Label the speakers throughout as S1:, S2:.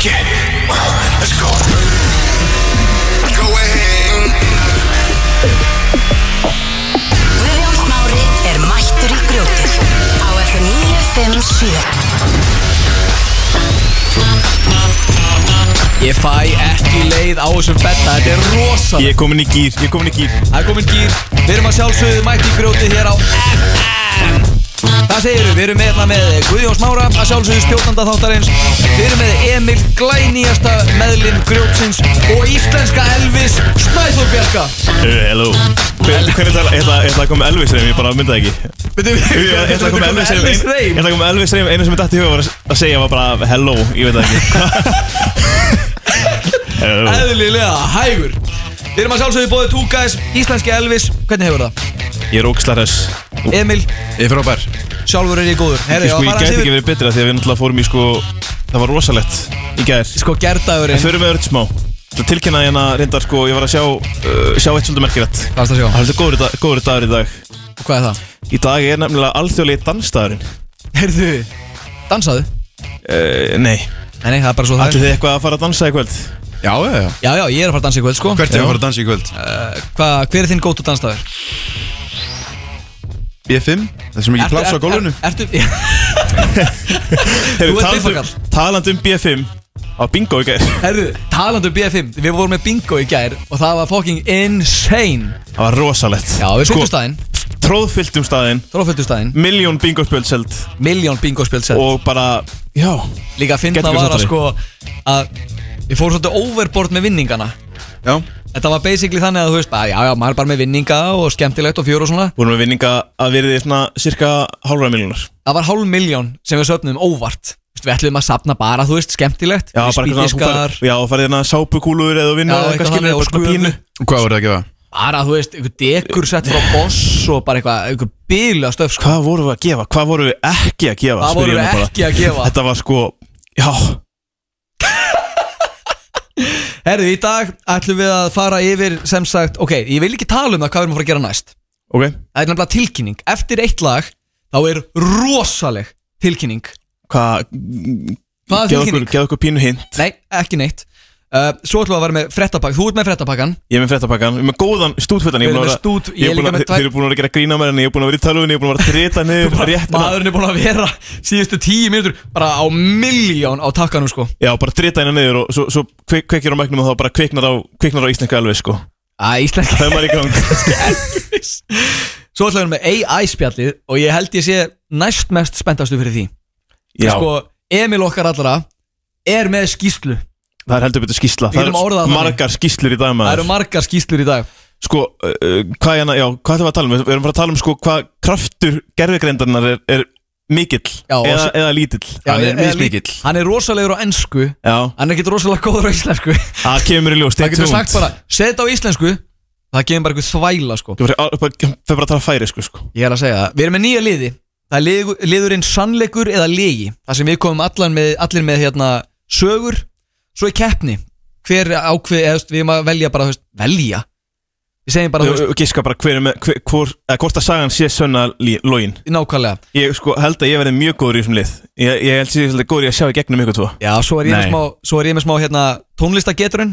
S1: Okay, let's go. Go ahead.
S2: Guðjón Smári er mættur í grjótið á FM 957
S3: Ég fæ ekki leið á þessum betta Þetta er rosalega
S4: Ég er komin í gýr, ég er komin í gýr
S3: Það er komin gýr Við erum að sjálfsögðu mætt í grjótið hér á FM Það segir við, við erum með hérna með Guðjón Smára að sjálfsögðu stjórnanda þáttarins. Við erum með Emil Glænýjasta meðlinn grjótsins og íslenska Elvis Snæþór Bjarka
S4: Hello. Hver- Hvernig ætla ég ætla- ég ætla að koma Elvis reym, ég bara myndaði ekki.
S3: Veitum við,
S4: Ég ætla að koma Elvis reym Ég ætla að koma Elvis reym Einu sem ég dætti í huga var að- segja var bara hello. Ég veit það ekki. Hello.
S3: Eðlilega hægur. Við erum að sjálfsögðu bóðið Two Guys, íslenski Elvis. Hvernig hefur það?
S4: Ég er ógislar þess
S3: Emil,
S5: Ég er frábær.
S3: Sjálfur er ég góður. Herri,
S4: Ég sko, ég gæti ekki verið betra Því að við náttúrulega fórum í sko Það var rosalegt í gær.
S3: Sko gerdagurinn
S4: Förum við öll smá. Svo tilkynnaði hérna reyndar sko Ég var að sjá uh, Sjá eitt svolítið merkilegt.
S3: Hvað varst að sjá?
S4: Það er heldur góður, dag- góður dagur í dag.
S3: Og Hvað er það?
S4: Í dag er nefnilega alþjóðlegi dansdagurinn
S3: Heyrðu, dansaðu?
S4: uh, Nei.
S3: Nei, nei, það er bara svo það
S4: Ætli þið eitthvað að fara að dansa í kvöld?
S5: Já, já, já.
S3: Já, já, ég er að fara að dansa í kvöld, sko.
S5: Hvert er að fara að dansa í kvöld?
S3: uh, hva, Hver er þinn gótu dansstafur?
S5: B5 Það er svo mikið pláss á gólfinu.
S3: Ertu,
S4: Heyrðu,
S3: ert
S4: talandi um-
S3: biffakall.
S4: Talandi um B5 Á bingo í gær.
S3: Herðu, talandu um B5 Við vorum með bingo í gær Og það var fucking insane.
S4: Það var rosalegt.
S3: Já, við
S4: Sko,
S3: fylgum staðinn.
S4: Tróðfylltum staðinn.
S3: Tróföldu staðinn.
S4: Miljón bingo spjöld selt
S3: Miljón bingo spjöld sett
S4: Og bara Já.
S3: Líka að finna var að sko Að Við fórum svolítið overboard með vinningana
S5: Já
S3: Þetta var basically þannig að þú veist bara, Já, já, maður er bara með vinninga og skemmtilegt og fjör og svona
S4: Vorum við vinninga að verið í svona Cirka hálfra miljónar
S3: Það var hálf miljón sem við söpnum óvart Þú veist, Við ætlum að sapna bara, þú veist, skemmtilegt
S4: Já, bara eitthvað svona Já, farið hérna sápukúlur eða vinna eða
S3: eitthvað
S4: skilur,
S3: og
S4: svona pínu.
S5: Og hvað voru það að gefa?
S3: bara, þú veist, einhver dekur sett frá boss og bara eitthvað, einhver bíla stöf sko.
S4: Hvað vorum við að gefa? Hvað vorum við ekki að gefa?
S3: Hvað
S4: ég
S3: við ekki að gefa?
S4: Þetta var sko Já
S3: Herðu, í dag ætlum við að fara yfir sem sagt, ok, ég vil ekki tala um það hvað við erum að fara að gera næst.
S4: Ok.
S3: Það er nefnilega tilkynning, eftir eitt lag þá er rosaleg tilkynning.
S4: Hvað
S3: Hvað er
S4: Geð okkur,
S3: tilkynning?
S4: geð okkur pínu hint.
S3: Nei, ekki neitt uh, Svo ætlum við að vera með frettapakk, þú ert með frettapakkan
S4: Ég er með fréttapakkan, ég er með góðan stúdfötan
S3: Við erum með stút- ég er líka með
S4: Þeir eru búin að gera grína með henni Ég er búin að vera í tölvunni, ég er búin að vera að treta niður
S3: Maðurinn er búin að vera síðustu tíu mínútur bara á miljón á takkanum sko.
S4: Já, bara treta henni niður og svo, svo kvik, kveikir á mæknum og þá bara kviknar á, á íslenska alveg sko.
S3: Æ, íslenska
S4: er
S3: Svo ætlum við með AI spjallið er
S4: það er heldur betur skýsla Það
S3: það
S4: eru
S3: þannig.
S4: margar skýslur í dag
S3: Það
S4: maður
S3: eru margar skýslur í dag.
S4: Sko, uh, hvað er hérna, já, hvað ætlum við að tala um? Við erum að tala um sko hvað kraftur gerfigreindarnar er, er mikill
S3: Já,
S4: eða, eða lítill.
S3: Já,
S5: Hann er mismikill.
S3: Hann er rosalegur á ennsku
S4: Já,
S3: Hann er ekki rosalega góður á íslensku.
S4: Það kemur í ljós,
S3: Það getur sagt bara, set á íslensku Það kemur bara eitthvað þvæla sko.
S4: Fyrir fyrir bara að tala færi sko, sko.
S3: Ég er að segja það, við erum með nýja liði. Það er liður, liðurinn sannleikur eða legi. Það sem við komum allan með, allir með hérna, sögur Svo er keppni Hver ákveð, veist, við erum að velja bara veist, Velja? Við segjum bara, þú
S4: giska bara hver er með, hver, hvor, eða hvort að sagan sé sönna lógin
S3: nákvæmlega.
S4: Ég sko held að ég verði mjög góður í þessum lið. Ég, ég held að ég er góður í að sjá í gegnum ykkur tvo.
S3: Já, svo er ég með
S5: Nei.
S3: smá, svo er ég með smá hérna, tónlistageturinn.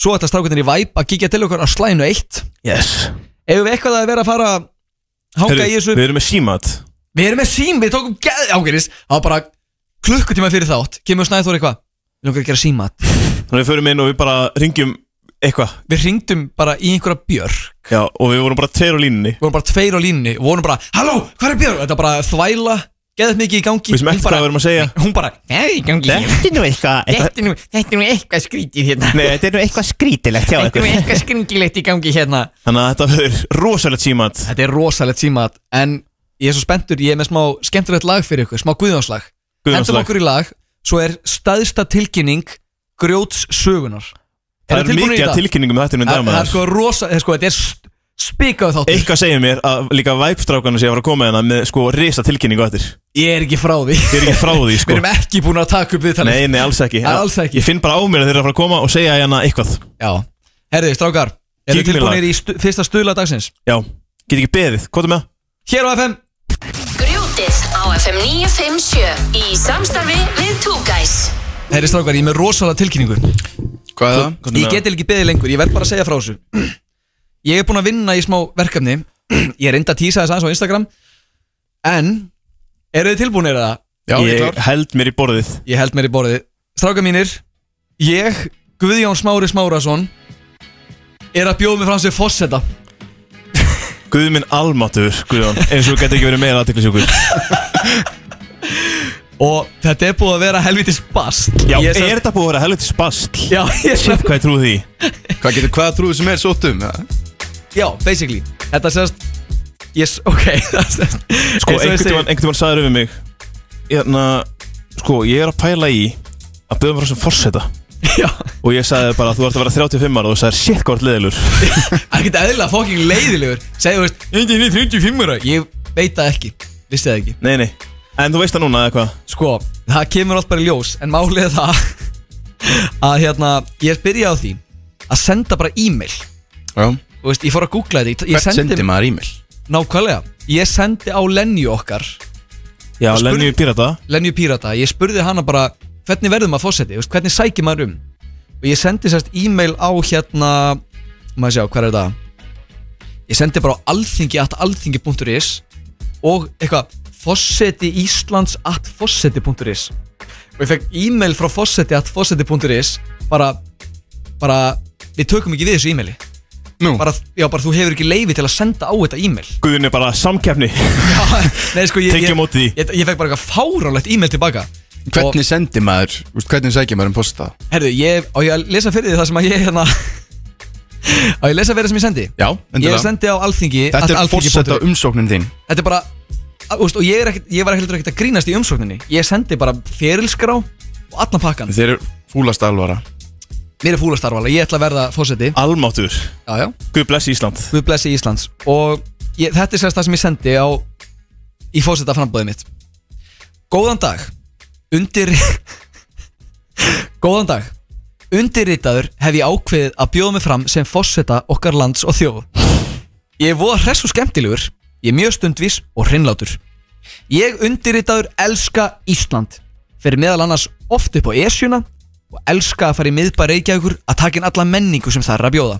S3: Svo ætla strákundin í væp að kíkja til okkur á slæðinu eitt.
S4: Yes.
S3: Ef við eitthvað að vera að fara Hanga í þessu?
S4: Við erum með símat.
S3: Við erum með sím, við tókum geð ágæris Það var bara klukkutíma fyrir þátt. Kemur Snæþór eitthvað Við langar að gera símat.
S4: Þannig að við förum inn og við bara ringjum eitthvað.
S3: Við ringdum bara í einhverja björk.
S4: Já, og við vorum bara tveir á línunni.
S3: Við vorum bara tveir á línni Og vorum bara, halló, hvað er björk? Þetta bara þvæla Geðið mikið í gangi.
S4: Við sem
S3: Hún
S4: eftir
S3: bara-
S4: hvað við erum að segja.
S3: Hún bara, er í gangi?
S6: Þetta er nú eitthvað eitthva,
S3: Þetta er nú, þetta er nú eitthvað skrítið hérna.
S6: Nei, þetta er nú eitthvað skrítilegt hjá
S3: Þetta er
S6: ykkur.
S3: nú eitthvað skringilegt í gangi hérna.
S4: Þannig að þetta verður rosalegt símat.
S3: Þetta er rosalegt símat En ég er svo spenntur, ég er með smá skemmtilegt lag fyrir ykkur Smá guðjónslag Hendum
S4: Guðjónslag.
S3: okkur í lag Svo er staðsta tilkynning Grjóts sögunar
S4: Það er mikið af tilkynningum þetta um
S3: Það
S4: dag
S3: það er sko rosa, það sko, þetta er spikað þáttur.
S4: Eitthvað segir mér að líka væpstrákanu sé að fara að koma hérna með sko risa tilkynningu eftir.
S3: Ég er ekki frá því.
S4: Ég er ekki frá því
S3: Við
S4: sko
S3: erum ekki búin að taka upp viðtalið.
S4: Nei, nei, alls ekki.
S3: Nei, alls ekki.
S4: Ég finn bara á mér að þeir eru að fara að koma og segja hérna eitthvað.
S3: Já, herriði, strákar Eru
S4: Kíknir
S3: tilbúinir í stu, fyrsta stuðla dagsins?
S4: Já, get ekki beðið, hvað er með?
S3: Hér á FM
S2: á FM 957 í samstarfi við Two Guys
S3: Herri strákar, ég er með rosalega tilkynningu.
S5: Hvað er það?
S3: Ég geti ekki beðið lengur, ég verð bara að segja frá þessu. Ég er búinn að vinna í smá verkefni. Ég er enda að tísa þess aðeins á Instagram. En Eru þið tilbúinir eða?
S5: Já, ég
S4: Ég held mér í borðið.
S3: Ég held mér í borðið. Strákar mínir Ég, Guðjón Smári Smárasson Er að bjóða mig fram sem fosseta
S4: Guð minn almáttur, Guðjón Eins og geti ekki verið meira aðteklisjókur
S3: Og þetta er búið að vera helvitis bast
S4: Já, er þetta búið að vera helviti spastl?
S3: Já, ég
S4: Shit, hvað ég trúi því?
S5: Hvað getur, hvað trúið sem er sótt um? Ja?
S3: Já, basically. Þetta sést Yes, ok. Það
S4: Sko, einhvern tímann sagður við mig Hérna, sko, ég er að pæla í Að byrja mér sem forseta.
S3: Já.
S4: Og ég sagði bara, þú ert að vera 35 ára Og þú sagði, shit, hvað ert leðilur
S3: Ekkert eðlilega fucking leiðilegur. Segðu, veist, ég er 35 ára. Ég veit það ekki, vissi það ekki?
S4: Nei, nei. En þú veist það núna, eða hvað?
S3: Sko, það kemur allt bara í ljós En málið er það Að hérna, ég byrja á því Að senda bara e-mail.
S5: Já.
S3: Þú veist, ég fór að googla þetta Ég
S5: Hvert
S3: sendi,
S5: sendi maður e-mail?
S3: Nákvæmlega. Ég sendi á Lenju okkar.
S4: Já,
S3: spurði-
S4: Lenny Pirata
S3: Lenju Pírata. Ég spurði hana bara Hvernig verður maður fósetti, veist, hvernig sækir maður um? Og ég sendi sérst e-mail á hérna Maður sjá, hvað er þetta Ég sendi bara á alþingi at alþingi.is Og eitthvað Fossetti Íslands at fossetti.is Og ég fekk e-mail frá fossetti at fossetti.is Bara Bara Við tökum ekki við þessu e-maili.
S5: Nú,
S3: bara, Já, bara þú hefur ekki leifi til að senda á þetta e-mail.
S4: Guðin er bara samkeppni.
S3: Já, Nei, sko, ég, ég,
S4: móti því.
S3: ég, ég fekk bara eitthvað fárálegt e-mail tilbaka.
S5: Hvernig sendi maður, úst, hvernig sækir maður um posta?
S3: Herðu, ég, á ég að lesa fyrir því það sem að ég hérna Á ég lesa það sem ég sendi.
S5: Já,
S3: Ég
S5: endilega.
S3: sendi á alþingi
S5: Þetta er fórseta
S3: punktur-
S5: umsóknin þín.
S3: Þetta er bara úst, Og ég, er ekkit, ég var heldur ekkert að grínast í umsókninni. Ég sendi bara ferilskrá Og allan pakkan
S5: Þeir eru fúlast alvara.
S3: Mér er fúlastarvala, ég ætla að verða fósetti
S4: Almáttur
S3: Já, já.
S4: Guð bless Ísland.
S3: Guð blessi Íslands Og ég, þetta er sérst það sem ég sendi á Í fósetta frambóðið mitt. Góðan dag. Undir Góðan dag Undirritaður hef ég ákveðið að bjóða mig fram sem fósetta okkar lands og þjóð. Ég er voða hress og skemmtilegur Ég er mjög stundvís og hreinlátur. Ég undirritaður elska Ísland Fyrir meðal annars oft upp á Esjuna Og elska að fara í miðbæ Reykjavíkur Að taka inn alla menningu sem það er að bjóða.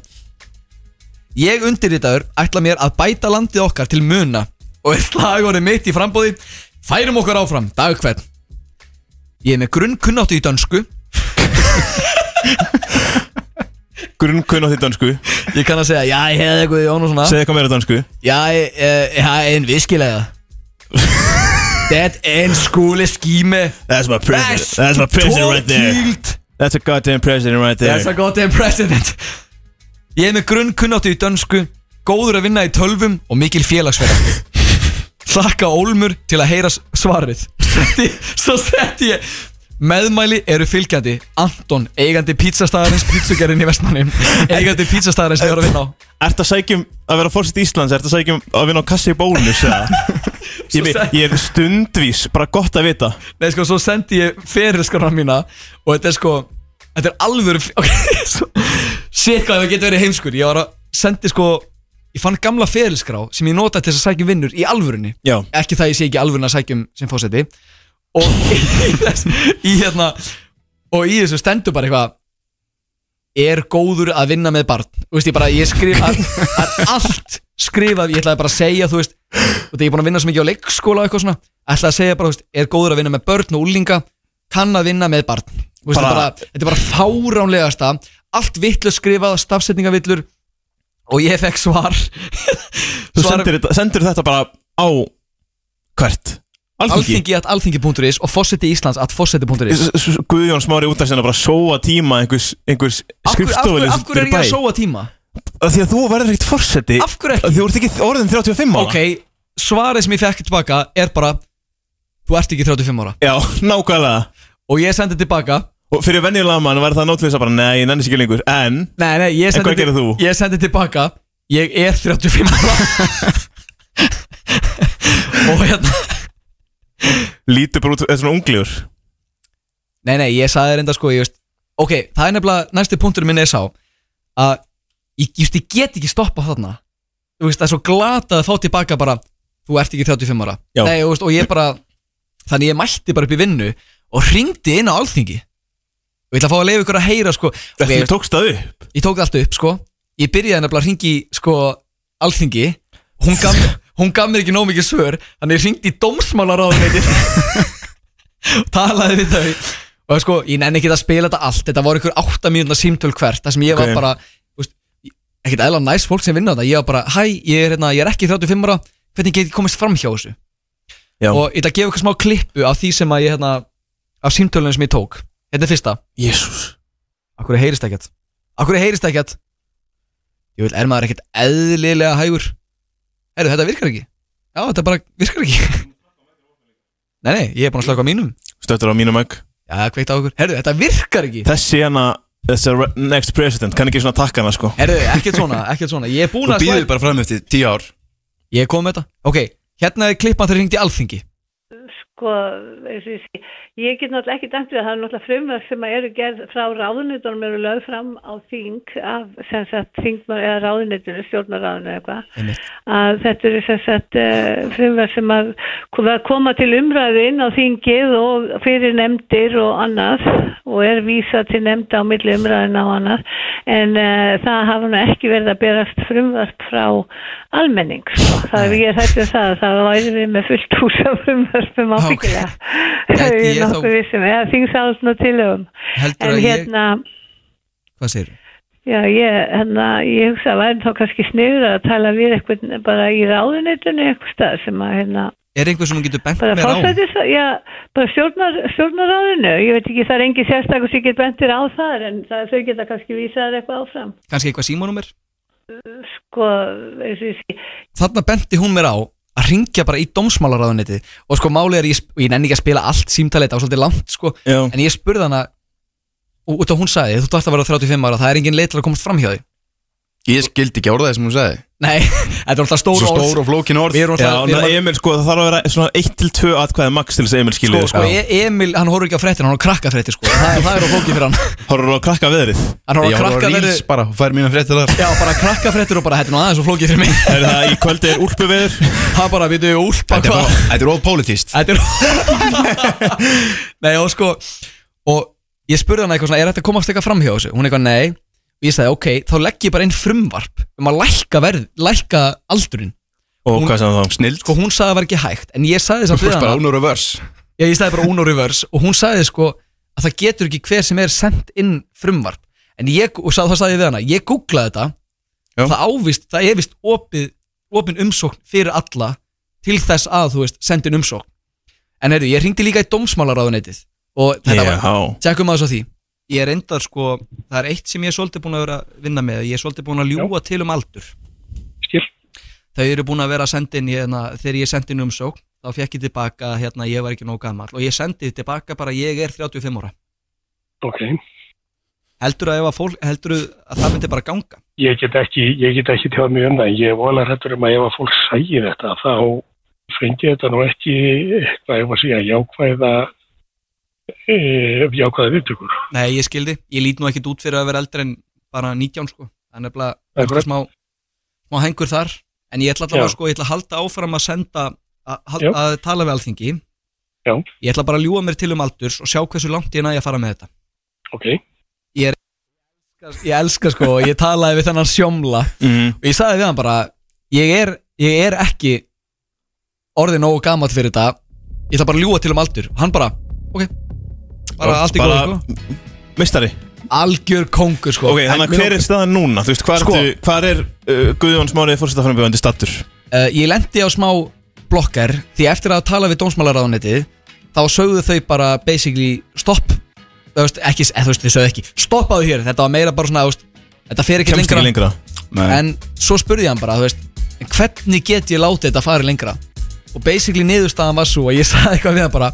S3: Ég undirritaður ætla mér að bæta landið okkar til muna og er slagorðið mitt í frambóði Færum okkur áfram, dag hvern. Ég er með grunnkunnáttu í dönsku
S4: Grunnkunn á því dansku
S3: Ég kann að segja, já, ég hefði eitthvað í Jón og svona.
S4: Segð eitthvað meira dansku
S3: Já, ég, eh, já, en viskilega Det er en skoleskiме
S4: That's my president. That's my president right there. That's a goddamn president right there.
S3: That's a goddamn president. Ég er með grunnkunnáttu í dönsku Góður að vinna í tölvum og mikil félagsverð Hlakka Ólmur til að heyra s- svarið. Svo setti ég Meðmæli eru fylgjandi. Anton, eigandi pítsastagarins pítsugerinn í Vestmannum Eigandi pítsastagarins við erum að vinna á.
S4: Ert að sækjum að vera fórsitt Íslands? Ert að sækjum að vinna á kassi í bónus ég, ég er stundvís Bara gott að vita.
S3: Nei sko, svo sendi ég ferilskrana mína Og þetta er sko Þetta er alvöru okay, Shit hvað það getur verið heimskur. Ég var að sendi sko Ég fann gamla ferilskrá sem ég nota til þess að sækja um vinnur í alvörunni.
S4: Já.
S3: Ekki það ég sé ekki alvörun að sækja um sem fósetti Og í, þess, í hérna Og í þessu stendur bara eitthvað Er góður að vinna með barn? Þú veist ég bara, ég skrif að, að Allt skrifað, ég ætlaði bara að segja Þú veist, þú veist ég er búin að vinna svo mikið á leikskóla og eitthvað svona Ætlaði að segja bara, þú veist, er góður að vinna með börn og úlinga Kann að vinna með barn? Þú veist,
S4: Bara-
S3: Þetta er bara fáránlegasta Allt vitlu skrifað, stafsetningavillur Og ég fekk svar.
S4: Þú
S3: Svar-
S4: sendir þetta bara á Hvert? Alþingi.
S3: At alþingi.is og fósetti Íslands at fósetti.is
S4: Guðjón Smári út af sinna bara sóa tíma einhvers,
S3: Af hverju- af hverju af er ég að sóa tíma?
S4: Því að þú verður ekkert fórseti
S3: Af hverju ekki?
S4: Þú ert ekki orðin 35 ára.
S3: Ok, svarið sem ég fekk tilbaka er bara Þú ert ekki 35 ára.
S4: Já, nákvæmlega.
S3: Og ég sendi tilbaka.
S4: Og fyrir venjulega mann var það nótlýsa bara Nei, ég nenni sér ekki lengur. En
S3: Nei, nei, ég
S4: En hvað gerir þú?
S3: ég sendi tilbaka Ég er 35 ára. Og hérna
S4: lítur bara út Þetta er svona ungligur
S3: Nei, nei, ég sagði þér enda sko ég veist, Ok, það er nefnilega næsti punktur minn er sá Að ég, just, ég get ekki stoppa þarna. Þú veist, það er svo glatað að fá tilbaka bara Þú ert ekki 35 ára.
S4: Já.
S3: Nei, þú veist, og ég bara Þannig ég mætti bara upp í vinnu Og hringdi inn á alþingi. Og ég ætla að fá að leifa ykkur að heyra sko.
S4: Þetta
S3: okay,
S4: tókst það upp?
S3: Ég tók það allt upp sko. Ég byrjaði nefnilega að ringi sko Alþingi. Hún gaf, hún gaf mér ekki nóg mikið svör Þannig ég ringdi í dómsmálaráðuneytið. Og talaði við þau. Og sko, ég nenni ekki að spila þetta allt. Þetta voru ykkur átta mínúna símtöl hvert Það sem ég var
S4: Ok.
S3: bara veist, Ekkert eðla næs fólk sem vinna þetta. Ég var bara, hæ, ég er, hérna, ég er ekki 35 ára. Hvernig get ég komist fram hjá þessu?
S4: Já.
S3: Og ég ætla að gefa ykkur smá klippu Af því sem að ég, hérna Af símtölunum sem ég tók. Þetta er fyrsta.
S4: Jésús.
S3: Akkur heyrist ekkert? Akkur heyrist ekkert? Ég vil, er maður ekkert eðlilega hægur Herru, þetta virkar ekki. Já, þetta bara virkar ekki. Nei, nei, ég er búin að slaka á mínum.
S4: Stöttur á mínum egg.
S3: Já, kveikt á okkur. Herru, þetta virkar ekki.
S4: Þessi hérna Þessi next president Kann ekki svona takka hana sko.
S3: Herru, ekkert svona, ekkert svona. Ég er búin
S5: Þú
S3: að
S5: býður bara fram eftir tíu ár.
S3: Ég er komið með þetta. Ok, hérna er klippan þegar hringdi í alþingi
S7: sko, ég ég get náttúrulega ekki dæmt við að það er náttúrulega frumverð sem að eru gerð frá ráðunitunum eru lögð fram á þing af sem sagt þingmar eða ráðunitinu, stjórnaráðinu eða eitthvað, að þetta eru sem sagt uh, frumverð sem að kom- að koma til umræðu inn á þingið og fyrir nefndir og annað og er vísa til nefnda á milli umræðina og annað en uh, það hafa nú ekki verið að berast frumvarp frá almenning sko. það er ég hætti um það það væri við með fullt hús af frumvarpum
S3: Ok.
S7: Ábyggilega
S3: Gæti
S7: það
S3: ég
S7: er
S3: þá-
S7: nokkuð vissum eða þingsáðsn og tilögum en
S3: að ég
S7: hérna
S3: Hvað segir
S7: Já, ég, hérna, ég hugsa að væri þá kannski sniður að tala við eitthvað bara í ráðuneytunni eitthvað stað sem að hérna,
S3: Er einhver sem hún getur bent á?
S7: fórsættis, já, bara stjórnar, stjórnaráðinu, ég veit ekki, það er engi sérstakur sem get bentir á það en það, þau geta kannski vísaðar eitthvað áfram.
S3: Kannski eitthvað símanúmer?
S7: Sko, eins og ég sé,
S3: Þarna benti hún mér á að ringja bara í dómsmálaráðuniti og sko málið er, ég, og ég nenni ekki að spila allt símtalið, þetta var svolítið langt sko.
S4: Já.
S3: En ég spurði hana og út af hún sagði, þú dætt að vera 35 ára það er engin leið til að komast fram hjá því
S5: Ég skildi ekki orðaði sem hún sagði.
S3: Nei, þetta er alltaf stór
S5: Svo
S3: orð.
S5: stór og flókin orð.
S3: Við erum
S4: Já,
S3: alltaf, við erum
S4: Emil, sko, það þarf að vera svona 1-2 atkvæði max til þess að Emil
S3: sko,
S4: skilja
S3: sko, e Emil, hann horfður ekki á fréttin, hann horfður á krakkafréttir sko. Það, er- það er á flóki fyrir hann.
S4: Horfur að krakka veðrið
S3: Hann
S5: Ég
S3: á
S5: horfði á
S3: krakkafréttir
S5: Reels bara og fær mína fréttir þar.
S3: Já, bara krakkafréttir og bara, þetta er nú aðeins og flóki fyrir mig.
S4: Er það í kvöldi er úlpuveður?
S3: Það bara, við duðum úlpa
S5: Þetta er
S3: hvað?
S5: bara- þetta er ópolitíst
S3: Þetta er Nei, og sko Og ég spurði hann eitthvað svona, er þetta að komast eitthvað fram hjá þessu? Hún eitthvað, nei Og ég sagði, ok, þá legg ég bara inn frumvarp Um að lækka verð, lækka aldurinn.
S4: Og
S3: Hún-
S4: hvað sem þá?
S5: Snild
S3: Sko, hún sagði að það var ekki hægt En ég sagði
S5: Þú
S3: samt við
S5: fórst bara
S3: hana
S5: ún og revers
S3: Já, ég sagði bara Uno Reverse og hún sagði sko að það getur ekki hver sem er sendt inn frumvarp. En ég, og sá, það sagði ég við hana ég googlaði þetta.
S5: Já.
S3: það ávist, það er vist opið, opin umsókn fyrir alla til þess að, þú veist, sendin umsókn. En heyrðu, ég ringdi líka í dómsmálaráðunetið og þetta var,
S4: Já,
S3: tjekkum að þessu á því ég er endar sko, það er eitt sem ég er svolítið búin að vera að vinna með, ég er svolítið búin að ljúa til um aldur.
S8: Skil.
S3: þau eru búin að vera að senda inn hérna, þegar ég sendi inn umsókn þá fekk ég tilbaka hérna, ég var ekki nóg gammal og ég sendi tilbaka bara ég er 35 ára.
S8: Ok,
S3: heldur að, fólk, heldur að það myndi bara ganga?
S8: Ég get ekki, ég get ekki tjáð mig um það, ég er vola hrættur um að ef að fólk sægi þetta, þá fengi þetta nú ekki eitthvað, ef að segja, jákvæða, jákvæða viðtökur.
S3: nei ég skildi, ég lít nú ekkit út fyrir að vera eldri en bara 19 sko. Það er nefnilega smá, smá hengur þar. En ég ætla allavega sko, ég ætla að halda áfram að senda að, að,
S8: Já.
S3: að tala við alþingi.
S8: Já.
S3: ég ætla bara að ljúa mér til um aldurs og sjá hversu langt ég næ að fara með þetta.
S8: Ok,
S3: ég elska sko, ég talaði við þennan sjómla.
S4: Mhm.
S3: og ég sagði við hann bara ég er, ég er ekki orðið nógu gamall fyrir þetta. Ég ætla bara að ljúa til um aldur. Og hann bara, ok bara allt í
S4: bara-
S3: góð sko
S4: Mistari
S3: algjör kongur sko
S4: Ok, þannig að hver er staðan núna? Þú veist, hvað
S3: Sko.
S4: er uh, Guðjón Smárið fórstæðaframbjöðandi stattur?
S3: uh, ég lendi á smá blokkar því eftir að tala við dómsmálaráðunetið þá sögðu þau bara basically stopp þú veist, ekki, eða, þú veist, þau sögðu ekki stoppaðu hér, þetta var meira bara svona þú veist, þetta fer ekki lengra,
S4: lengra
S5: Nei.
S3: en svo spurði ég hann bara þú veist, en hvernig get ég látið þetta fara lengra og basically niðurstaðan var svo og ég sagði eitthvað við hann bara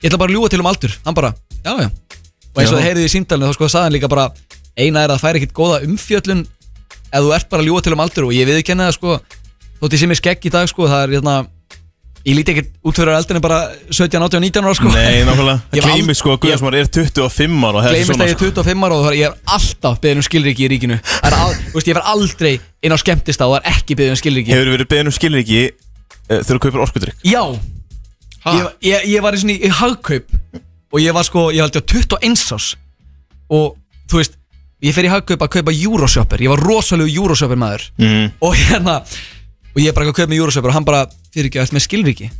S3: ég ætla bara að ljúa til um aldur, hann bara já já. Og eins og það heyrið í símdalinu þá sko sagði hann líka bara eina er að það fær ekkit góða umfjöllun ef þú ert bara að ljúa til um aldur og ég viðurkenni það sko. Þótt ég sé mér skegg í dag sko það er hérna ég líti ekkert út fyrir eldinu bara 17, 18, 19 ára sko.
S4: Nei, nákvæmlega. Gleimir
S3: ald-
S4: sko að Smárið er 25 ára er
S3: gleymist að ég er 25 ára og það er- ég er alltaf beðin um skilriki í ríkinu. Það er al, þú veist, ég fer aldrei inn á skemmtist og það er ekki beðin um skilriki
S4: Hefur verið beðin um skilriki uh, þegar þú kaupir orkudrykk?
S3: Já. Ég, ég, ég var í í hagkaup og ég var sko, ég ég á 21 ás og þú veist, ég fer í hagkaup að kaupa Euroshopper, ég var rosalegu Euroshopper maður.
S4: Mm.
S3: og hérna og ég er bara að kaupa með Euroshopper og hann bara fyrir ekki eftir með skilviki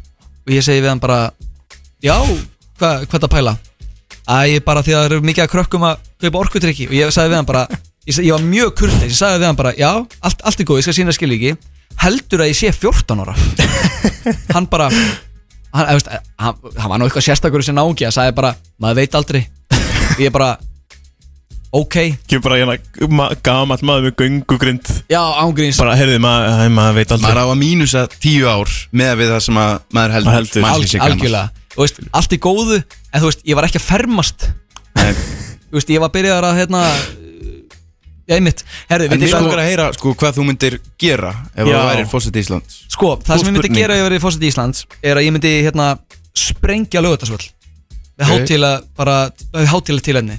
S3: og ég segi við hann bara já, hva, hvað það að pæla? Æ, bara því að það eru mikið að krökkum að kaupa orkutrykki og ég sagði við hann bara ég, ég var mjög kurteis, ég sagði við hann bara já, allt, allt er góð, ég skal sína skilviki heldur að ég sé 14 ára? Hann bara hann, eða, veist, hann, hann var nú eitthvað sérstakur sem náungi að sagði bara, maður veit aldrei. Ég bara ok,
S4: Kemur bara hérna ma gamall maður með göngugrind.
S3: Já, ángríns
S4: Bara, heyrði, maður ma veit aldrei.
S5: Maður á að mínusa tíu ár með við það sem að maður heldur,
S4: Maður heldur.
S5: Maður
S3: Al,
S5: sé gamall.
S3: algjörlega. Þú veist, allt í góðu en þú veist, ég var ekki að fermast.
S5: Nei.
S3: þú veist, ég var byrjaðar að hérna ég einmitt, herðu,
S5: En
S3: við
S5: mér
S3: sko,
S5: langar að heyra sko, hvað þú myndir gera ef
S4: Já.
S5: þú værir fósitt Íslands
S3: sko, það sem ég myndi
S5: spurning.
S3: gera ef ég verið fórsett í Íslands er að ég myndi hérna sprengja lögutarsvöld með
S5: Ok.
S3: hátíla, bara hátíla til henni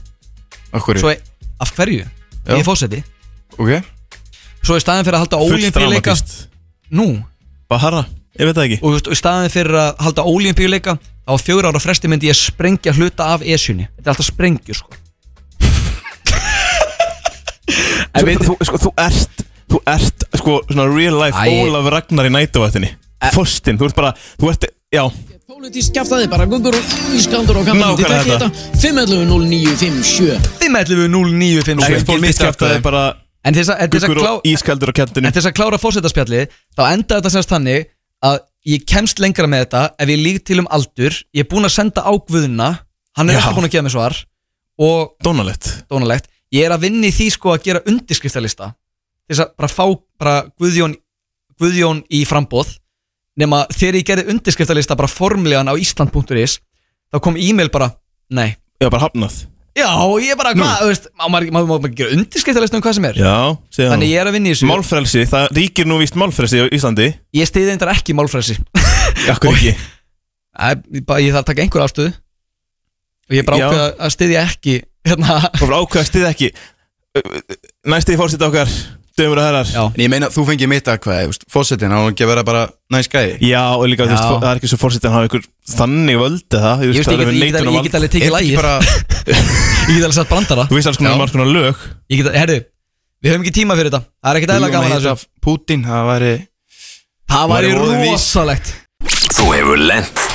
S5: Akkur,
S3: svo, af hverju?
S5: Já.
S3: Ég er fórseti
S5: ok
S3: svo í staðin fyrir að halda ólimpíuleika
S4: dramatískt.
S3: nú,
S4: Bahara, ég veit það ekki
S3: og þú veist, og í staðin fyrir að halda ólimpíuleika á fjögur ára fresti myndi ég sprengja hluta af esjunni þetta er alltaf sprengjur sko
S4: Sko,
S3: veit-
S4: þú, sko, þú ert Þú ert, sko, svona real life
S3: Æ.
S4: Ólaf Ragnar í nætuvættinni Fostin, þú ert bara, þú ert, já.
S9: Pólitísk kjaftaði bara gungur og ískandur og kannan til
S4: Nákvæmlega
S9: þetta. 511 0957
S3: 511 0957
S4: Ekkert pólitískt kjaftaði, bara
S3: klá-
S4: og ískaldur á kjantinu
S3: en þess að klára fósetaspjalli þá enda þetta semst þannig að ég kemst lengra með þetta ef ég lík til um aldur. Ég er búinn að senda á Guðuna hann er
S4: Já.
S3: ekki búinn að gefa mér svar. Og
S4: Dónalett
S3: dónalegt ég er að vinna í því sko að gera undirskriftalista þess að bara fá bara Guðjón, Guðjón í frambóð nema þegar ég gerði undirskriftalista bara formlegan á Ísland.is þá kom e-mail bara, nei.
S4: Já, bara hafnað.
S3: Já, ég bara, hvað, þú veist, maður má, má gera undirskriftalista um hvað sem er?
S4: Já,
S3: Þannig ég er að vinna í þessu.
S4: Málfrelsi, það ríkir nú víst málfrelsi á Íslandi.
S3: Ég stiði eindir ekki málfrelsi.
S4: Akkur ekki?
S3: ég Ég þarf að taka einhver afstöðu Og ég er bara
S4: Já.
S3: ákveð að stiðja ekki Hérna.
S4: Og bara ákveða stið ekki. Næsti fórseta okkar Dömur og herrar.
S3: Já,
S5: En ég meina, þú fengið mitt að hvað, fósittin, hann var ekki að vera bara næs gæði
S4: Já, og líka, þú veist,
S3: Já.
S4: það er ekki svo fórsetin hafa ykkur þannig völdi það
S3: ég veist, ég ég get, ég get alveg tekið
S5: ekki bara,
S3: Ég get alveg satt brandara
S4: Þú veist alls konar
S5: Já.
S4: margs konar lög.
S3: Ég get, herru, við höfum ekki tíma fyrir þetta. Það er ekkert eðla gaman að
S5: Putin, það væri
S3: Það væri rosalegt.
S10: Þú hefur lent í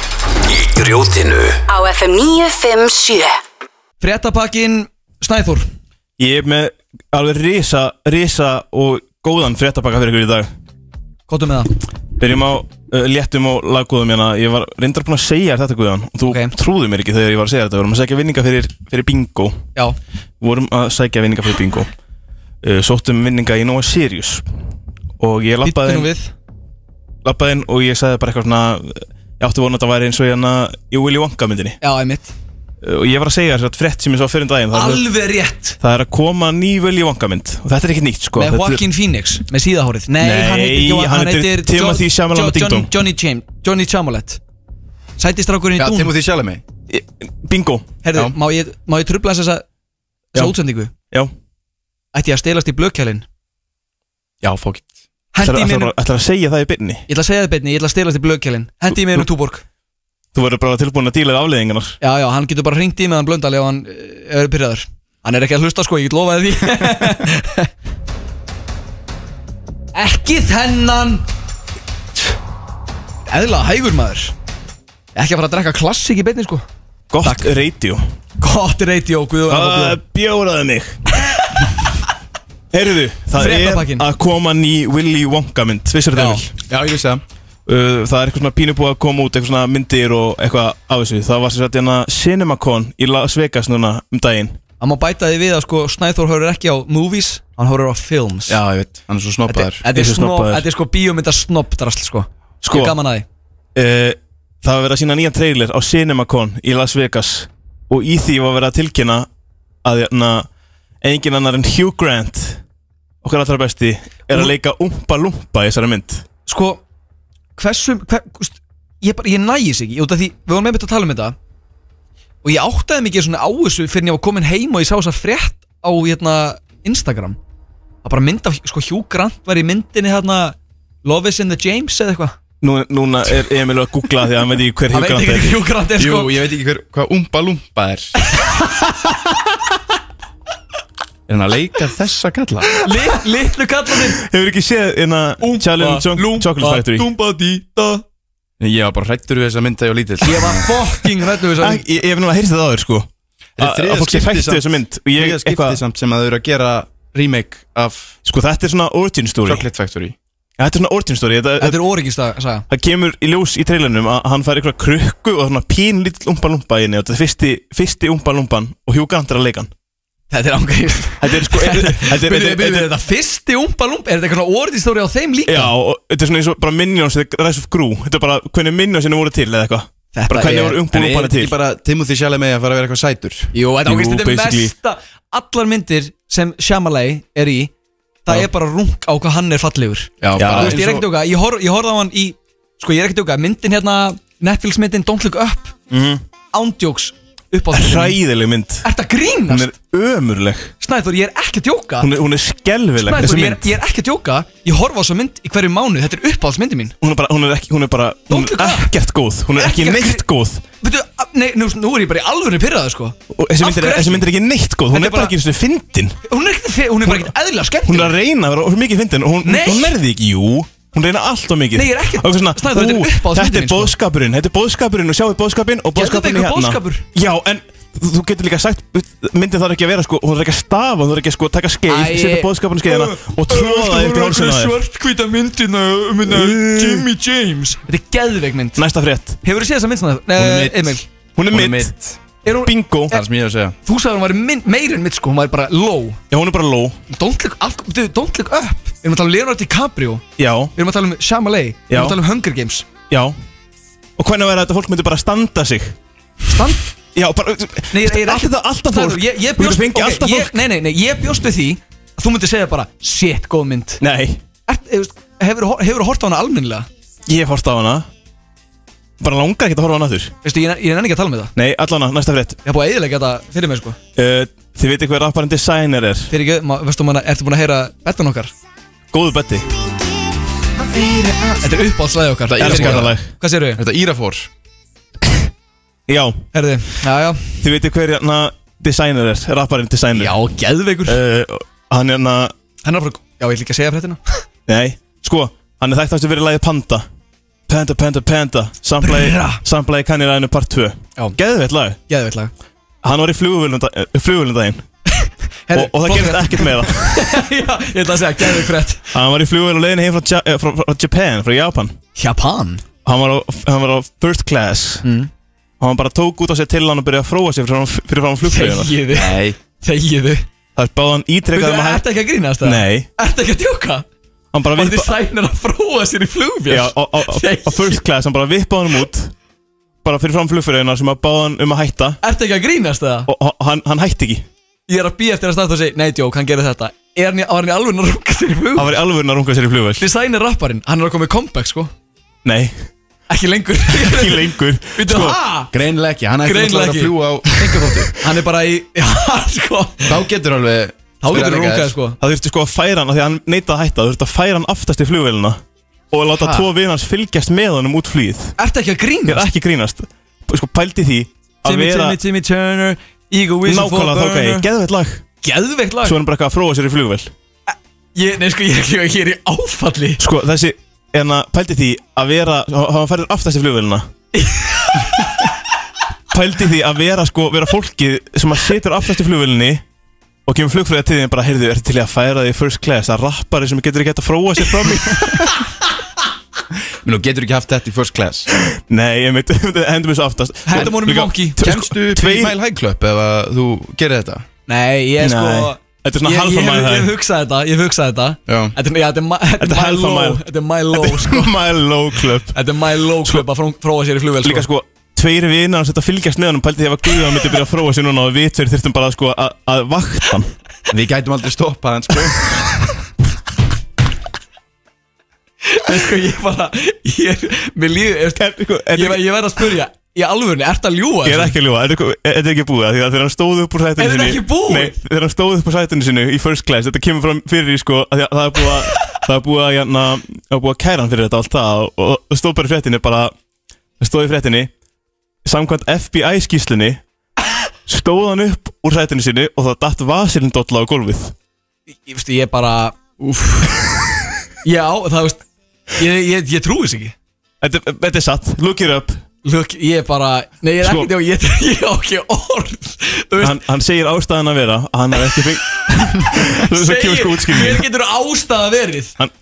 S10: grjótinu.
S2: Á FM 957
S3: Fréttapakkin Snæþór.
S4: Ég er með alveg risa, risa og góðan fréttapakka fyrir ykkur í dag.
S3: Kottum með það.
S4: Byrjum á uh, léttum og laggóðum hérna. Ég var reyndar búin að segja þetta Guðjón Og þú
S3: Ok.
S4: trúði mér ekki þegar ég var að segja þetta. Við vorum að sækja vinninga fyrir, fyrir bingo.
S3: Já,
S4: Við vorum að sækja vinninga fyrir bingo. Uh, Sóttum vinninga í Nova Sirius. Og ég lappaði inn, lappaði inn Og ég sagði bara eitthvað svona Ég átti vona að þetta væri eins og hérna Í Willy Wonka myndinni.
S3: Já, einmitt.
S4: Uh, Og ég var að segja þér þetta frétt sem ég sá fyrir um daginn það, er-
S3: Alveg rétt.
S4: það er að koma ný Willy Wonka mynd. Og þetta er ekki nýtt sko.
S3: Með
S4: Þetta er-
S3: Joaquin Phoenix Með síðahórið Nei,
S4: Nei,
S3: hann heitir, ekki-
S4: hann heitir Timothy
S3: Jo-
S4: Chalamet
S3: Jo-
S4: Ding
S3: Johnny,
S4: Dong.
S3: Johnny, Cham, Johnny Chalamet Sætistrákurinn í
S5: Já,
S3: Dún
S5: Timothy Chalamet.
S4: Bingo.
S3: Herðu,
S5: Já.
S3: má ég, má ég trubla þess að
S4: Já.
S3: Þessa útsendingu?
S4: Já.
S3: Ætti ég að stelast í blökkjælin
S5: Já, fókitt
S3: Hendi í mér
S4: ætlar að segja það í byrni
S3: Ég ætla að segja það beinni, ég ætla að stelast í blökkjælin Hendi í mér um túborg.
S4: Þú verður bara tilbúin að díla við afleðingarnar
S3: Já, já, hann getur bara hringt í meðan blöndali ef hann eh, er byrjaður Hann er ekki að hlusta sko, ég get lofaði því. Ekki þennan. Eðla hægur maður. Ekki að fara að drekka klassik í beinni sko.
S4: Gott radio.
S3: Gott radio, guður
S4: Það bjóraði mig Heyrðu, það
S3: Fréttapakkinn.
S4: er að koma ný Willy Wonka mynd Vissir þetta vel?
S5: Já, ég vissi það.
S4: Uh, það er eitthvað svona pínu búið að koma út eitthvað svona myndir og eitthvað á þessu. Það var sér að hérna CinemaCon í Las Vegas núna um daginn.
S3: Hann má bæta því við að sko Snæþór horfir ekki á movies Hann horfir á films.
S5: Já, ég veit, hann er svo
S3: Þetta
S5: snoppaður
S3: þetta er
S4: Þessi
S3: snopp,
S4: snobbaður.
S3: þetta er sko bíómynda snoppdrasl sko.
S4: Sko,
S3: Ég er gaman að því.
S4: uh, það var verið að sína nýjan trailer á CinemaCon í Las Vegas Og í því var verið að tilkynna að hérna, engin annar en Hugh Grant Okkar allra besti er að leika Umpa Lumpa í þessari mynd.
S3: Sko, hversu hver, úst, Ég, bara, ég nægis ekki. Út af því, við varum einmitt að tala um þetta. Og ég áttaði mikið svona á þessu Fyrir en ég var komin heim og ég sá þess að frétt Á hérna, Instagram. Það bara mynd af, sko, Hugh Grant var í myndinni hérna Love is in the James eða eitthvað.
S4: Nú, Núna er Emil að googla því að hann veit ekki hver Hugh
S3: veit
S4: Grant
S3: ekki
S4: er.
S3: Hugh Grant er
S5: Jú,
S3: sko.
S5: ég veit ekki hver, hvað umba lumpa er Er hann að leika þessa kalla?
S3: Lit, Litlu kallanir
S4: Hefur ekki séð inna Challenge Chocolate Factory?
S3: Dumba dýta
S5: Ég var bara hrættur við þessa mynd þegar ég var lítill.
S3: Ég var fucking hrættu við þess
S4: Æ, Ég hef núna heyrst þetta áður sko.
S5: Þetta er
S4: Að- fólk sé
S5: skipti
S4: hrætt við
S5: samt-
S4: þessa mynd og ég
S5: skipti samt sem að þau eru að gera remake af
S4: Sko þetta er svona origin story.
S5: Chocolate Factory.
S4: Þetta er svona origin story. Þetta,
S3: Þetta er að sagja
S4: það kemur í ljós í trailernum að hann fær eitthvað krukku og svona pín lítill umpa lumpa inni og þetta er fyrsti, lumpan og Hugh Grant er að leika hann
S3: Þetta er ángriðist
S4: Þetta er sko Þetta er- þetta er-
S3: Byrju,
S4: þetta
S3: byrju,
S4: er-
S3: þetta fyrsti umba lump Er þetta eitthvað orðistóri á þeim líka?
S4: Já, og þetta er svona eins og bara Minions eða Rise of Gru. Þetta er bara hvernig Minionsinu voru til eða eitthvað.
S3: Þetta
S4: Bara hvernig
S3: er-
S4: voru
S5: er
S4: lumpanir
S5: þetta
S4: til?
S5: ekki bara Timothy Chalamet að fara að vera eitthvað sætur?
S3: Jú, þetta
S4: Jú,
S3: ángriðist Þetta er mesta Allar myndir sem Shyamalan er í Það er bara rung á hvað hann er fallegur.
S5: Já,
S4: Já,
S3: Þú veist, ég er ekkert okkar Ég horf- ég horfði á hann í Sko, ég er ekkert okkar Myndin hérna Netflix myndin Don't Look Up
S4: Mhm.
S3: Ándjóks upp á
S4: Hræðileg mynd.
S3: Ertu að
S4: Hún
S3: grínast?
S4: er ömurleg.
S3: Snæður, ég er ekki að djóka.
S4: Hún er, hún er skelvileg
S3: Snæður,
S4: þessi
S3: ég er,
S4: mynd.
S3: ég er ekki að djóka. Ég horfa á þessa mynd í hverju mánu Þetta er uppáhaldsmyndi mín.
S4: Hún er bara, hún er ekki, hún er bara Hún
S3: Don't
S4: er
S3: look up.
S4: ekkert góð. Hún er ekki
S3: Ekki að
S4: neitt góð.
S3: Veitu, a- nei, nú, nú er ég bara í alvöru pyrraðu sko.
S4: Og þessi
S3: Af
S4: mynd er,
S3: hverju
S4: þessi
S3: ekki?
S4: mynd er ekki neitt góð. Hún
S3: Þetta
S4: er
S3: er
S4: bara
S3: bara-
S4: ekki eins og fyndin.
S3: Hún er, ekkert, fe- hún er bara ekkert eðlilega
S4: Hún er að reyna að vera svo mikið fyndin. Og Hún,
S3: Nei.
S4: hún nærði ekki, jú Hún reyna allt og mikið.
S3: Nei, ég er ekki-
S4: eitthvað svona,
S3: Snæður, þetta er
S4: ú,
S3: uppáhaldsmyndin
S4: Þetta er
S3: mín, sko.
S4: bóðskapurinn Þetta er bóðskapurinn og sjáu bóðskapinn Og bóðskapurinn
S3: Geðveikur
S4: er hérna.
S3: boðskapur.
S4: Já, en þú getur líka sagt Myndin þarf ekki að vera sko Hún er ekki að stafa Hún er ekki að sko taka skeið
S3: Æ,
S4: Setja bóðskapurinn skeiðina Og tróða það upp í hálsina á þér.
S3: Svartkvíta myndina Mynda Jimmy James. Þetta er geðveik mynd.
S4: Næsta frétt.
S3: Hefur þú séð þessa mynd svona?
S5: Hún er mitt.
S3: Emil?
S4: Hún er
S5: Hún er
S4: mitt
S3: hún,
S4: Bingo.
S5: Það er sem ég er að segja.
S3: Þú sagði hún var mynd, meir en mitt sko. Hún var bara low.
S4: Já, hún er bara low.
S3: Don't look, af, dude, don't look up. Við erum að tala um Leonardo DiCaprio.
S4: Já,
S3: Við erum að tala um Shyamalan Við erum að tala um Hunger Games.
S4: Já. Og hvernig verður þetta fólk myndi bara standa sig?
S3: Stand
S4: Já, bara
S3: Nei, ég, er
S4: alltaf
S3: Snæður,
S4: fólk.
S3: ég, ég bjóst,
S4: fengið
S3: ok,
S4: alltaf
S3: ég, nei, nei, nei, ég bjóst við því að þú myndir segja bara Shit, góð mynd.
S4: Nei,
S3: eh, Hefur þú hort á hana almennilega?
S4: ég hef hort á hana Bara langar ekki að horfa á hana aftur.
S3: Veistu, ég, ég nenni ekki að tala með það
S4: Nei, allan að næsta frétt.
S3: Ég har búið að eðilega þetta fyrir mig sko.
S4: Uh, Þið veitir hver rapparinn designer er.
S3: Fyrir ekki, ma- veistu manna, ertu búin að heyra betan okkar?
S4: Góðu betti.
S3: Þetta er uppáhaldslæði okkar.
S5: Þetta er
S4: Elskar þetta lag
S3: Hvað séru við?
S5: Þetta er Írafór
S4: Já,
S3: Herði, já, já.
S4: Þið veitir hver hérna designer er Rapparinn designer.
S3: Já, geðveikur.
S4: Uh, Hann er hérna
S3: Hann er frá, já, ég ætla ekki að segja fréttina.
S4: Nei, sko Hann er þekkt aftur verið lagið Panda Panda Samplagi,
S3: Bra.
S4: samplagi kanniræðinu part 2
S3: Já.
S4: Geðveitt lag.
S3: Geðveikt lag.
S4: Hann var í flugvölundaginn
S3: Herði,
S4: og, og það gerist ekkert með það
S3: Já, ég ætla að segja, geðveik frétt.
S4: Hann var í leiðin heim frá, eh, frá, frá Japan, frá Japan.
S3: Japan?
S4: Hann var á, hann var á first class.
S3: Mm.
S4: og hann bara tók út á sig til hann og byrjaði að fróa sig fyrir, fram- fyrir fram flugflöðuna
S3: Þegiðu.
S5: Nei.
S3: Þegiðu.
S4: Það er báðan ítrekkað um að
S3: Ertu ekki að grínast það?
S4: Nei,
S3: Ertu ekki að djóka?
S4: Hann bara vippa
S3: designir að fróa sér í flugvél?
S4: Já, á, first class, hann bara vippaði hann út bara fyrir fram flugflöðuna sem að báðan um að hætta.
S3: Ertu ekki að grínast það?
S4: og hann, hann hætti ekki.
S3: Ég er að býja eftir að starta og segja Nei, djók, hann gerir þetta. Er hann í, var hann í alveg að runga sér í flugvél?
S4: Hann var í alvörun að runga sér í flugvél.
S3: Designir rapparinn, hann er að koma í comeback, sko.
S4: Nei,
S3: Ekki lengur.
S4: Ekki lengur.
S3: Vittu,
S4: Sko,
S3: hæ?
S5: Greinilega ekki Hann ætti
S3: Greinilega
S5: náttúrulega að
S3: ekki.
S5: fljúa á
S3: Hann er bara í, já, sko.
S5: Þá getur alveg
S3: Þá getur hann rungað, sko.
S4: Það þurfti sko að færa hann Því hann neitaði að hætta. Það þurfti að færa hann aftast í flugvélina Og láta
S3: Ha?
S4: tvo vinans fylgjast með honum út flýð.
S3: Ertu ekki að
S4: Ég er
S3: grínast?
S4: ekki að grínast. Sko pældi því að
S3: Timmy,
S4: vera
S3: Timmy, Timmy Turner Eagle Whistle for
S4: Nákvæmlega þá gæði
S3: Burner.
S4: Geðveitt lag.
S3: Geðveikt lag?
S4: Svo er hann bara eitthvað að fróa sér í flugvél.
S3: Ég, Nei, sko, ég, ég, ég er í áfalli.
S4: Sko þessi En að pældi því að vera Hann færður aftast í flugvélina. Pældi því að vera sko Vera fólkið sem að situr aftast í flugvélinni Og kemur flugfræðið til því bara Heyrðu, ertu til í að færa því first class? Það rappari sem getur ekki hægt að fróa sér frá mig
S5: Nú getur ekki haft þetta í first class?
S4: Nei, ég myndi Hendum þessu aftast
S3: Hendum honum í
S4: Líka-
S3: monkey.
S4: tve-
S5: Kemstu í
S4: tveir-
S5: Mile High Club ef að þú gerir þetta?
S3: Nei, ég er sko.
S4: Þetta er svona halfa
S3: ég,
S4: mæði
S3: ég hef hugsað þetta, ég hef hugsað þetta Þetta er, þetta er, ma- þetta
S4: Þetta
S3: er
S4: a
S3: low. Þetta er my low, sko.
S4: My low club.
S3: Þetta er my low klub að fró- fróa sér í flugvél,
S4: Líka
S3: sko
S4: Tveir vinar hans þetta fylgjast með hann Pældi því að Guðjón myndi byrja að fróa sér núna Og við tveir þurftum bara sko að, að vakta hann.
S5: Við gætum aldrei stoppað hann sko.
S3: En sko, ég bara Ég líður Ég,
S4: sko,
S3: ég, ég verð að spurja Í alvörunni, ert að ljúga
S4: Ég er ekki að ljúa, er þetta er ekki búið að þegar hann stóð upp úr
S3: búið?
S4: Nei, þegar hann stóð upp úr sætinu sinu í first class Þetta kemur fram fyrir í sko að að Það er búið að Það er búið að, það er búið að kæra hann fyrir þetta allt það Og, og, og stóð bara í fréttinni bara stóð í fréttinni Samkvæmt FBI skýslunni Stóð hann upp úr sætinu sinni og það datt vasirinn dolla á gólfið.
S3: Ég veist, ég bara Úff. Já, það veist Ég, ég, ég trúi þess ekki.
S4: Þetta, þetta er satt, look it up.
S3: Look, ég bara Nei, ég er
S4: Sko-
S3: ekki, ég, ég á ekki orð. Þú veist,
S4: hann, hann segir ástæðan að vera að hann er ekki feng Það kemur sko
S3: Hver
S4: útskýringin.
S3: getur ástæða verið?
S4: hann,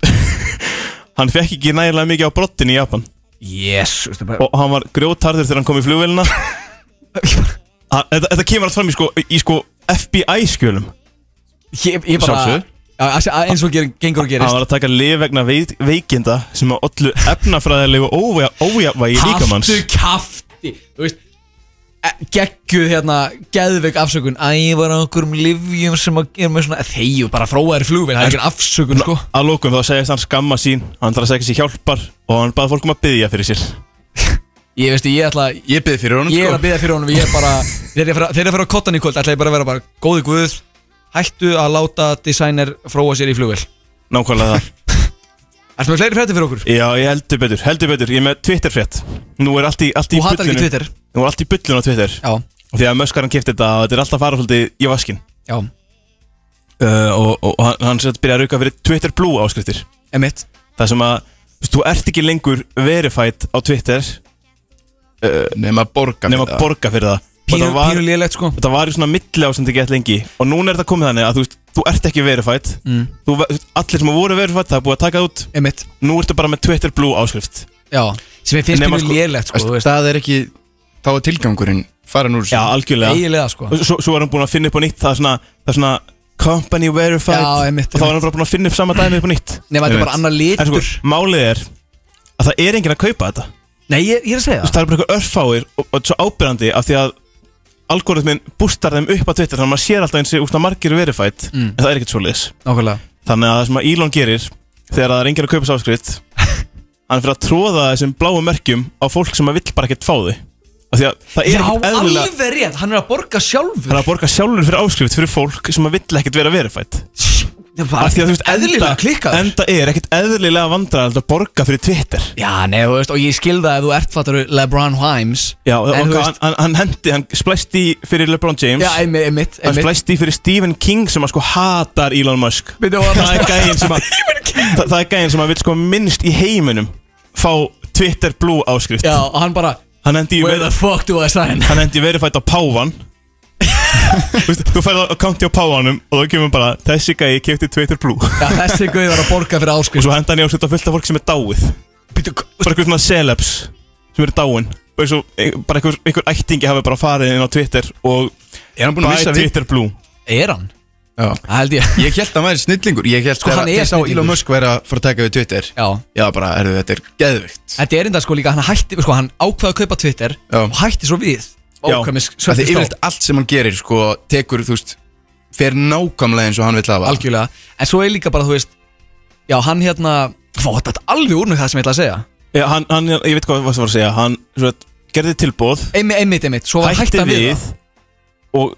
S4: hann fekk ekki nægilega mikið á brottin í Japan
S3: Jésus
S4: og hann var grjótarður þegar hann kom í flugvélina. Hann- þetta, kemur allt fram í sko, í sko FBI skjölum.
S3: Ég, ég bara
S5: Sjálfsögðu.
S3: Já, eins og ger, gengur og
S4: hann
S3: gerist
S4: var að taka lif vegna veik, veikinda sem að ollu efnafræðilegu ója- ójafvægi líkamanns
S3: Haftu kafti Þú veist Gegguð hérna Geðveik afsökun. Æ, ég var á einhverjum livjum sem að gera með svona Þegju, bara fróðaðir flugvél Það er ekki afsökun, sko.
S4: Að lókum þá segist hann skamma sín. Hann þarf að segja sér hjálpar og hann baði fólk um að byggja fyrir sér.
S3: Ég veist, ég ætla
S5: Ég byrði fyrir honum
S3: Ég er
S5: sko.
S3: að byggja fyrir honum Ég er bara Þegar ég fer að- fer að kottan í kvöld ætla ég bara að vera bara Góði guð Hættu að láta designer fróa sér í flugvél.
S4: Nákvæmlega það.
S3: Ertu með fleiri frétti fyrir okkur?
S4: já ég heldur betur, heldur betur. Ég er með Twitter frétt nú er allt í, allt í
S3: Þú hatar ekki Twitter
S4: nú er allt í bullinu á Twitter.
S3: Já,
S4: og því að möskarinn kipti þetta og þetta er alltaf fara svolítið í vaskin
S3: já,
S4: uh, og, og hann, hann sett byrja að rauka fyrir Twitter Blue áskriftir.
S3: Emitt
S4: það sem að þú veist, þú ert ekki lengur verified á Twitter
S5: Nefn að borga
S4: nema að borga fyrir það. Og
S3: Pínu,
S4: það var,
S3: pínu lélegt, sko.
S4: Þetta var í svona milli ásandi gett lengi. Og núna er þetta komið þannig að þú veist þú ert ekki verified.
S3: Mm.
S4: þú, ve- allir sem voru verified það er búið að taka það út.
S3: Emitt
S4: nú ertu bara með Twitter Blue áskrift
S3: Já. Sem ég finnst
S4: Nema,
S3: pínu
S4: sko,
S3: lélegt, sko Þú veist.
S5: Það er ekki Þá er tilgangurinn farin úr
S4: já algjörlega.
S3: Eiginlega, sko.
S4: Og svo, svo er hann búin að finna upp á nýtt það er svona, það er svona company verified.
S3: Já, einmitt,
S4: og þá er hann bara búin að finna upp sama dæmi upp á nýtt.
S3: Nei, þetta er bara annar
S4: en
S3: litur
S4: sko málið er að það er enginn að kaupa þetta.
S3: Nei, ég, ég er að segja
S4: Þú veist, það er bara eitthvað örfáir og, og svo ábyrjandi af því að algoritmin bústar þeim upp á Twitter þannig að maður sér alltaf eins og úst að margir er verified
S3: Mm.
S4: en það er ekkert svoleiðis.
S3: Nákvæmlega.
S4: Þannig að það sem að Elon gerir þegar það er enginn að kaupa sáskrift hann fyrir að tróða þessum bláu merkjum á fólk sem að vill bara ekkert fá þau er
S3: Já,
S4: eðlilega
S3: alveg rétt. Hann er að borga sjálfur.
S4: Hann er að borga sjálfur fyrir áskrift fyrir fólk sem að vill ekkert vera verified. Af því að þú veist
S3: Eðlilega
S4: enda,
S3: klikkaður
S4: enda er ekkert eðlilega vandræðald að borga fyrir Twitter.
S3: Já, nei, þú veist Og ég skilða ef þú ert fattur LeBron Himes
S4: Já, og
S3: En
S4: hann,
S3: veist-
S4: hann, hann hendi, hann splæst í fyrir LeBron James.
S3: Já, einmitt, einmitt,
S4: Hann
S3: einmitt.
S4: splæst í fyrir Stephen King sem að sko hatar Elon Musk.
S3: Og
S4: Það er gæðin sem að það er gæðin sem að vil sko minnst í heiminum fá Twitter Blue áskrift.
S3: Já, og hann bara
S4: Hann hendi í
S3: Where the fuck do I sign?
S4: Hann hendi verified á Pávan Þú veist, Þú færði að counti á Pávanum og þá kemur bara þessi gæði kefti Twitter Blue
S3: Já, þessi gauð var að borga fyrir
S4: og
S3: áskrift
S4: svo henda hann í áskrift á fullt af fólk sem er dáið
S3: Býtu,
S4: bara eitthvað svona celebs sem eru dáin og eins og e- bara einhver, einhver ættingi hafi bara farið inn á Twitter og
S5: Er hann búin að
S4: bæði
S5: missa við?
S4: Twitter Blue
S3: Er hann?
S5: Já.
S3: Það held ég.
S5: Ég held að hann væri snillingur. Ég held
S3: Sko,
S5: að
S3: er
S5: sá
S3: snillingur.
S5: Elon Musk vera að fara að taka við Twitter.
S3: Já.
S5: Já, bara, herru, þetta er geðvikt
S3: Þetta er enda sko líka, hann hætti, sko, hann ákvaði að kaupa Twitter
S5: Já.
S3: og hætti svo við.
S4: Já.
S3: Ókvæmis
S5: Það er yfirleitt allt sem hann gerir, sko, tekur, þú veist Fer nákvæmlega eins og hann vill hafa.
S3: Algjörlega. En svo er líka bara, þú veist Já, hann hérna Fá, þetta er alveg úr með það sem ég ætla að segja.
S4: Já, hann, hann, ég veit hvað það var að segja. Hann svo, að, gerði tilbóð
S3: Einmitt, einmitt, einmitt. Svo hætti
S4: Hætti
S3: við
S4: við Og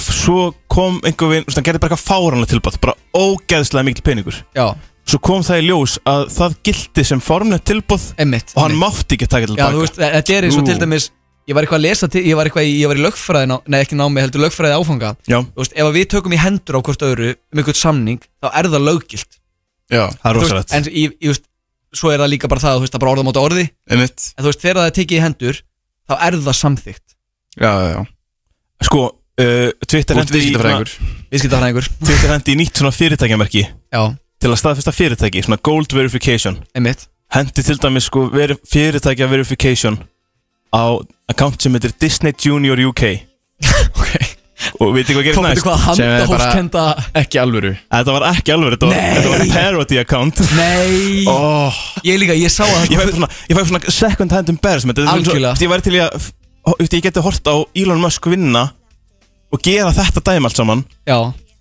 S4: svo kom einhver vinn Hann gerði bara eitthvað fáranlega tilbóð Bara ógeðslega mikil peningur.
S3: Já,
S4: Svo kom það í ljós að það gildi sem formnett tilbóð
S3: einmitt
S4: Og hann
S3: einmitt.
S4: mátti ekki taka
S3: Já, þú
S4: tilbaka
S3: veist, þetta er eins og
S4: Ú.
S3: til dæmis Ég var eitthvað að lesa til, ég var eitthvað í, ég var í lögfræði ná, Nei, ekki námi, heldur lögfræði áfanga.
S4: Já,
S3: Þú veist, ef að við tökum í hendur á hvort öðru Um einhvern samning, þá er það löggilt.
S5: Já,
S4: það er
S3: Þú veist,
S4: rosalegt.
S3: En ég, ég veist, svo er það líka bara það Þú veist, það er bara orða móta orði.
S5: Einmitt.
S3: En þú veist, þegar það er tekið í hendur Þá er það samþykkt.
S5: Já, já, já.
S4: Sko, uh, Twitter hendi í,
S5: viðskiptafræðingur.
S3: Viðskiptafræðingur.
S4: Twitter hendi í nýtt svona fyrirtækjamerki.
S3: Já,
S4: Til að staðfesta fyrirtæki, svona gold verification.
S3: Einmitt.
S4: Hendi til dæmis sko veri, fyrirtækja verification Á account sem heitir Disney Junior UK
S3: Ok.
S4: Og veitir hvað gerist
S3: Hvað
S4: næst?
S3: hvað
S5: Sem er bara-
S3: handahófskenda
S5: Ekki alvöru.
S4: Þetta var ekki alveg, þetta var,
S3: Nei.
S4: þetta var parody account.
S3: Nei.
S4: Oh,
S3: Ég líka, ég sá að
S4: Ég fæ svona, svona second hand embarrassment.
S3: Algjörlega.
S4: Ég væri til að f- Þú veist, Ég geti hort á Elon Musk vinna Og gera þetta dæmi allt saman.
S3: Já.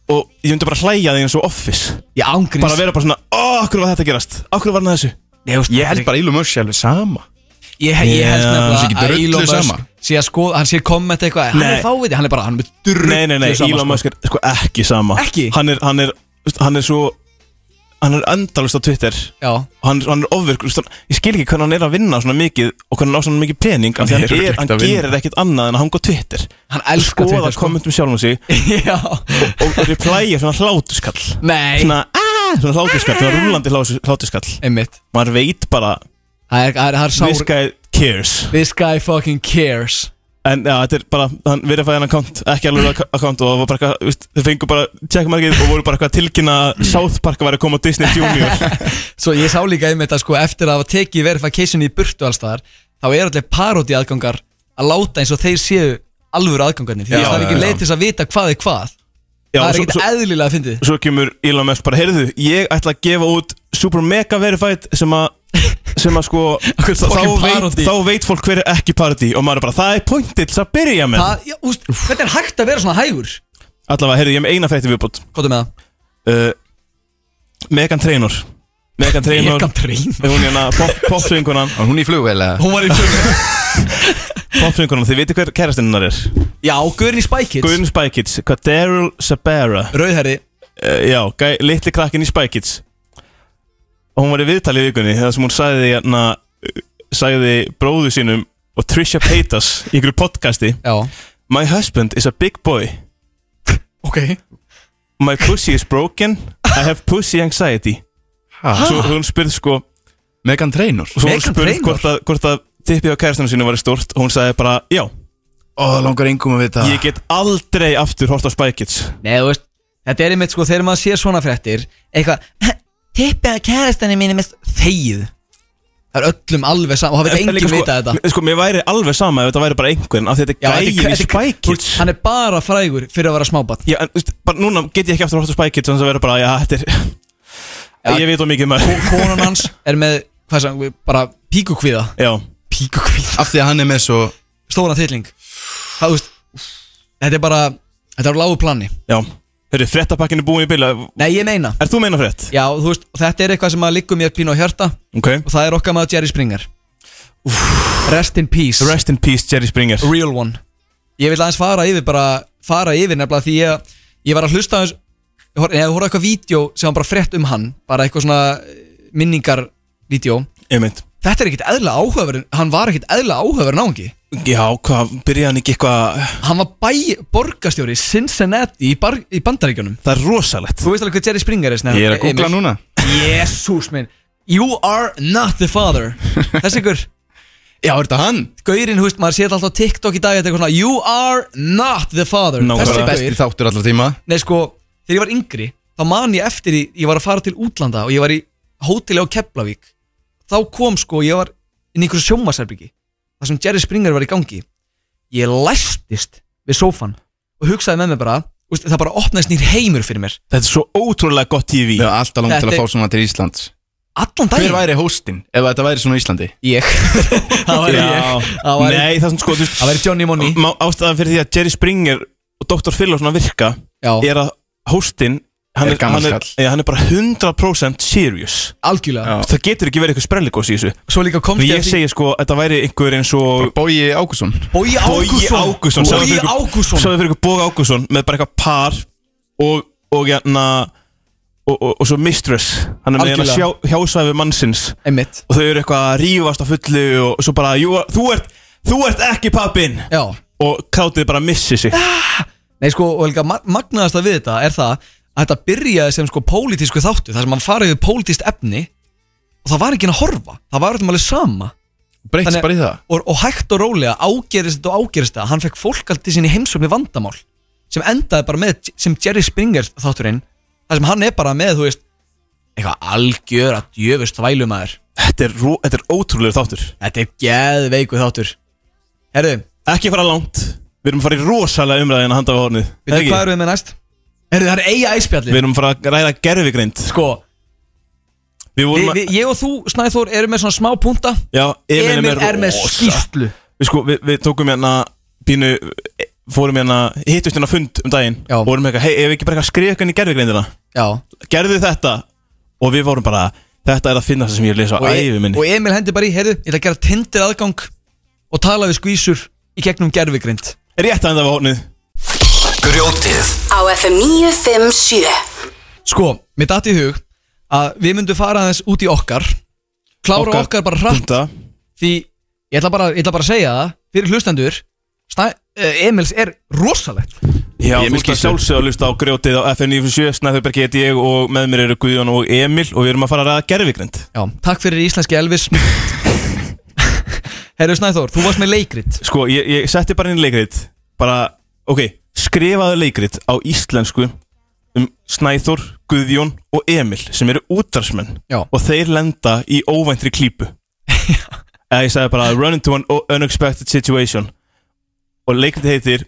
S4: Og ég myndi bara hlæja því eins og office.
S3: Ég ángríns
S4: Bara vera bara svona Ó, okkur var þetta að gerast? Okkur var hann að þessu?
S3: Ég, veist,
S5: Ég held bara Elon Musk sé alveg sama.
S3: Ég, ég held
S4: Já,
S3: nefnilega
S5: sé ekki
S3: að
S5: drullu
S3: Elon
S5: sama.
S3: Musk sé að skoða, hann sé komment eitthvað. Hann
S4: Nei.
S3: er fáviti, hann er bara, hann er með drullu
S4: Nei, nei, nei,
S3: sama,
S4: Elon
S3: sko.
S4: Musk er sko ekki sama.
S3: Ekki?
S4: Hann er, hann er, hann er svo hann er endalust á Twitter.
S3: Já.
S4: Og hann, hann er ofvirk hann- ég skil ekki hvernig hann er að vinna svona mikið og hvernig hann á svona mikið pening af því
S3: Hann
S4: hann,
S3: er
S4: hann gerir ekkert annað en að hanga á Twitter.
S3: Hann elskar
S4: skoða
S3: Twitter, sko.
S4: kommentum sjálfum sig.
S3: Já.
S4: Og, og replæja svona hlátuskall
S3: Nei.
S4: Svona, aah, svona hlátuskall, svona rúlandi hlátus- hlátuskall
S3: Einmitt.
S4: Maður veit bara
S3: Það er, það er, það er sár
S4: this guy cares.
S3: This guy fucking cares
S4: En já, þetta er bara, hann verifæði hann account, ekki alveg ak- account og það var bara eitthvað, veist, þeir fengu bara checkmarkið og voru bara eitthvað að tilkynna að South Park að vera að koma á Disney Junior.
S3: Svo ég sá líka einmitt að sko eftir að hafa tekið verification í burtu allstaðar þá er allir parodi aðgangar að láta eins og þeir séu alvöru aðgangarnir. Því
S4: Já,
S3: að það er ekki til þess að vita hvað er hvað.
S4: Já,
S3: Það er
S4: svo-
S3: eðlilega að fyndið.
S4: Svo kemur Elon Musk bara, heyrðu, ég ætla að gefa út Super Mega Verified sem að sem að sko þá, veit, þá veit fólk hver er ekki parody og maður er bara, það er pointið til þess að byrja með.
S3: Það, já, úst, Hvernig er hægt að vera svona hægur?
S4: Allavega, heyrðu, ég er með eina frétti viðbútt
S3: Hvað er með það?
S4: uh, Megan Trainor. Megan Trainor
S3: Megan Trainor?
S4: Hún er hérna pop, popsvingunan
S3: Og hún í flugvél eða? Hún var í flugvél.
S4: Popsvingunan, þið veitir hver kærastinn hennar er?
S3: Já, Guðurinn í Spy Kids.
S4: Guðin Spy Kids, hvað Daryl Sabera
S3: Rauðherri
S4: uh, Já, gæ, litli krakkin í Spy Kids hún var í viðtali í vikunni Það sem hún sagði hérna Sagði bróðu sínum Og Trisha Paytas í ykkur podcasti
S3: Já.
S4: My husband is a big boy.
S3: Ok.
S4: My pussy is broken. I have pussy anxiety.
S3: Ha?
S4: Svo hún spurði sko
S3: Megan Trainor.
S4: Svo hún
S3: Megan
S4: spurði
S3: Trainor?
S4: hvort að, hvort að tippið á kærastunum sínu var stort Og hún sagði bara, já.
S3: Ó, langar engum að vita.
S4: Ég get aldrei aftur hort á Spy Kids.
S3: Nei, þú veist Þetta er einmitt sko þegar maður sér svona fréttir Eitthvað Tippið að kærastanir mín er mest þegið. Það er öllum alveg saman Og það
S4: En-
S3: veit
S4: en líka
S3: enginn
S4: sko-
S3: vita þetta.
S4: Sko, mér væri alveg sama ef þetta væri bara einhvern Af því þetta
S3: Já,
S4: er
S3: þetta
S4: gæin í
S3: þetta
S4: Spy Kids.
S3: Hann er bara frægur fyrir að vera smábat
S4: Já, en þú veist, bara núna get ég ekki aftur hort á Spy Kids Þannig að vera bara, já, þetta er Ég veit of mikið maður
S3: Konan hans er með, hvað sem, bara píkukvíða.
S4: Já.
S3: Píkukvíða.
S5: Af því að hann er með svo
S3: Stóran þylling Það, þú veist Þetta er bara, þetta er á lágu plani
S4: Já Hörru, fréttapakkin er búin í bila
S3: Nei, ég meina.
S4: Er þú meina frétt?
S3: Já, þú veist, þetta er eitthvað sem að liggum mér pínu á hjarta.
S4: Ok.
S3: Og það er okkar maður Jerry Springer. Rest in peace.
S4: Rest in peace, Jerry Springer.
S3: Real one. Ég vil aðeins fara yfir bara Fara yfir nefnilega því ég Ég var að hlusta aðeins Ég horfði ég horfði á eitthvað vídeo sem var bara frétt um hann Bara eitthvað svona minningar vídeo
S4: Einmitt.
S3: Þetta er ekkit eðla áhugaverð Hann var ekkit eðla áhugaverð náungi
S4: Já, hvað, byrjaði hann ekki eitthvað
S3: Hann var bæ, borgastjóri í Cincinnati í, bar, í bandaríkjunum.
S4: Það er rosalegt.
S3: Þú veist alveg hvað Jerry Springer er snæður
S5: Ég er að googla núna.
S3: Jésús minn. You are not the father. Þessi ykkur.
S5: Já, er þetta hann?
S3: Gaurinn, hú veist, maður séð alltaf á TikTok í dag Þetta er eitthvað svona You are not the father.
S5: Nákvæmlega.
S3: Þessi
S5: Besti
S3: gaur
S5: þáttur allar tíma.
S3: Nei sko, þegar ég var yngri Þá man ég eftir því, ég var að fara til útlanda Og ég var í hóteli á Keflavík. Þá kom sko, ég var inn í einhverju sjómasherbyggi Það sem Jerry Springer var í gangi Ég læstist við sófan Og hugsaði með mér bara þú veist, Það bara opnaðist nýr heimur fyrir mér.
S4: Þetta er svo ótrúlega gott TV
S5: Við erum alltaf langt til að fá svona til Íslands.
S3: Allan
S5: Hver
S3: daginn
S5: væri hóstinn ef þetta væri svona á Íslandi?
S3: Ég. Það væri ég. Það væri,
S4: Nei, það er svona sko, þú veist
S3: það væri Johnny Money.
S4: Má- Ástæðan fyrir því að Jerry Springer og Dr. Phil og svona virka
S3: Já,
S4: er að hóstinn hann
S5: Er
S4: hann, er, ja, hann er bara 100% serious.
S3: Algjörlega.
S4: Það getur ekki verið eitthvað sprelligós í þessu.
S3: Svo líka komst ég
S4: ég
S3: að því
S4: segi sko, þetta væri einhver eins og
S5: Bói Ágússon
S3: Bogi
S4: Bogi
S3: Ágússon
S4: Ágússon sjáðu
S3: Bogi
S4: fyrir ykkur Bogi Ágússon með bara eitthvað par og, og hérna og, og, og svo Mistress. Hann er með hérna hjá, hjásvæfi mannsins.
S3: Einmitt.
S4: Og þau eru eitthvað að rífast á fullu og svo bara, jú, þú ert þú ert ekki pappin
S3: Já.
S4: Og krátið bara missi sig.
S3: Nei sko, og líka ma- magnaðasta við þetta er það að þetta byrjaði sem sko pólitísku þáttu þar sem hann farið við pólitískt efni og það var ekki að horfa það var öllum alveg sama.
S5: Breytist bara í það?
S3: Og, og hægt og rólega ágerist þetta og ágerist þetta hann fekk fólk allt til sinni heimsöfni vandamál sem endaði bara með sem Jerry Springer þátturinn þar sem hann er bara með, þú veist eitthvað algjör að djöfust þvælumæður
S4: þetta er, þetta er ótrúlega þáttur.
S3: Þetta er geðveiku þáttur. Herðu,
S4: ekki fara langt. Við erum að fara í rosalega umræðina handa á hornið.
S3: Veitu hvað erum við með næst? Herðu, það er eiga
S4: við
S3: æspjalli
S4: erum fara að ræða gerfigreind
S3: Sko,
S4: við
S3: vi,
S4: vorum að
S3: vi, ég og þú, Snæþór, erum með svona smá punta.
S4: Já, Emil,
S3: Emil er með
S4: rosa-
S3: skýrslu.
S4: Við, sko, við, við tókum hérna pínu fórum hérna hittust hérna fund um daginn.
S3: Já.
S4: og vorum eitthvað, hei, ef við ekki bara eitthvað skrifa eitthvað í gerfigreindina
S3: Já.
S4: Gerðu þetta. Og við vorum bara þetta er að finna það sem ég lesa á
S3: og, e-
S4: æfi minni.
S3: og Emil hendi bara í, heyrðu, ég ætla að gera tindir aðgang og tala við skvísur í gegnum gerfigrind
S4: rétt að enda á hornið
S10: Grjótið.
S2: Á FM 957
S3: Sko, mér datt í hug að við myndum fara aðeins út í okkar klára okkar,
S4: Okkar
S3: bara hratt.
S4: Punta.
S3: því ég ætla, bara, ég ætla bara að segja það fyrir hlustendur Stæ, uh, Emils er rosalegt.
S4: Já,
S5: Ég er
S4: þú að
S5: skýrslu.
S4: sjálfsögða að lusta á grjótið á FN97 Snæðurberg heiti ég og með mér eru Guðjón og Emil og við erum að fara að ræða gerfigrind
S3: Já, takk fyrir íslenski Elvis Herru Snæþór, þú varst með leikrit.
S4: Sko, ég, ég setti bara inn leikrit bara, ok, skrifaðu leikrit á íslensku um Snæþór, Guðjón og Emil sem eru útarsmenn
S3: Já.
S4: og þeir lenda í óvæntri klípu. Eða ég sagði bara run into an unexpected situation. Og leikrit heitir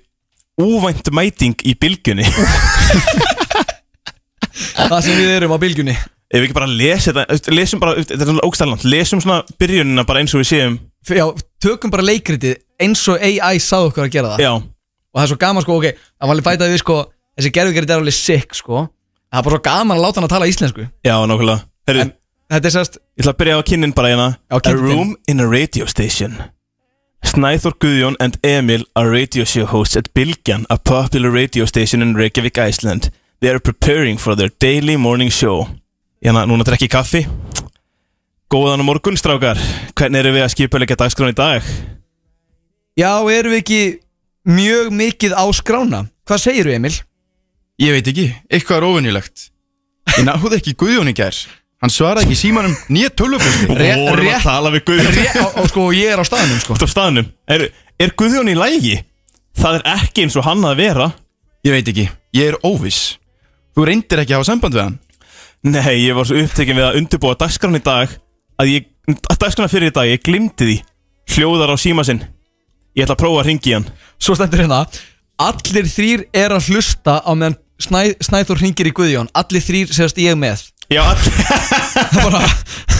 S4: Óvænt mæting í bylgjunni.
S3: Það sem við erum á bylgjunni.
S4: Ef við ekki bara lesa þetta, lesum bara, þetta er svona ógstæðland, lesum svona byrjunina bara eins og við séum.
S3: Já, tökum bara leikritið eins og AI sáðu okkur að gera það.
S4: Já,
S3: Og það er svo gaman sko, ok Það var alveg bætaði við sko Þessi gerðuggerð er alveg sick sko en Það er bara svo gaman að láta hann að tala íslensku
S4: já, nákvæmlega Herru,
S3: En þetta er sérst
S4: ég ætla að byrja á kynnin bara hérna
S3: Já,
S4: A
S3: kynntin.
S4: room in a radio station Snæþór Guðjón and Emil are radio show hosts at Bilgjan, a popular radio station in Reykjavík, Iceland. They are preparing for their daily morning show. Hérna, núna drekki kaffi. Góðan morgun, strákar. Hvernig eru við að skipa leika dagskrán í dag?
S3: Já, erum við ekki mjög mikið á skrána. Hvað segirðu Emil?
S5: Ég veit ekki, eitthvað er óvinnilegt Ég náði ekki Guðjón í gær. Hann svaraði ekki símanum. Nýja tölvupústi
S4: vorum
S3: rétt-
S4: að tala við Guðjón.
S3: Og, og sko, ég er á staðnum sko.
S4: Þú á staðnum. Er, er Guðjón í lægi? Það er ekki eins og hann að vera.
S5: Ég veit ekki, ég er óviss. Þú reyndir ekki að hafa samband við hann?
S4: Nei, ég var svo upptekinn við að undirbúa dagskrána í dag að ég, að dagskrána fyrir í dag, ég glimti því. Hljóðar á síma sinn Ég ætla að prófa að ringi hann.
S3: Svo stendur hérna Allir þrýr er að hlusta á meðan Snæ, Snæþór hringir í Guðjón. Allir þrýr segast ég með.
S4: Já.
S3: Það bara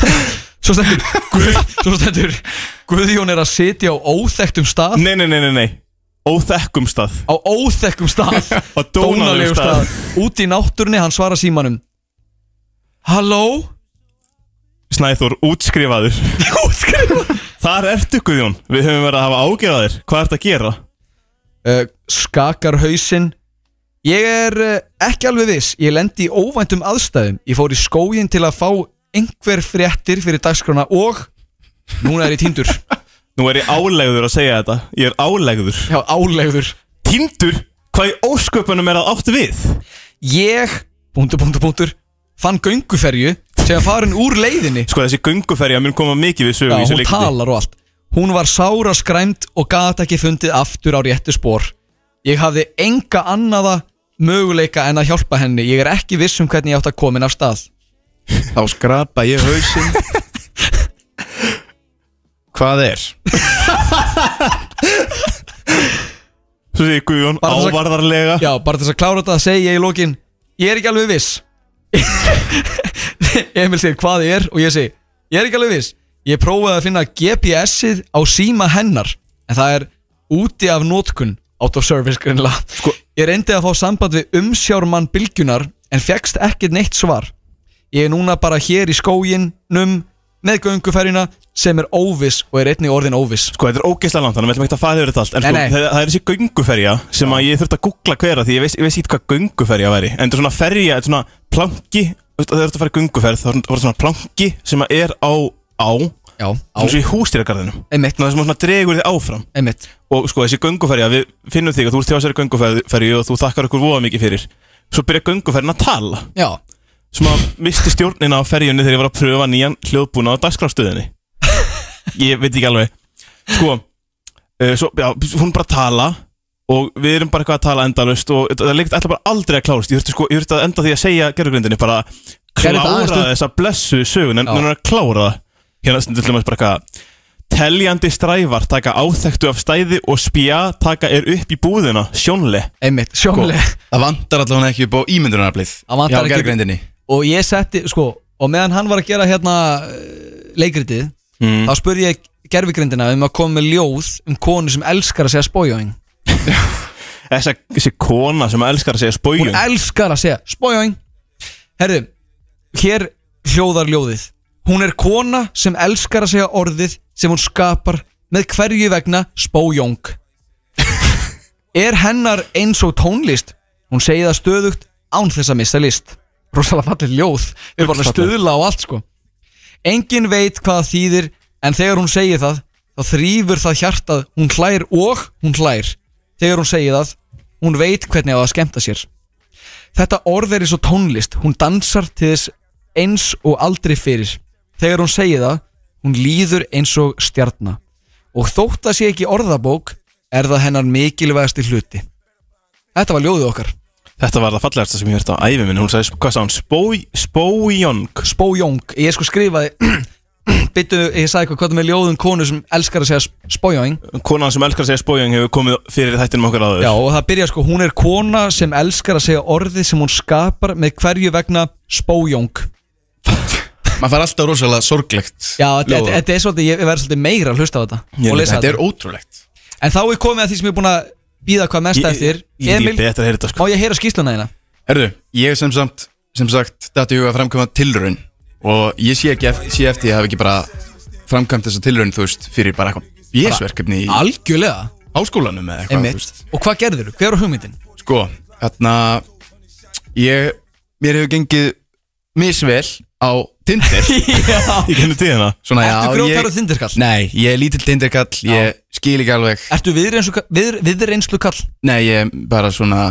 S3: Svo stendur, Guð, svo stendur Guðjón er að sitja á óþekktum stað.
S4: Nei, nei, nei, nei, nei. Óþekkum stað.
S3: Á óþekkum stað.
S4: Á dónalegum stað.
S3: Út í náttúrunni, hann svarar símanum. Halló?
S4: Snæþór, útskrifaður.
S3: Útskrifa
S4: Þar ertu Guðjón, við höfum verið að hafa ágjörðaðir Hvað ertu að gera?
S3: uh, Skakar hausinn. Ég er uh, ekki alveg viss. Ég lendi í óvæntum aðstæðum. Ég fór í skógin til að fá einhver fréttir fyrir dagskrána og núna er ég týndur.
S4: Nú er ég álegður að segja þetta. Ég er álegður.
S3: Já, álegður.
S4: Tindur? Hvað í ósköpunum er að áttu við?
S3: Ég, búndur, búndur, búndur Fann gönguferju sem að farin úr leiðinni?
S4: Sko þessi gönguferja mun koma mikið við sögu
S3: Já,
S4: í þessu
S3: hún
S4: leikti
S3: talar og allt. Hún var sára skræmt og gat ekki fundið aftur á réttu spór Ég hafði enga annaða möguleika en að hjálpa henni. Ég er ekki viss um hvernig ég átt að komin af stað.
S5: Þá skrapa ég hausinn. Hvað er?
S4: Svo segir Guðjón
S3: Bara þess að-
S4: ávarðarlega.
S3: Já, bara til þess að klára þetta að segja ég í lokin Ég er ekki alveg viss Emil segir hvað er? Og ég segi Ég er ekki alveg viss. Ég prófaði að finna GPS-ið á síma hennar En það er úti af nótkun Out of service greinlega sko, Ég reyndi að fá samband við umsjármann bylgjunar En fegst ekkert neitt svar. Ég er núna bara hér í skóginum Með gönguferjuna sem er óviss Og er einnig orðin óviss.
S4: Sko þetta er ógeðslega langt þannig að við ætlum ekki að fara yfir þetta allt. En
S3: Nei,
S4: sko
S3: nei.
S4: það, það er þessi gönguferja sem að ég þurfti að googla hver að því. Ég veist, ég veist ekki hvað gönguferja væri. En þetta er svona ferja, þetta er svona planki þú veist, Það er þetta að fara í gönguferð Það er svona- svona planki sem er á á
S3: Já, á,
S4: Svona svo í hústýragarðinum
S3: einmitt,
S4: Það sem svona dregur þig áfram.
S3: Einmitt.
S4: Og sko þessi gönguferja, við finnum þig að þú ert hjá þessari gönguferju og þú þakkar okkur voða mikið fyrir. Svo byrja gönguferjin að tala.
S3: Já,
S4: sem að misti stjórnina á ferjunni þegar ég var að pröfa nýjan hljóðbúna á dagskráfstöðinni ég veit ekki alveg. Sko, uh, svo, já, hún bara tala og við erum bara eitthvað að tala endalust og það leikt ætla bara aldrei að klárast. Ég þurfti, sko, ég þurfti að enda því að segja gerðugrindinni bara klára þessa blessu sögun en hún er að klára það. Hérna stundum dæmis bara eitthvað teljandi strævar taka áþektu af stæði og spja taka er upp í búðina. Sjónle.
S3: Einmitt, sjónlega
S5: Það vantar allavega ekki upp á
S3: vantar
S5: Já,
S3: ekki-
S5: gerðgrindinni
S3: Og ég setti, sko, og meðan hann var að gera hérna eh, leikritið
S4: mm.
S3: Þá spurði ég gerfigrindina um að koma með ljóð um konu sem elskar að segja spójóing
S4: Þessa, þessi kona sem elskar að segja
S3: Hún
S4: spójung
S3: elskar að segja spójóing Herðu, hér hljóðar ljóðið. Hún er kona sem elskar að segja orðið sem hún skapar með hverju vegna spójóng Er hennar eins og tónlist? Hún segi það stöðugt án þess að missa list. Rosalega fallið ljóð. Við erum bara að stuðla á allt sko. Engin veit hvað þýðir En þegar hún segir það Þá þrýfur það hjartað. Hún hlær og hún hlær Þegar hún segir það Hún veit hvernig á að skemmta sér. Þetta orð er eins og tónlist Hún dansar til þess eins og aldrei fyrir. Þegar hún segir það Hún líður eins og stjarna. Og þótt að sé ekki orðabók Er það hennar mikilvægasti hluti. Þetta var ljóðið okkar.
S4: Þetta var það fallegasta sem ég hört á æfi minn Hún sagði, hvað sá hún, spójong
S3: Spójong, ég sko skrifaði Byttu, ég sagði eitthvað hvað er með ljóðum konu sem elskar að segja spójong
S4: Konan sem elskar að segja spójong hefur komið fyrir þættinum okkar áður.
S3: Já og það byrja sko, hún er kona sem elskar að segja orðið sem hún skapar með hverju vegna spójong
S5: Maður fær alltaf rosalega sorglegt
S3: Já, þetta, þetta, þetta er svolítið, ég verð svolítið meira að hlusta á þetta
S4: Ég
S3: og lesa
S5: Þetta er
S3: þetta.
S5: ótrúlegt.
S3: En þá er komið að því sem ég er búin að býða hvað mest
S4: Ég-
S3: eftir.
S4: Ég er
S3: Emil,
S4: betur að heyra þetta sko.
S3: má ég heyra skýsluna þína?
S5: Herðu, ég sem samt sem sagt, þetta er að framkvæma tilraun og ég sé ekki eftir, sé eftir ég hafi ekki bara framkvæmt þessa tilraun, þú veist, fyrir bara eitthvað bésverkefni í
S3: Algjörlega
S5: háskólanum eða eitthvað, þú
S3: Einmitt.
S5: veist.
S3: Og hvað gerður? Hver var hugmyndin?
S5: Sko, þarna ég, mér hefur gengið misvel á Tinder
S4: Í kynnu tíðina
S5: Svona,
S3: Ertu
S5: já,
S3: grjótarður
S5: ég,
S3: þindirkall?
S5: Nei, ég er lítill Tinderkall, ég skil ekki alveg
S3: Ertu viðreynslu, við, viðreynslu kall?
S5: Nei, ég er bara svona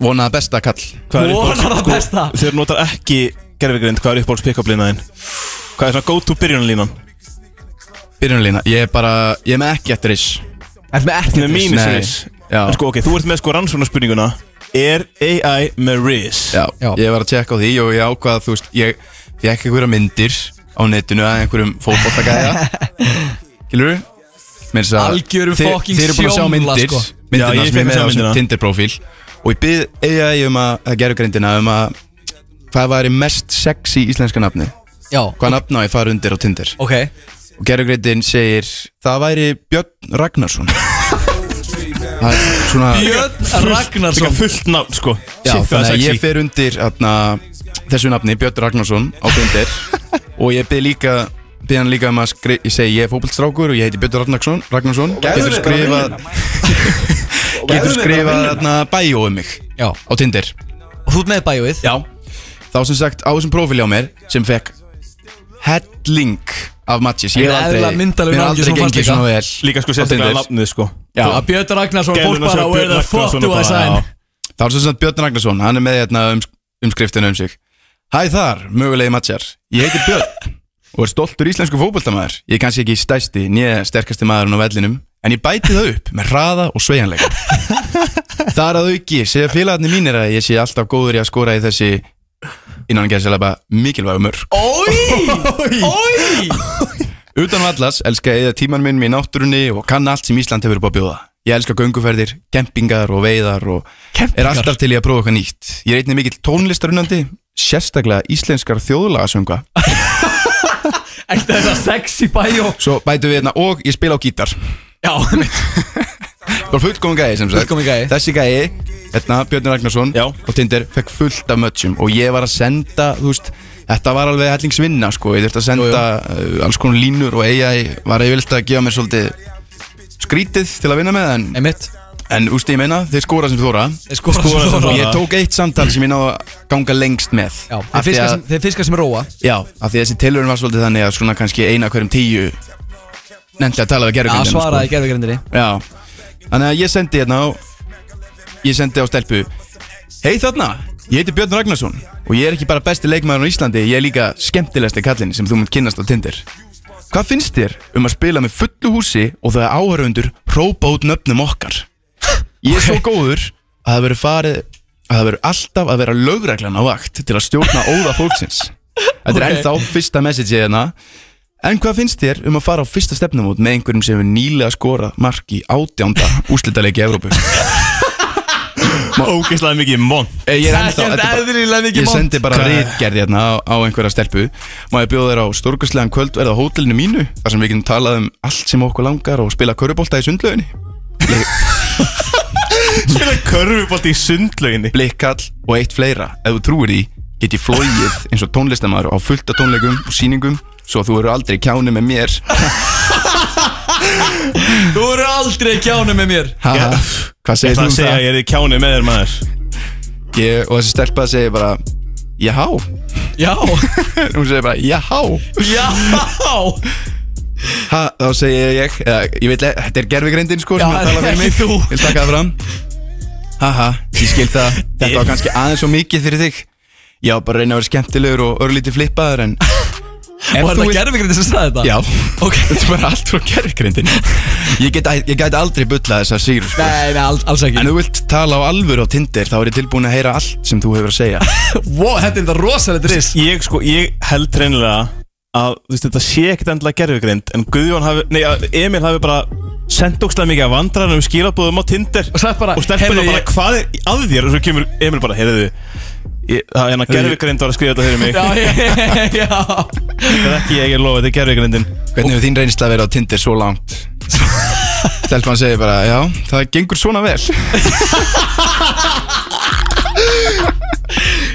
S5: vonaða besta kall
S4: Hvað er
S3: Vonar það
S4: sko,
S3: besta.
S4: Þeir notar ekki gerfigrind, hvað er uppáhalds pick-up línaðin? Hvað er svona go to byrjunarlínan?
S5: Byrjunarlína, ég er bara, ég er með ekki eftir þess
S3: Ertu með ekki
S4: Með mínus riss
S5: Já.
S4: En sko ok, þú ert með sko rannsóknarspurninguna Er AI með riss?
S5: Já,
S3: Já.
S5: ég var að tjekka á því og ég ákvaða, þú veist, ég fekk einhverja myndir á netinu að einhverjum Kilur Mér sagði
S3: Algjörum fucking
S5: Þeir eru búin að sjá
S3: sjómla,
S5: myndir
S3: sko.
S4: Já,
S5: Myndirna sem ég með á. Tinder-profíl Og ég byrð AI um að, greindina um að Hvað væri mest sexy íslenska nafni
S3: Já,
S5: Hvað nafn á ég fara undir á Tinder?
S3: Ok.
S5: Og gerugreindin segir Það væri Björn Ragnarsson. Það er svona
S3: Björn
S4: Líka
S3: Ragnarsson
S4: fullt nafn sko.
S5: Já,
S4: Shit, hvað
S5: þannig
S4: er
S5: að ég
S4: sexy.
S5: fer undir atna, þessu nafni, Björn Ragnarsson á Tinder. Og ég byrð líka byrð hann líka um að skrifa, ég segi ég er fótballstrákur og ég heiti Björn Ragnarsson, Ragnarsson. Getur skrifað getur skrifað atna, bæjó um mig
S3: Já.
S5: á Tinder.
S3: Og þú ert með bæjóið?
S5: Já Þá sem sagt á þessum prófíli á mér sem fekk helling af matches. Ég hef aldrei, mér hef aldrei gengið
S3: líka.
S5: svona vel.
S4: Líka sko sérstaklega nafnið sko.
S5: Já,
S3: Að Björn Ragnarsson, fólk bara
S4: sem
S3: Where the
S4: Björn
S3: fuck
S4: Ragnarsson
S3: do I
S4: bara,
S3: sign?
S5: Það var sem sagt Björn Ragnarsson, hann er með hérna um, umskriftina um sig. Hæ þar, mögulegi matjar Ég heiti Björn og er stoltur íslensku fótboltamaður. Ég er kannski ekki stæsti, nýja sterkasti maðurinn á vellinum En ég bæti það upp með hraða og sveigjanleika. Það er að auki, segja félagarnir mínir að ég sé alltaf góður í að skora í þessi innan að gera sér bara mikilvægu mörg
S3: Ói, ói
S5: Utan vallars elska ég eða tíman minn í náttúrunni og kann allt sem Ísland hefur upp á að bjóða. Ég elska gönguferðir, kempingar og veiðar og er alltaf til í að prófa eitthvað nýtt. Ég er einnig mikill tónlistarunandi, sérstaklega íslenskar þjóðlagasönga
S3: Ekkert þetta sexy bæjó
S5: Svo bætu við hérna og ég spila á gítar
S3: Já,
S5: Það var fullkomin gæði sem sagt.
S3: Fullkominn gæi.
S5: Þessi gæði, hérna Björn Ragnarsson
S4: Já.
S5: og Tinder fekk fullt af mötsum og ég var að senda, þú veist Þetta var alveg hellingsvinna sko, ég þurfti að senda uh, alls konar línur og AI var yfirleitt að gefa mér svolítið skrítið til að vinna með en,
S3: Einmitt.
S5: En úst ég meina, þeir skora sem þóra
S3: Þeir skora sem þóra.
S5: og ég tók eitt samtal sem ég náðu að ganga lengst með.
S3: Já,
S5: Af
S3: þeir
S5: því
S3: fiskar
S5: að-
S3: sem, þeir fiskar sem róa.
S5: Já, af því að þessi tilhörun var svolítið þannig að svona kannski eina hverjum tíu nefndi að tala við
S3: Já,
S5: gerðugrindina
S3: svaraði gerðvigrindinni
S5: Já, þannig að ég sendi hérna á Ég sendi á stelpu Hei þarna, ég heiti Björn Ragnarsson Og ég er ekki bara besti leikmaður á Íslandi Ég er líka skemmtilegsti kallinn sem þú munt kynnast á Tinder. Hvað finnst þér um að spila með fullu húsi Og það er áhörundur Rópa út nöfnum okkar? Ég er svo góður að það verður farið Að það verður alltaf að vera lögreglan á vakt Til að stjórna óða fólksins. Þetta er
S3: Ok.
S5: ennþá fyrsta message hérna En hvað finnst þér um að fara á fyrsta stefnumót með einhverjum sem hefur nýlega skorað mark í átjánda úrslitaleiki í Evrópu?
S4: Ógeðslega mikið mont.
S5: Eh, Ég er ennþá, þetta er bara-
S3: eðlilega mikið
S5: ég
S3: mont.
S5: sendi bara
S4: er-
S5: rítgerð hérna á, á einhverja stelpu. Má ég bjóða þér á stórkustlegan kvöldverð á hótelinu mínu Þar sem við getum talað um allt sem okkur langar og spila körubólta í sundlauginni?
S4: Spila körfubolt í sundlauginni?
S5: Blikkall og eitt fleira. Ef þú trúir því, get ég flóið eins og tónlistamæður á fullt af tónleikum og sýningum Svo þú eru aldrei kjáni með mér.
S3: Þú eru aldrei kjánu með mér.
S5: Ha,
S4: Já.
S5: Hvað
S4: Ég
S5: segir
S4: ætla
S5: þú
S4: að
S5: um
S4: segja
S5: það?
S4: að ég er kjáni með þér maður.
S5: Ég, og þessi stelpa segir bara já.
S3: Já.
S5: Hún segir bara, já.
S3: Já.
S5: Ha, Þá segi ég, eða, ég veit, þetta er gerfigreindin sko
S3: Já,
S5: sem er mig.
S3: ekki þú.
S5: Ég vil taka það fram. Haha, ég skil það. Þetta var kannski aðeins svo mikið fyrir þig. Já, bara reyna að vera skemmtilegur og örlítið flippaður en
S3: Og er það gerfingriði sem sagði þetta?
S5: Já,
S3: Ok.
S5: Þetta er bara allt frá gerfigreindin Ég ég get aldrei bulla þessa síru sko.
S3: Nei, nei, alls, alls ekki.
S5: En þú vilt tala á alvöru á Tinder þá er ég tilbúin að heyra allt sem þú hefur að segja.
S3: Wow, þetta er þetta rosalegt ris.
S4: Ég sko, ég held reynilega að þú veist, þetta sé ekkert endilega gerfugrind en Guðjón hafi, nei, að Emil hafi bara sendt ógstlega mikið af vandræðanum skilabúðum á Tinder.
S3: Og bara,
S4: og stelpuna
S3: heyrðu,
S4: bara
S3: ég-
S4: hvað er að þér? Og svo kemur Emil bara, heyrðu ég- það er hérna gerfugrind var að skrifa þetta fyrir mig.
S3: Já, já.
S4: Þetta er ekki ég er lofa, þetta er gerfugrindin
S5: Hvernig hefur þín reynsla verið á Tinder svo langt? Stelpan segir bara, já, það gengur svona vel.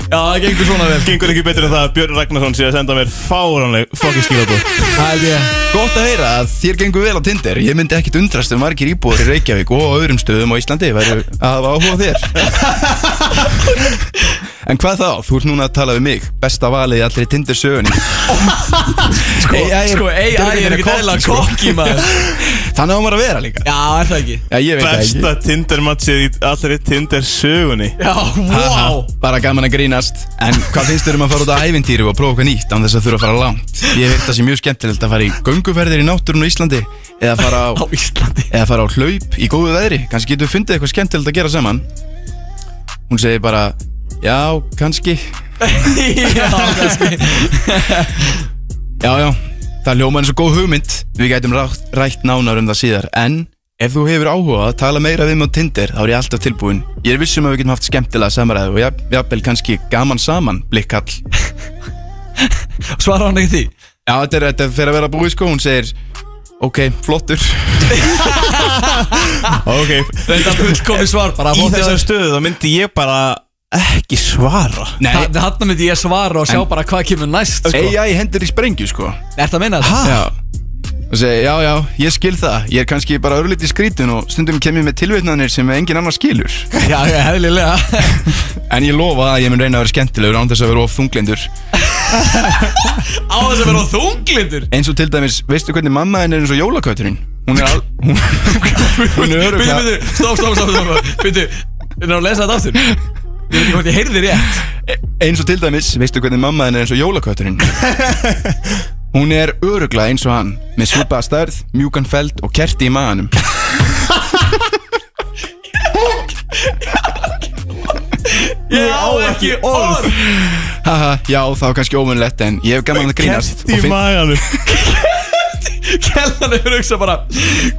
S3: Já, það gengur svona vel.
S4: Gengur ekki betur en það að Björn Ragnarsson sé að senda mér fáránleg fokkin skilabúð
S3: Það held ég.
S5: Gott að heyra að þér gengur vel á Tinder. Ég myndi ekkit undrast um margir íbúður í Reykjavík og á öðrum stöðum á Íslandi væru að hafa áhuga þér En hvað þá? Þú ert núna að tala við mig. Besta valið í allri Tinder sögunni
S3: Sko,
S5: AI
S3: sko, AI er ekki
S5: kokki,
S3: eðla
S5: sko.
S3: kokki, maður.
S5: Þannig á maður að vera líka.
S3: Já, er það ekki?
S5: Já, ég veit það ekki.
S4: Besta Tinder matchið í allri Tinder sögunni
S3: Já, wow
S5: Bara gaman að grínast. En hvað finnst þér um að fara út á ævintýri og prófa eitthvað nýtt án þess að þurfa að fara langt? Ég veit það sé mjög skemmtilegt að fara í gönguferðir í náttúrun á Íslandi eða fara á,
S3: Á Íslandi.
S5: eða fara á hlaup í góðu veðri. Kannski getur við fundið eitthvað skemmtilegt að gera saman Hún segir bara Já, kannski.
S3: Já, kannski.
S5: Já, já, það hljóma eins og góð hugmynd. Við gætum rætt, rætt nánar um það síðar. En ef þú hefur áhuga að tala meira við mig á Tinder þá er ég alltaf tilbúin Ég er vissum að við getum haft skemmtilega samræðu og jafn- jafnvel kannski gaman saman blikkall
S3: Svara hann ekki því?
S5: Já, þetta er þetta fyrir að vera búið sko. Hún segir Ok, flottur
S4: ok,
S3: Þetta er fullkomi svar bara
S4: í
S3: flott hjá
S4: þessari
S3: þér.
S4: stöðu þá myndi ég bara ekki svara
S5: Nei,
S3: Það- Þarna myndi ég svara og sjá bara hvað kemur næst sko.
S5: AI hendur í sprengju sko
S3: Er það að minna þetta?
S5: Já Og segi, já, já, ég skil það. Ég er kannski bara örlítið skrítin og stundum kem ég með tilvitnanir sem engin annar skilur.
S3: Já, já, hefðlilega
S5: En ég lofa að ég mun reyna að vera skemmtilegur án þess að vera of þunglindur.
S3: Á þess að vera á þunglindur?
S5: Eins og til dæmis, veistu hvernig mamma henn er eins og jólakötturinn? Hún er al... Hún, hún er
S3: Byrju,
S5: öruglega
S3: byrju, stopp, stopp, stopp, stopp Byrju, er það að lesa þetta aftur? Ég veit ekki hvort ég heyrði rétt.
S5: Eins og til dæmis, veistu hvernig mamma henn er eins og jólakötturinn? Hún er öruglega eins og hann Með svipaða stærð, mjúkan feld og kerti í maganum.
S3: Ég á ekki orð.
S5: Haha, já, var kannski ómunlegt En ég hef gaman að grínast
S4: Kert í
S5: og finn-
S4: maganum.
S3: Kellan hefur hugsað bara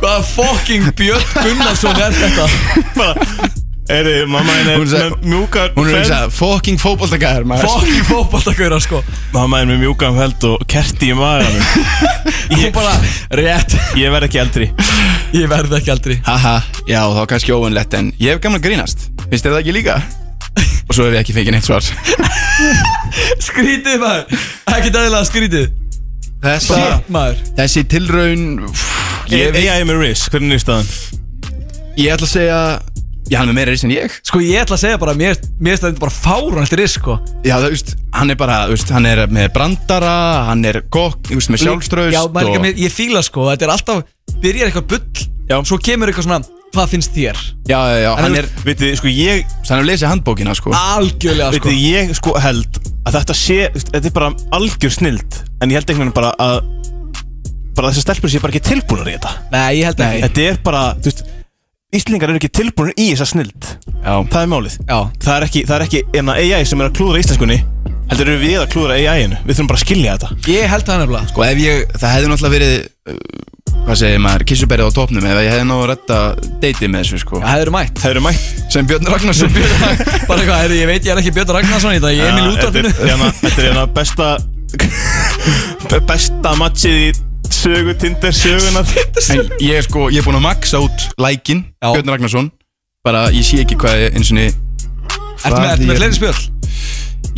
S3: Hvaða fucking Björn Gunnarsson er þetta?
S4: bara Eri, mamma henni er með mjúkan
S5: Hún er að fucking fótboltagæðar maður.
S3: Fucking fótballtakauðra sko.
S4: Mamma henni er með mjúkan feld og kerti í maganum.
S3: Hún bara, rétt.
S4: Ég verð ekki eldri.
S3: Ég verði ekki aldrei
S5: Haha, já, það var kannski ómunlegt En ég hef gaman að grínast. Finnst þér það ekki líka? Og svo hef ég ekki fengið neitt svar.
S3: Skrítið maður. Ekki dæðilega skrítið.
S5: Þessi,
S3: Shit maður.
S5: þessi tilraun
S4: Ég
S5: ég,
S4: er með Riz, hvernig er staðan?
S5: ég ætla að segja Já, hann er með meira reis en ég.
S3: Sko ég ætla að segja bara Mér, finnst þetta bara fáránlt risk sko.
S5: Já, það, veist, hann er bara, þú veist, hann er með brandara Hann er gokk, þú veist, með sjálfströst
S3: Já, maður,
S5: og...
S3: og... mér, ég fíla sko Þetta er alltaf Byrjar eitthvað bull
S4: Já.
S3: Svo kemur eitthvað svona Hvað finnst þér?
S5: Já, já, já, hann
S3: þú-
S5: er
S4: Vitið, sko ég
S5: Hann er að lesa handbókina, sko.
S3: Algjörlega sko.
S4: Vitið, ég sko held að þetta sé Þetta er bara algjör snild En ég held einhvern veginn bara að Bara þessar stelpur sé bara ekki tilbúinur í þetta.
S3: Nei, ég held ekki.
S4: Þetta er bara, þú veist Íslingar eru ekki tilbúinur í þessa snild
S5: Já,
S4: Það er málið.
S3: Já
S4: Það er ekki, það er ekki enna AI sem er að klúðra íslenskunni Heldur eru við að klúðra AI-inu Við þurfum bara að skilja þetta.
S3: Ég held það nefnilega.
S5: Sko, ef ég, það hefði náttúrulega verið uh, Hvað segir maður, kissuberið á topnum Ef ég hefði náðu að retta deiti með þessu, sko.
S3: Það hefur mætt.
S4: Það eru mætt.
S5: Sem Björn Ragnarsson.
S3: Bara eitthvað, heyrðu, ég veit ég er ekki Björn Ragnarsson í þetta Ég er minn út af
S4: Þetta
S3: þínu
S4: er hérna- Þetta er hérna besta Besta matchið í sögu Tinder sögunar
S5: En ég er sko, ég er búin að maxa út lækin
S3: Já.
S5: Björn Ragnarsson Bara, ég sé ekki hvað ég, eins og niður
S3: Ertu með, ertu með fleiri spjöld?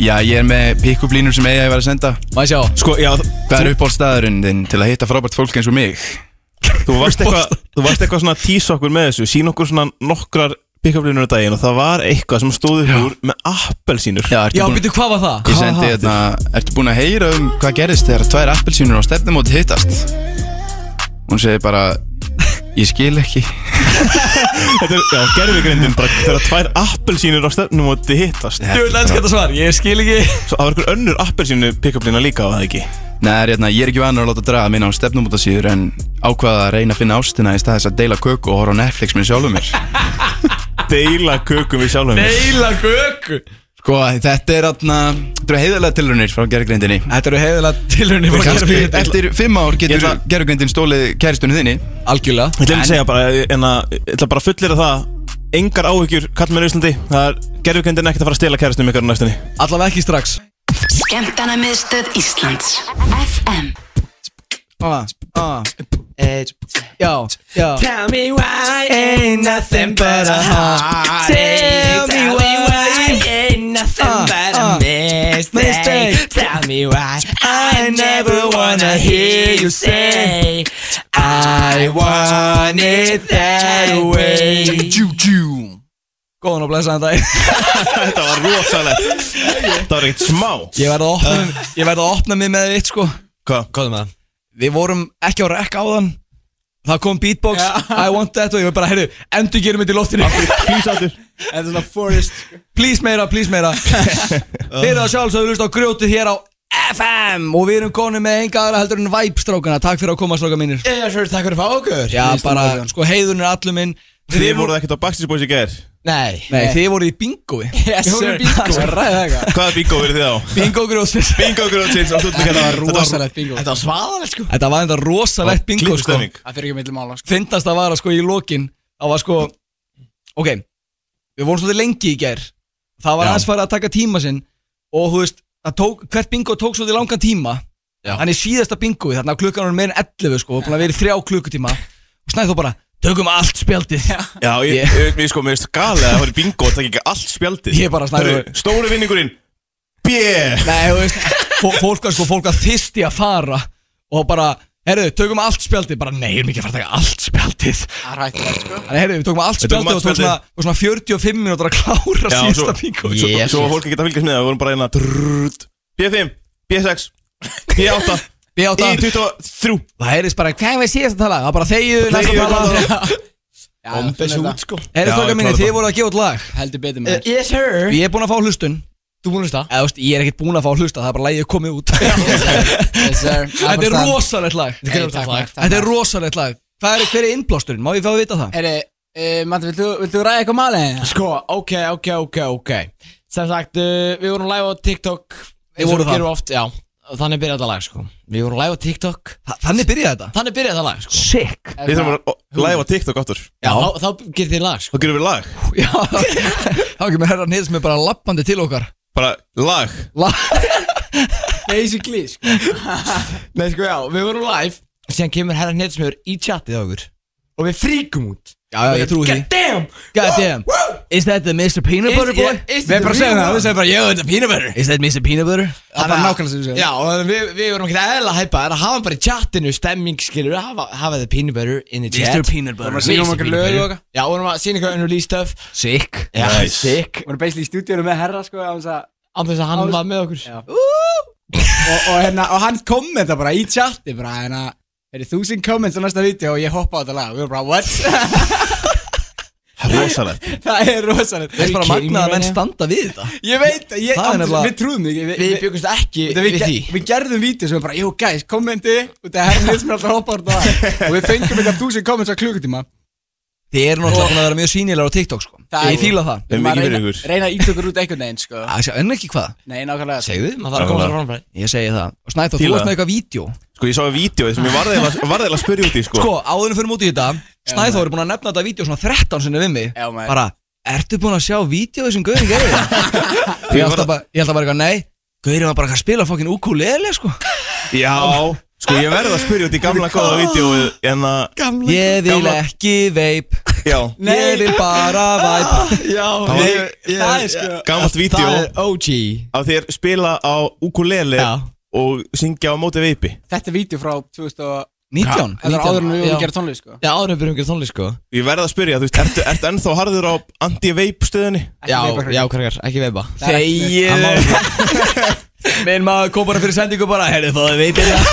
S5: Já, ég er með pick-up línur sem eiga að vera að senda
S3: Má ég sjá
S4: Sko, já,
S5: Hvað er uppáhaldstaðurinn þinn til að hitta frábært fólk eins og mig?
S4: þú varst eitthvað Þú varst eitthvað svona að tísa okkur með þessu Sín okkur svona nokkrar pick-up-línur á daginn og það var eitthvað sem stóð upp úr með appelsínur.
S5: Já, ertu
S3: Já,
S5: búin-
S3: byrju, hvað var það?
S5: Ég sendi hérna, ertu búin að heyra um hvað gerist þegar tvær appelsínur á stefnumóti hittast? Hún segi bara, ég skil ekki.
S4: Þetta er, já, gerfigrindin bara þegar tvær appelsínur á stefnum og þið hittast
S3: Ég vil enska þetta svar, ég skil ekki.
S4: Svo það var einhver önnur appelsínu pick-up-lína líka á það ekki?
S5: Nei, hérna, ég er ekki vanur að láta draga minna á stefnumótasíður en ákvaða að reyna að finna ástina í stað þess að deila köku og horfa á Netflix með sjálfum mér
S4: Deila kökum við sjálfum.
S3: Deila göku
S5: Sko, þetta er atna, þetta eru heiðarlega tilraunir frá gerðgrindinni
S3: Þetta eru heiðilega tilhörni fyrir
S5: Kannski
S3: gerfi
S5: eftir fimm ár getur
S4: ætla-
S5: gerðgrindin stólið kæristunni þinni.
S3: Algjörlega.
S4: Ég ætlum að segja bara, en að, ég ætla bara að fullera það Engar áhyggjur, kall mér í Íslandi. Það er gerfugrindin ekkert að fara að stela kærastum ykkur á næstunni.
S3: Allavega ekki strax.
S2: Skemmtana miðstöð Íslands FM
S3: ah. Já, já
S11: Tell me why ain't nothing but a heart.
S3: Tell me why
S11: ain't nothing
S3: Uh,
S11: but
S3: uh,
S11: a mistake.
S3: Mistake.
S11: Tell me why I never wanna hear you say I want it that way.
S3: Góðan og blessaðan dag
S4: Þetta var rosalegt. Það var ekkert smá.
S3: Ég verði að opna, ég verði að opna mig með eitt sko.
S4: Hvað?
S11: Hvað er með það?
S3: Við vorum ekki á rekka á þann Það kom beatbox, I want that og ég var bara, heyrðu, endur gerum þetta í loftinu.
S4: Please áttur
S11: Þetta er svona forest.
S3: Please meira, please meira. Þeir það sjálfsögðu lust á grjótið hér á FM Og við erum konið með enga aðra heldur en Vibe-strákana. Takk fyrir að koma stráka mínir.
S11: Ég er fyrir takk fyrir að fá okkur.
S3: Já, bara, sko, heiðurinn er allur minn
S4: Þið voruð ekkert á Backstreet Boys í gær?
S11: Nei.
S3: Nei, þið voruð í bingoi
S11: Yes
S3: Við vorum
S11: sir.
S3: í bingo.
S11: Hvað ræði það eitthvað?
S4: Hvaða bingo verið þið á?
S3: Bingo grjótsins
S4: Bingo á stundinu
S11: Þetta var
S4: hérna
S11: rosalegt bingo. Þetta var svaðalegt sko.
S3: Þetta var enda rosalegt bingo sko.
S4: Klippustemming
S11: Það fyrir ekki milli mála sko.
S3: Fyndast að vara sko í lokin Það var sko Ok Við vorum svolítið lengi í ger Það var aðeins farið að taka tíma sinn Og þú veist það tók, Hvert bingo tók svolítið langan tíma.
S11: Já.
S3: Þannig síðasta bingoið Þarna klukkan var meira en 11 sko Búin að vera í þrjá klukkutíma Og snæði þú bara Tökum allt spjaldið.
S4: Já, ég,
S3: Ég-
S4: ég, sko, mér finnst galið að það var í bingo og það ekki allt spjaldið.
S3: Ég bara snæði
S4: Hörru, Stóri vinningurinn B
S3: Nei, þú veist fó- Fólk var sko Fólk var þyrsti að fara Og bara Herðu, tökum allt spjaldið. Bara nei, erum ekki að fara að taka allt spjaldið.
S11: Það er hættulegt sko.
S3: Þannig, herðu, við tókum allt
S4: Við tókum
S3: spjaldið
S4: allt
S3: og tók svona, tók svona 45 minútur að klára
S4: Já,
S3: síðasta
S4: svo-
S3: bingo.
S4: Svo, svo var fólk ekki að fylgjast með það, við vorum bara hérna drrrrt, B5, B6, B8
S3: B8
S4: I23
S3: Það heyrðist bara, hvað var síðast að tala? Það var bara þegju, næsta
S4: Þegiðu,
S3: tala
S4: næsta
S11: Bombes út sko.
S3: Þokkar
S4: ég
S3: minni, þið voru að gefa út lag.
S11: Heldur betur með Yes sir.
S3: Ég er búinn að fá hlustun.
S11: Þú búin að hlusta?
S3: Eða, þú veist, Ég er ekkert búinn að fá hlusta, það er bara lagið komið út.
S11: Yes sir.
S3: Þetta er rosalegt lag.
S11: Þetta er rosalegt
S3: lag. Hvað er, innblásturinn? Má ég fá að vita það?
S11: Uh, Matti, viltu, viltu ræða eitthvað málið? Sko, ok, ok, ok, ok. Sem sagt, uh, við vorum live á TikTok.
S3: Við vorum það.
S11: Þannig byrjaði þetta lag, sko. Við vorum live á TikTok.
S3: Þa- Þannig byrjaði þetta?
S11: Þannig byrjaði þetta lag, sko.
S3: Sick.
S4: Við þurfum að live á TikTok áttur
S11: Já, þá, þá gerir þið lag, sko.
S4: Þá gerum við lag.
S3: Já, þá með herra nýðis með bara lappandi til okkar.
S4: Bara lag.
S3: Lag
S11: Basically, sko. Nei, sko, já, við vorum live Síðan kemur herra Netsmjör í chatið á okkur. Og við fríkum út
S3: Já, já, ég trúi því
S11: God damn
S3: God damn Is that the Mr. Peanut Butter boy?
S11: Við erum bara að segja það, við segjum bara, ég veit að peanut butter
S3: Is that Mr. Peanut Butter?
S11: Það er bara nákvæmlega sem við segjum Já, og við, við vorum ekki eðla hæpa Það hafa bara í chatinu stemming, skilur Hafa, hafa the peanut butter in the chat
S3: Mr. Peanut Butter
S11: Við vorum okkur lög og eitthvað Já, vorum að sína eitthvað unreleased stuff
S3: Sick
S11: Já,
S4: Nice.
S11: sick
S12: Við erum basically í stúdíunum með herra sko á þess að
S11: Án þess að hann var með okkur
S12: og, og, hérna, og hann kommenta bara í chati bara hérna Er þúsund comments á næsta vídeo og ég hoppa á þetta lag. Og við erum bara what?
S4: Rosalegt.
S12: Það er rosalegt.
S3: Það er bara magnað að menn standa við þetta.
S12: Ég veit, ég,
S3: Það er
S12: andri, við trúðum ekki. Við,
S11: Við byggumst ekki
S12: við, við,
S11: við því.
S12: við gerðum vídeo sem við bara, jú guys, kommenti. Og það er herrn sem er alltaf að hoppa á þetta og við fengum eitthvað þúsund comments á klukkutíma.
S3: Þið eru náttúrulega að vera mjög sínilegar á TikTok sko.
S12: Það er-
S3: Ég fíla það.
S4: Það er mikið fyrir ykkur.
S12: Reyna að íta okkur út einhvern veginn sko.
S3: Það sé enn ekki hvað.
S12: Nei, nákvæmlega.
S3: Segðu þið
S11: Maður þarf að koma sér framfæri
S3: Ég segi það. Og Snæþór, þú
S4: Fíla
S3: varst með
S4: það.
S3: eitthvað vídeo.
S4: Sko ég sá að vídeo sem ég varði eiginlega að spyrja út í sko.
S3: Sko, áðurinn fyrir mútið í þetta Snæþór er búin að nefna þetta vídeo svona 13 sinni við mig.
S12: Já, maður.
S3: Bara, ertu búin að sjá vídeo sem Gaurin gerði? ég held að bara, ég held að bara eitthvað, nei Gaurin var bara eitthvað að spila fokkin ukulele sko.
S4: Já Sko ég verði að spyrja út í gamla góða vídeo En að
S3: Ég vil
S4: Gamla-
S3: ekki veip Ég vil bara væp
S11: Já,
S4: Það var-
S11: það er sko
S4: Gamalt vídeo
S11: Það er OG
S4: Af þér spila á ukulele
S11: Já.
S4: Og syngja á móti veipi
S12: Þetta er vídeo frá 2000 og
S3: 19?
S12: Þetta er áður en við
S9: Já.
S12: erum að gera tónlist sko.
S9: Já, áður en við byrjum að gera tónlist sko.
S4: Ég verð að spyrja, þú veist, ertu, ertu ennþá harður á anti-vape stöðinni?
S9: Já, já, krakkar, ekki veipa.
S3: Þegið Minn maður kom bara fyrir sendingu bara Herri þóðu veitir það.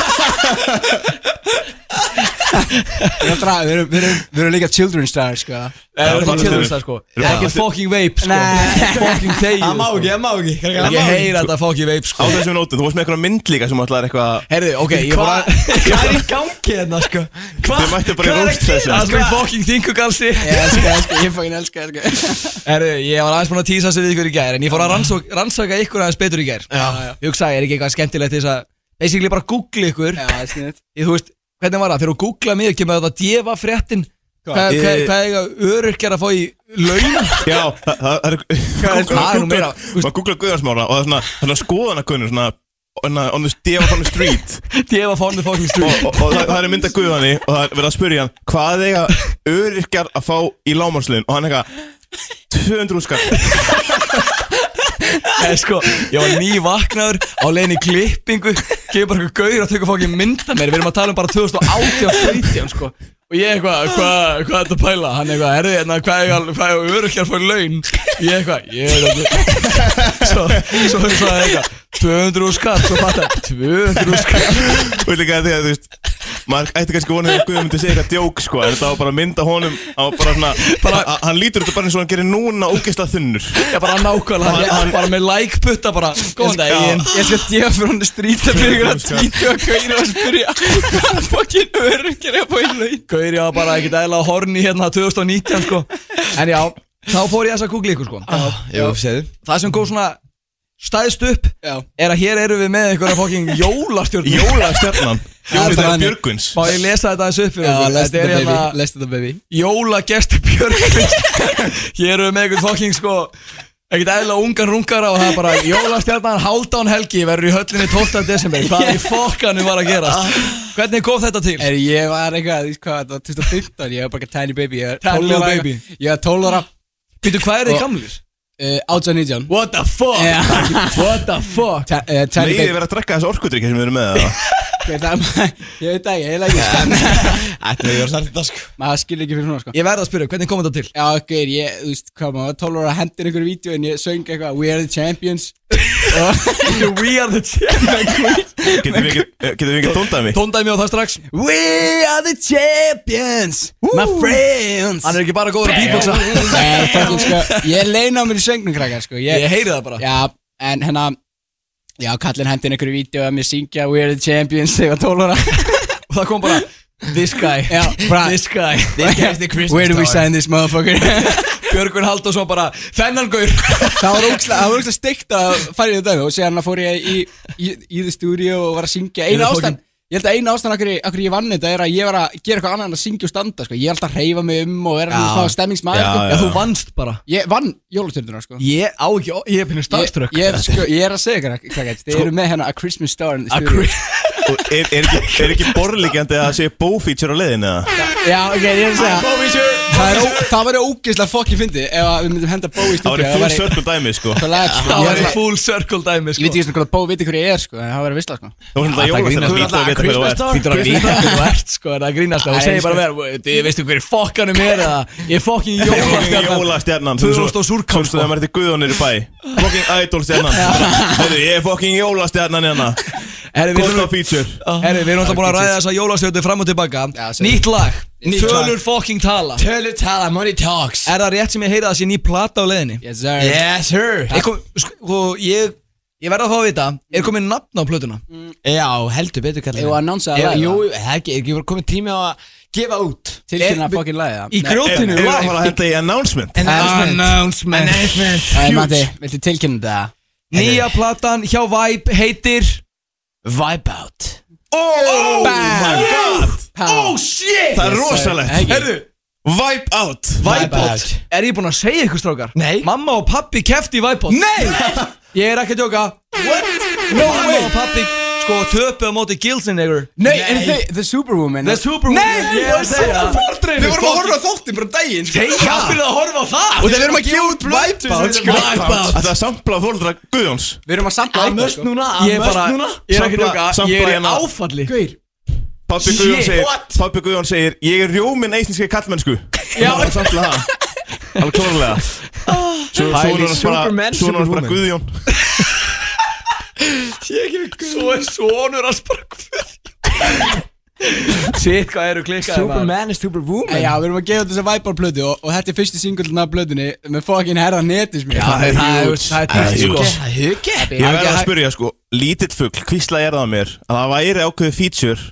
S12: Við erum, við erum, við erum, við erum líka children stars sko.
S3: Það er
S4: bara
S3: ekki
S4: stundum.
S3: það sko.
S4: Eru bara-
S3: Ekki fucking vape sko. Fucking þegið
S9: Það má ekki, það má ekki það
S3: Ég heyra þetta fucking vape
S4: Á
S3: sko
S4: þessum nótum, þú varst með eitthvað mynd líka sem ætlaðir eitthvað
S3: Herri, ok, ég bara
S9: hvað er í gangi hérna sko? Hvað
S4: Þið bara í
S9: er að
S4: roast
S9: gera?
S4: session.
S3: Það er svona fucking þingugalsi.
S12: Ég elska, elska, ég fokkin elska, elska.
S3: Herri, ég var aðeins búin að tísa sig við ykkur í gær En ég fór að rannsaka, rannsaka ykkur aðeins betur í gær.
S9: Já.
S3: Ég hugsaði, er ekki eitthvað skemmtilegt til þess að Basically bara googla ykkur?
S12: Já, það er sniðt
S3: Ég, þú veist, hvernig var það? Þegar þú googla mig, kemur þetta djefa fréttin. Hvað?
S4: Ég-
S3: hva, hva eiga öryrkjar að fá í laun?
S4: Já, það það er
S3: það er nú meira,
S4: Maður googla Guðarsmára og það er svona Svona skoðanakunnur, svona svona On the day on the street.
S3: Djefa found the fucking street.
S4: Og, og, og það, það er mynd af Guðani Og það er verið að spyrja hann Hvað eiga öryrkjar að fá í lámarslun Og hann eitthvað 200 skall
S3: Eða sko, ég var ný vaknaður á leiðin í klippingu Gefur bara eitthvað gauður að tökja fókið mynda mér Við erum að tala um bara 2018 og 17 sko Og ég eitthvað, hvað hva er þetta að pæla? Hann eitthvað, herði, hérna, hvað er hvað er öryrkjar fór laun? Ég eitthvað, ég ekki Svo, svo ég sagði eitthvað 200 skall, svo fattar 200 skall
S4: Og líka að þú veist Maður ætti kannski vonið að Guðan myndi segja eitthvað djók sko En þetta var bara að mynda honum á bara svona
S3: Bara-
S4: a- Hann lítur þetta bara eins og hann gerir núna ógeðslega þunnur.
S3: Ég bara nákvæmlega, hann, hann bara með like putta bara Góðan daginn
S12: Ég skal djöfa fyrir hún strít að byrja að tvítu að gauðra og spyrja. Hvað fokkin öryrkjar er að fá í laun.
S3: Ég var bara ekkert eðla horni hérna 2019 sko. En já, þá fór ég þess að googla ykkur sko.
S9: Jú, segðu.
S3: Það sem góð svona stæðst upp
S12: Já.
S3: Er að hér eru við með einhverja fokking jólastjórn
S4: Jólastjarnan Jólastjarnan
S12: þannig.
S4: Björgvins
S3: Má ég lesa þetta aðeins upp fyrir okkur Þetta er hérna jólagestur Björgvins Hér eru við með einhvern fokking sko Ekkert eðla ungan rungara og það er bara Jólastjarnan Haldán Helgi verður í höllinni 12. desember Hvað í fokkanum var að gerast Hvernig kom þetta til?
S12: Er ég var eitthvað, þú veist hvað, þetta var 2015 Ég var bara tiny baby Ég
S3: Tiny
S12: 12 ára
S3: baby.
S12: eitthvað. Ég 12 ára
S3: Býtu hvað er þið gamlir?
S12: Uh, 18 19
S3: What the fuck?
S12: Já.
S3: What the fuck?
S12: Eh,
S4: Leiði
S12: baby
S4: verið að drekka þessu orkudrykki sem við erum með
S12: Ég veit það, ég heila ekki
S9: Þetta er þetta sko
S12: Maður skilur ekki fyrir svona sko
S3: Ég verð að spyrja, hvernig kom þetta til?
S12: Já, ok, ég, þú veist, hvað maður, 12 ára hendur einhverju vídeo en ég söng eitthvað We are the champions
S3: We are the champions.
S4: Getum við ekki, getum við ekki?
S3: Tóndaði mig á það strax.
S12: We are the champions My friends.
S3: Hann er ekki bara góður að
S12: fucking sko Ég leina á mér í söngnum krakkar sko.
S3: Ég heyri það bara.
S12: Já, en hérna Já, kallin hendin einhverju vídeo að mér syngja We are the champions þegar ég var 12 ára.
S3: Og það kom bara This guy
S12: Já,
S3: This guy
S12: Where do we sign this motherfucker
S3: Björgun Halldórsson bara Þennan gaur
S12: Það var það var ógslag steikt að fara í þetta dæmi og séðan fór ég í, í, í the studio og var að syngja eina
S3: það
S12: ástæðan Ég held að eina ástæðan akkur, akkur ég vann þetta er að ég var að gera eitthvað annað en að syngja og standa sko. Ég er alltaf að reyfa mig um og er
S3: Já.
S12: að smá stemmingsmaður
S4: Já,
S12: sko.
S3: Já, þú vannst bara
S12: Ég vann jólastjörnuna sko.
S3: Ég á ekki, ég er pinnur starströkk
S12: ég, ég, sko, ég er að segja ykkur krakkar, Þið eru með hérna A Christmas Star in the studio
S4: Og er, er, ekki, er ekki borlíkjandi að segja bó-feature á leiðinu eða?
S12: Já, ok, ég er að segja Það, ó- það væri ógeðslega fokkin fyndi ef við myndum henda Bó í
S4: Það
S12: stúdíu
S4: var í full circle dæmi sko.
S12: Það sko.
S3: Það
S12: Ég ætla-
S3: full circle dæmi
S12: Ég
S3: sko.
S12: veit ekki svona hvað Bó viti hverju ég er sko, en það væri vissla sko.
S4: Það
S3: Það
S4: jólastjarnan
S3: grínast
S4: Þú þú
S3: þú sko Það það Þú segir bara
S12: sko.
S3: mér Þið veistu hverju fokkanum er eða Ég er fokkin
S4: Fucking
S3: jólastjarnan
S4: jólastjarnan
S3: 2000 og súrkál,
S4: Svo þegar maður er til Guðunir í bæ. Fucking idolstjarnan. Ég er fucking jólastjarnan hérna
S3: Herri, við
S4: Gott
S3: erum
S4: á feature.
S3: Herri, við erum alltaf búin að ræða þessa jólastjórnu fram og tilbaka. Nýtt lag.
S12: Nýtt lag.
S3: Tölur fokking tala.
S9: Tölur tala, money talks.
S3: Er það rétt sem ég heyra að það sé ný plata á leiðinni?
S12: Yes sir.
S9: Yes sir.
S3: Ég, kom, sko, ég, ég verð að fá að vita Er komið nafn á plötuna?
S9: Já, heldur betur kallar
S12: að annonsa það
S9: Jú, jú, það er ekki, er ekki bara komið tími á að gefa út?
S12: Tilkynna fokkin lagið það
S3: Í grjótinu
S4: er það að fara að henda í announcement?
S9: Announcement. Announcement.
S12: Viltu tilkynna það?
S3: Nýja platan hjá Vibe heitir
S9: Vibe out.
S4: Oh my god.
S12: Oh
S3: shit.
S4: Það er rosalegt.
S12: Ekki.
S3: Herru,
S4: Vibe out.
S3: Vibebot
S9: out.
S3: Er ég búinn að segja ykkur strákar?
S9: Nei.
S3: Mamma og pappi kefti í Vibebot Nei. Ég er ekki að djóka. What? No Mamma og pappi sko töpu á móti Gilsenegger
S12: Nei, er þið, The Superwoman
S3: The Superwoman
S12: Nei,
S3: Ég er að segja.
S12: Við vorum að horfa á þáttin bara daginn sko.
S3: Þegar byrjuðu að horfa á það?
S12: Og þegar við erum að gefa út Wipeout sko.
S3: Wipeout.
S4: Þetta er samplað fóldra Guðjóns.
S12: Við erum að sampla
S9: Að möst
S12: sko.
S9: núna
S3: Ég er bara
S9: núna.
S3: Ég er ekki að
S4: sampla
S3: Ég er
S4: hérna.
S3: áfalli.
S4: Pabbi
S12: Shit,
S4: Guðjón segir? Pabbi Guðjón segir Ég er rjóminn eistinski kallmennsku
S12: Já.
S4: Það er það. Alveg klárlega. Svo svona hans bara. Guðjón
S3: Svo er sonur hans bara Guðjón Shit, hvað eru klikkaði
S11: Superman is Superwoman.
S12: Já, við erum að gefa þessa Viper plötu og, og þetta er fyrsti singullin af plötunni með fucking herra netismi
S3: Já, það er- er- það er tíst, sko.
S11: Það er hugge
S4: Ég verði að spyrja sko Lítill fugl, hvísla er það á mér Að það væri ákveðið feature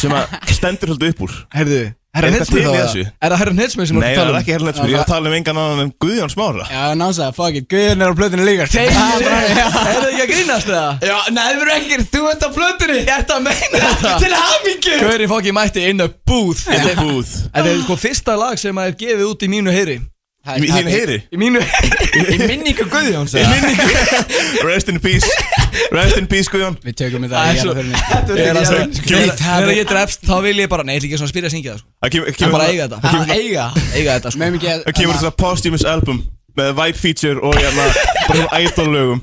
S4: Sem að stendur svolítið upp úr.
S3: Herðu,
S4: Er?
S3: Er það herra Netsmið sem
S4: Nei,
S3: að
S4: það
S3: tala
S4: er
S3: um?
S4: ekki herrlega Ég er að tala um engan annan en Guðjón Smára
S12: Já, nása, fuck it, Guðin er á plötunni líka.
S3: Þeir
S12: Það er.
S3: Er það ekki að grínast eða?
S12: Já, nei, það verður ekki gerð, þú ert á plötunni
S3: Ég ert að meina þetta
S12: Til hamingju
S3: Gauri fokki mætti inn að búð
S4: In the booth
S3: Þetta er sko fyrsta lag sem að er gefið út í mínu heyri
S4: Í þín heyri?
S3: Í mínu
S11: Í minningu Guðjóns
S3: Í minningu
S4: Rest in peace. Rest in peace Guðjón.
S12: Við tökum
S3: Það er
S12: þetta í
S3: Þegar
S12: alveg
S3: það-
S12: Great
S3: Þegar ég drefst þá vil ég bara Nei, ég ætla ekki svona að spyrja að syngja það sko.
S4: Það kemur-
S3: Það
S4: kemur
S3: bara
S4: það-
S3: eiga þetta.
S4: það það-
S11: Eiga
S3: Eiga þetta sko.
S12: Meðum ekki að
S4: Það kemur þetta posthumous album Með vibe feature og hérna Bara svona idol lögum.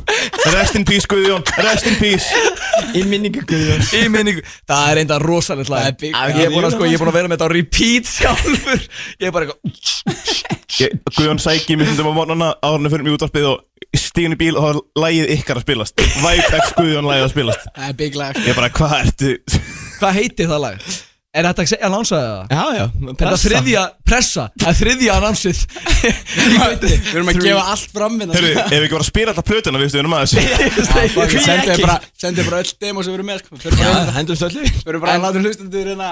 S4: Rest in peace Guðjón. Rest in peace
S11: Í minningu Guðjóns.
S3: Í minningu Það er enda rosalegt lag.
S12: Það er big-
S3: Ég er búin að sko Ég er búin að vera með þetta á repeat sjálfur. Ég er bara eitthvað
S4: Guðjón sæki mér stundum á morgnana Árunni fyrir mig útvarpið og stíðin í bíl og það var lægið ykkar að spilast. Vibe X Guðjón lægið að spilast.
S12: Það er big lag.
S4: Ég bara, hvað ertu
S3: Hvað heitir það lag? Er þetta að segja að lánsa það?
S11: Já, já.
S3: Er það þriðja pressa? Það er þriðja námsið
S12: Við erum að gefa allt fram við
S4: Hörru, ef við ekki var að spila alltaf plötuna við stuðum að þessu
S12: Sendið bara, sendið bara öll demo sem við erum með sko. Förum bara-
S11: Já, hendum stöldlu
S12: Förum bara að láta hlustandur hérna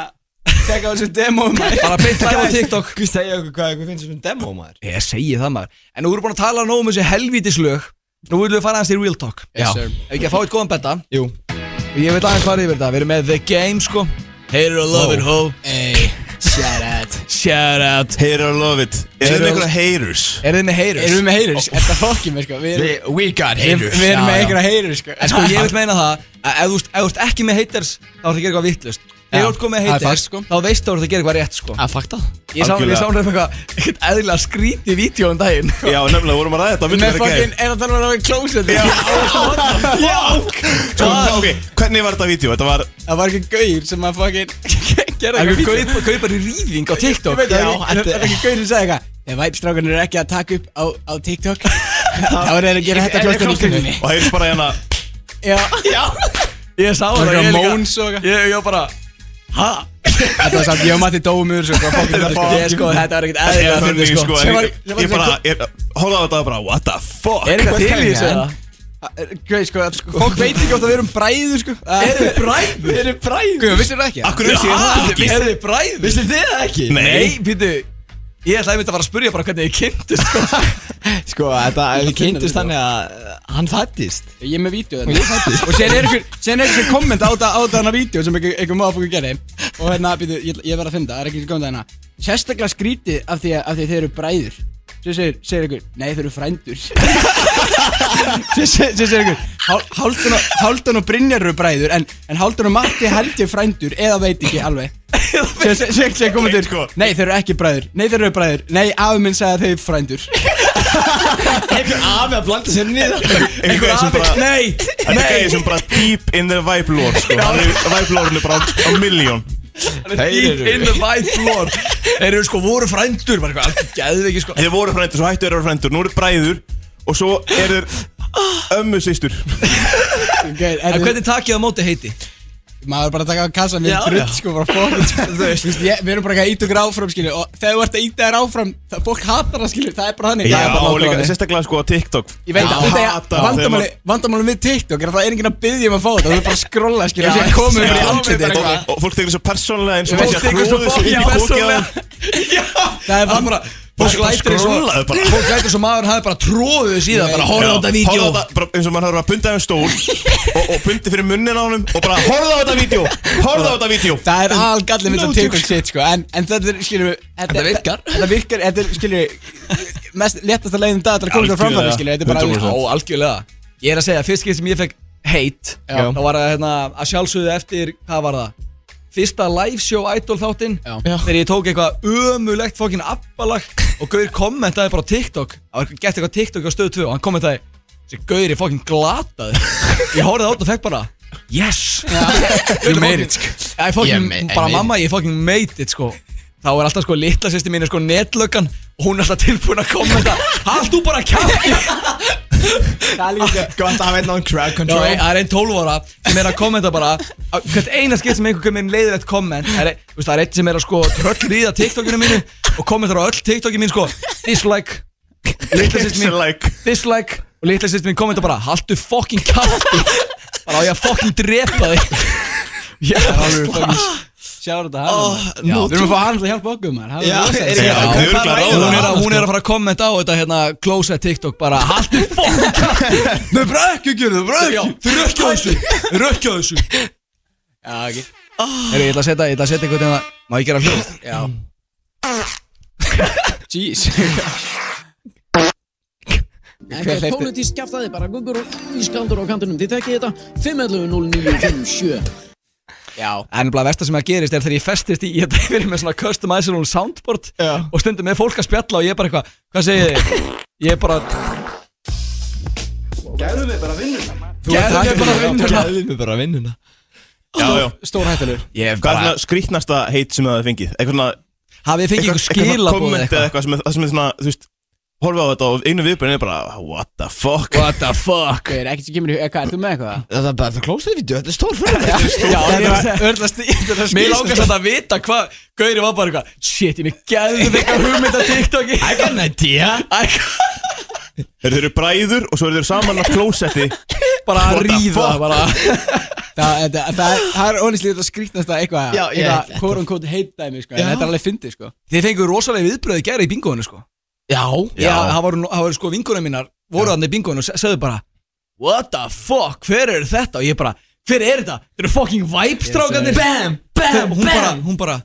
S12: Tekka á þessu demo maður.
S3: Bara beint live á TikTok.
S11: Hvað segja okkur hvað finnst sem demo maður?
S3: Ég segi það maður. En nú erum við við þetta Við erum sko Hater or love it ho.
S12: Ey, shout out.
S3: Shout out.
S4: Hater or love it Er
S3: Hater-
S4: þetta einhverja haters?
S3: Er þið með haters?
S12: Erum við með haters? Er það fokkið mér sko? Við erum,
S11: We, we got
S12: við,
S11: haters.
S12: við erum með einhverja haters sko.
S3: En sko ég vil meina það að Ef þú ert- ef þú ert ekki með haters Þá er það að gera eitthvað vittlust
S12: Já,
S3: þú ert komið með
S12: það er
S3: haters
S12: fakt, sko.
S3: Þá veistu að þú ert að gera eitthvað rétt sko.
S11: Að fakta
S3: Ég sá, ég sá hún eitthvað Eitthvað eðlilega skríti vídeo um daginn.
S4: Já, nefnilega, vorum að ræða þetta
S12: Með fokkin, er það talað um að closet? Já.
S4: Sko, Ok, hvernig var þetta vídeo? Þetta var
S12: Það var ekki gauðir sem að fokkin Gerða
S3: Það er
S12: eitthvað
S3: eitthvað kaup- kaupar í rýðing á
S12: Ég
S3: TikTok.
S12: það
S11: Já,
S12: er það ekki gauðir sem sagði eitthvað Ef væpstrákan eru ekki að taka upp á, á TikTok Þá er þeir að gera þetta kringunni
S4: Og heyrðist bara hérna
S12: Já, já.
S3: Ég sá
S12: Það
S3: það
S12: var
S3: ég
S12: eitthvað
S3: líka-
S12: móns og eitthvað.
S3: Ég ég var bara Hæ?
S12: Þetta var samt, ég og Matti yfir þessu sko, fokkin þetta
S3: Ég sko, þetta var ekkert
S4: Þetta er
S3: að finna
S4: sko
S3: sko
S12: Sem var-
S4: ég-
S12: sem var
S4: Ég bara, ég- horfði á þetta og bara, what the fuck
S3: Er eitthvað til í þessu eða?
S12: Gauð, sko, fólk veit ekki oft að við erum bræður sko
S3: Er þið bræður?
S12: Er þið bræður? Guð, vissir það ekki?
S4: Akkur vissi ég það ekki
S3: Er þið bræður?
S11: Vissu þið það ekki?
S3: Nei, býtu Ég ætlaði einmitt að fara að spurja bara hvernig ég kynntist sko.
S11: Sko, þetta, við kynntist þannig að hann fættist.
S12: Ég er með vídeo þetta Og sen er einhver, sen er einhver komment á þetta á þetta hana vídeo sem einhver, einhver maður gerði Og hérna, býtu, ég, ég verð að finna það, er ekki komment að hérna Sérstaklega skrítið af því að, af því að þeir eru bræður. Svo segir, segir einhver, nei þeir eru frændur. Svo segir, einhver, Hál- Hálfdan og, og Brynjar eru bræður En, en Hálfdan og Matti held ég frændur Eða veit ekki alveg Segir, segir kommentur,
S4: Sko.
S12: nei þeir eru ekki bræður. Nei þeir eru bræður, nei afi minn sagði að þeir eru frændur.
S11: Einhver afi að blanda sér niður.
S4: Einhver sem bara
S3: Nei,
S4: Þetta er gæði sem bara deep in the vibe lore sko. Er Vibe lore bara á- miljón
S3: deep in the white floor Þeir eru sko voru frændur Bara eitthvað alveg geðveiki sko.
S4: Þeir voru frændur, svo hættu vera frændur. Nú eru bræður Og svo eru ömmu systur.
S12: Okay,
S3: En hvernig takk ég á móti heiti?
S12: Maður bara að taka á
S11: Já,
S12: drull
S11: já.
S12: sko, bara ég, Við erum bara ekki að íta okkur áfram skilju Og þegar þú ert að íta þér áfram, það, fólk hatar það skilju Það er bara þannig
S4: Já,
S12: það er bara
S4: og líka sérstaklega sko á TikTok
S12: Ég veit
S4: Já,
S12: að þetta er vandamáli við TikTok er að það er enginn að byggja um að fá þetta Þú er bara að skrolla skilju Og
S3: Já,
S12: komum við
S3: já,
S12: í
S3: já,
S12: andlitið eitthvað.
S4: Og fólk tekur svo persónlega eins og
S12: Fólk
S3: tekur svo persónulega.
S4: þeim.
S12: Það er bara
S3: Fólk lætur eins og
S4: bara.
S3: Fólk lætur eins og maður hafi bara í það Bara horfa á þetta vídeo
S4: horfðu á þetta, bara eins og maður hefur að bunda þeim stól og, og bundi fyrir munnin á honum og bara horfðu á þetta vídeo horfðu á þetta vídeo
S12: Það er algallið mitt að TikTok shit sko En, en þetta er skilju
S3: Þetta virkar.
S12: Þetta virkar, þetta er skilju Mest léttast að leiðin dag til að koma þér framfæri skilju Þetta er bara
S4: 100%.
S3: Já, algjörlega Ég er að segja, fyrst skipt sem ég fekk hate
S12: Já.
S3: Þá var það hérna, að sjálfsögðu eftir, hvað var það? Fyrsta live show idol þáttinn. Þegar ég tók eitthvað ömulegt fokkin appalag Og Gaur kommentaði bara á TikTok. Það var gett eitthvað TikTok á stöðu 2 Og hann kommentaði Þessi Gaur er fokkin glataði Ég horfði á þetta og fekk bara Yes.
S12: You made it
S3: Ég
S9: ég
S3: bara mamma, ég fucking made it sko Þá er alltaf sko litla sýsti mín er sko netlöggan Og hún er alltaf tilbúin að kommenta Hald þú bara kjátti
S12: Það er líka
S9: Gott að hafa einn on crowd
S3: Já,
S9: control
S3: það er einn 12 ára sem er að kommenta bara. Hvert eina skipt sem einhver kemur inn leiðilegt komment. Það er, þú er einn sem er að sko tröllriða TikTokinu mínu Og kommentar á öll TikToki mín sko. Dislike. Litla sýsti mín.
S4: Dislike.
S3: Dislike. Og litla sýsti mín kommentar bara Haltu fucking kjátti Bara á ég að fucking drepa þig. Já,
S12: Sjáur þetta hann við erum að fá hann til að hjálpa okkur
S3: hún er, að, hún er að fara að kommenta á þetta hérna closet TikTok bara. Haltu fucking kjátti
S9: Þau bara ekki
S3: þau rökkja þessu. Rökkja þessu.
S12: Já, ekki.
S3: Ég ætla að setja, ég ætla að setja eitthvað til það Má ég gera hljóð?
S12: Já. Jeez.
S9: Er pólitísk kjaftaði bara Gungur og ískaldur á kantinum. Þið tekkið þetta? 511-0957
S12: Já
S3: En bara versta sem að gerist er þegar ég festist í Ég hef verið með svona customizable soundboard
S9: Já.
S3: Og stundum með fólk að spjalla og ég er bara eitthvað Hvað segið þið? Ég er bara
S5: Gæðu mig bara vinnuna?
S3: Gæðu mig bara vinnuna.
S9: Gæðu mig bara vinnuna.
S4: Já, já.
S12: Stór hættilegur
S4: Hvað er svona skrítnasta heit sem það fengið? Eitthvað svona
S3: Hafið þið fengið
S4: eitthvað komment eða
S3: eitthvað?
S4: eitthvað sem er, það sem er svona, þú veist Horfa á þetta og einu viðbjörn er bara What the fuck?
S3: What the fuck?
S12: Hvað er ekkert sem kemur í hug Hvað, er þú með eitthvað?
S9: Það er bara það klósaði vídeo, þetta er stór fyrir
S3: Já,
S12: Þetta var örlast Þetta er
S3: Mér langar samt að vita hvað Gauri var bara eitthvað Shit, ég mig gæðu þig eitthvað hugmynd að TikToki.
S9: I got an idea.
S4: Þeir eru bræður og svo eru þeir saman á klósetti.
S3: Bara að ríða
S12: Það þetta- það er- það er honestly þetta skrítnasta eitthvað
S9: Já, ég-
S12: Eitthvað quote unquote hate dæmi sko En
S9: Já.
S12: þetta er alveg fyndið sko
S3: Þið í sko
S9: Já
S3: Já, það voru, það voru sko vingunum mínar voru þannig í bingoinu og se- sögðu bara What the fuck, hver er þetta? Og ég bara, hver er þetta? Þetta eru fucking vibe-strákandir
S9: Bam, bam,
S3: hún bara,
S9: bam
S3: hún bara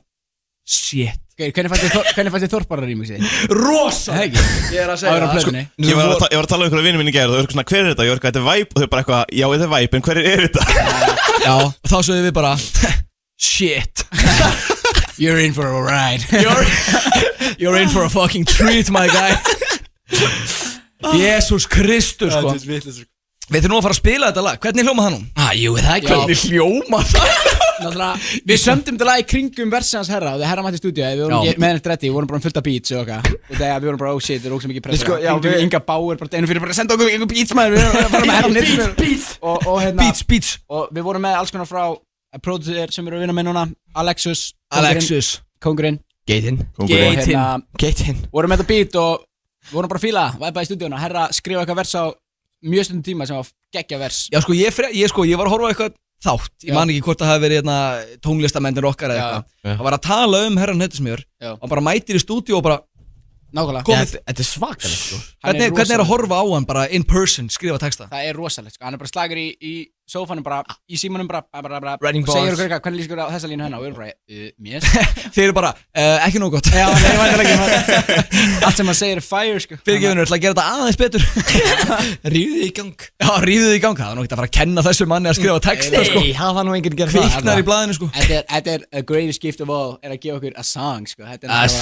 S3: Shit
S12: Ok, Hvernig fannst þér Þor- hvernig fannst þér Þorpara rýmixið?
S3: Rosa
S12: Það ekki
S3: Ég er að
S12: Það
S3: segja
S12: var á
S3: það, sko.
S12: plötunni
S4: Ég var, að, ta- ég var að tala um einhverja vinni minni í gæri og þau eru svona, hver er þetta? Ég var eitthvað, þetta er væp og þau eru bara eitthvað, já þetta er væp, en hver er þetta?
S3: Já, og þá sögðu við bara Shit
S12: You're in for a ride.
S3: You're, you're in for a fucking treat, my guy. Jésús Kristur, sko. Við þurfum nú að fara að spila þetta lag. Hvernig hljóma það nú?
S9: Ah, jú, það ekki
S3: Hvernig hljóma það?
S12: Náttúrulega Við sömdum þetta lag í kringum versið hans herra og þegar herra mætti í stúdíu Við vorum ekki með henni dretti Við vorum bara um fullt af beats og okkar Og þegar við vorum bara oh shit Það er ógst mikið pressa.
S9: Sko, já,
S12: Hringdum í
S9: við-
S12: Inga Bauer bara einu fyrir bara senda okkur einhver beats maður. Við erum bara með herra
S9: Beats, beats.
S12: Og, og hérna
S3: Beats, beats.
S12: Og við vorum með alls konar frá Producer sem við erum að vinna með núna Alexus
S3: Alexus
S12: Kongurinn.
S9: Geitin
S12: Og
S3: Geitin.
S12: hérna
S9: Geitin
S12: vorum með þetta beat og vorum bara að fíla væpa í stúdíuna, herra skrifa eitthvað vers á mjög stundum tíma sem var geggja vers.
S3: Já, sko, ég, fre, ég, sko, ég var að horfa á eitthvað þátt. Ég
S12: Já.
S3: man ekki hvort það hafi verið hérna, tónlistamendir okkar eða eitthvað. Það var að tala um herran Hettismjör
S12: Já.
S3: Og bara mætir í stúdíu og bara
S12: nákvæmlega,
S3: Komið-
S9: Þetta þetta er svakalegt sko.
S3: Hvernig, hvernig er að horfa á hann bara in person, skrifa texta?
S12: Það er rosalegt, sko. hann er bara slagur í, í sófanum bara, í símanum bara, bara, bara, og segir okkur eitthvað, hvernig lýsir ykkur á þessa línu hennar og við erum bara, uh, mér?
S3: Þeir eru bara, uh, ekki nóg gott.
S12: Já, nei, væntanlega ekki allt sem hann segir er fire, sko.
S3: Fyrirgefunur, ætla að gera þetta aðeins betur.
S9: Ríðið í gang.
S3: Já, ríðið í gang, það er nú ekki að fara að kenna þessu manni að skrifa texta sko.
S9: Nei, hafa nú enginn gerð það
S3: Kviknar í blaðinu sko.
S12: Þetta er, þetta er a greatest gift of all er að gefa okkur a song, sko. Þetta
S3: Það er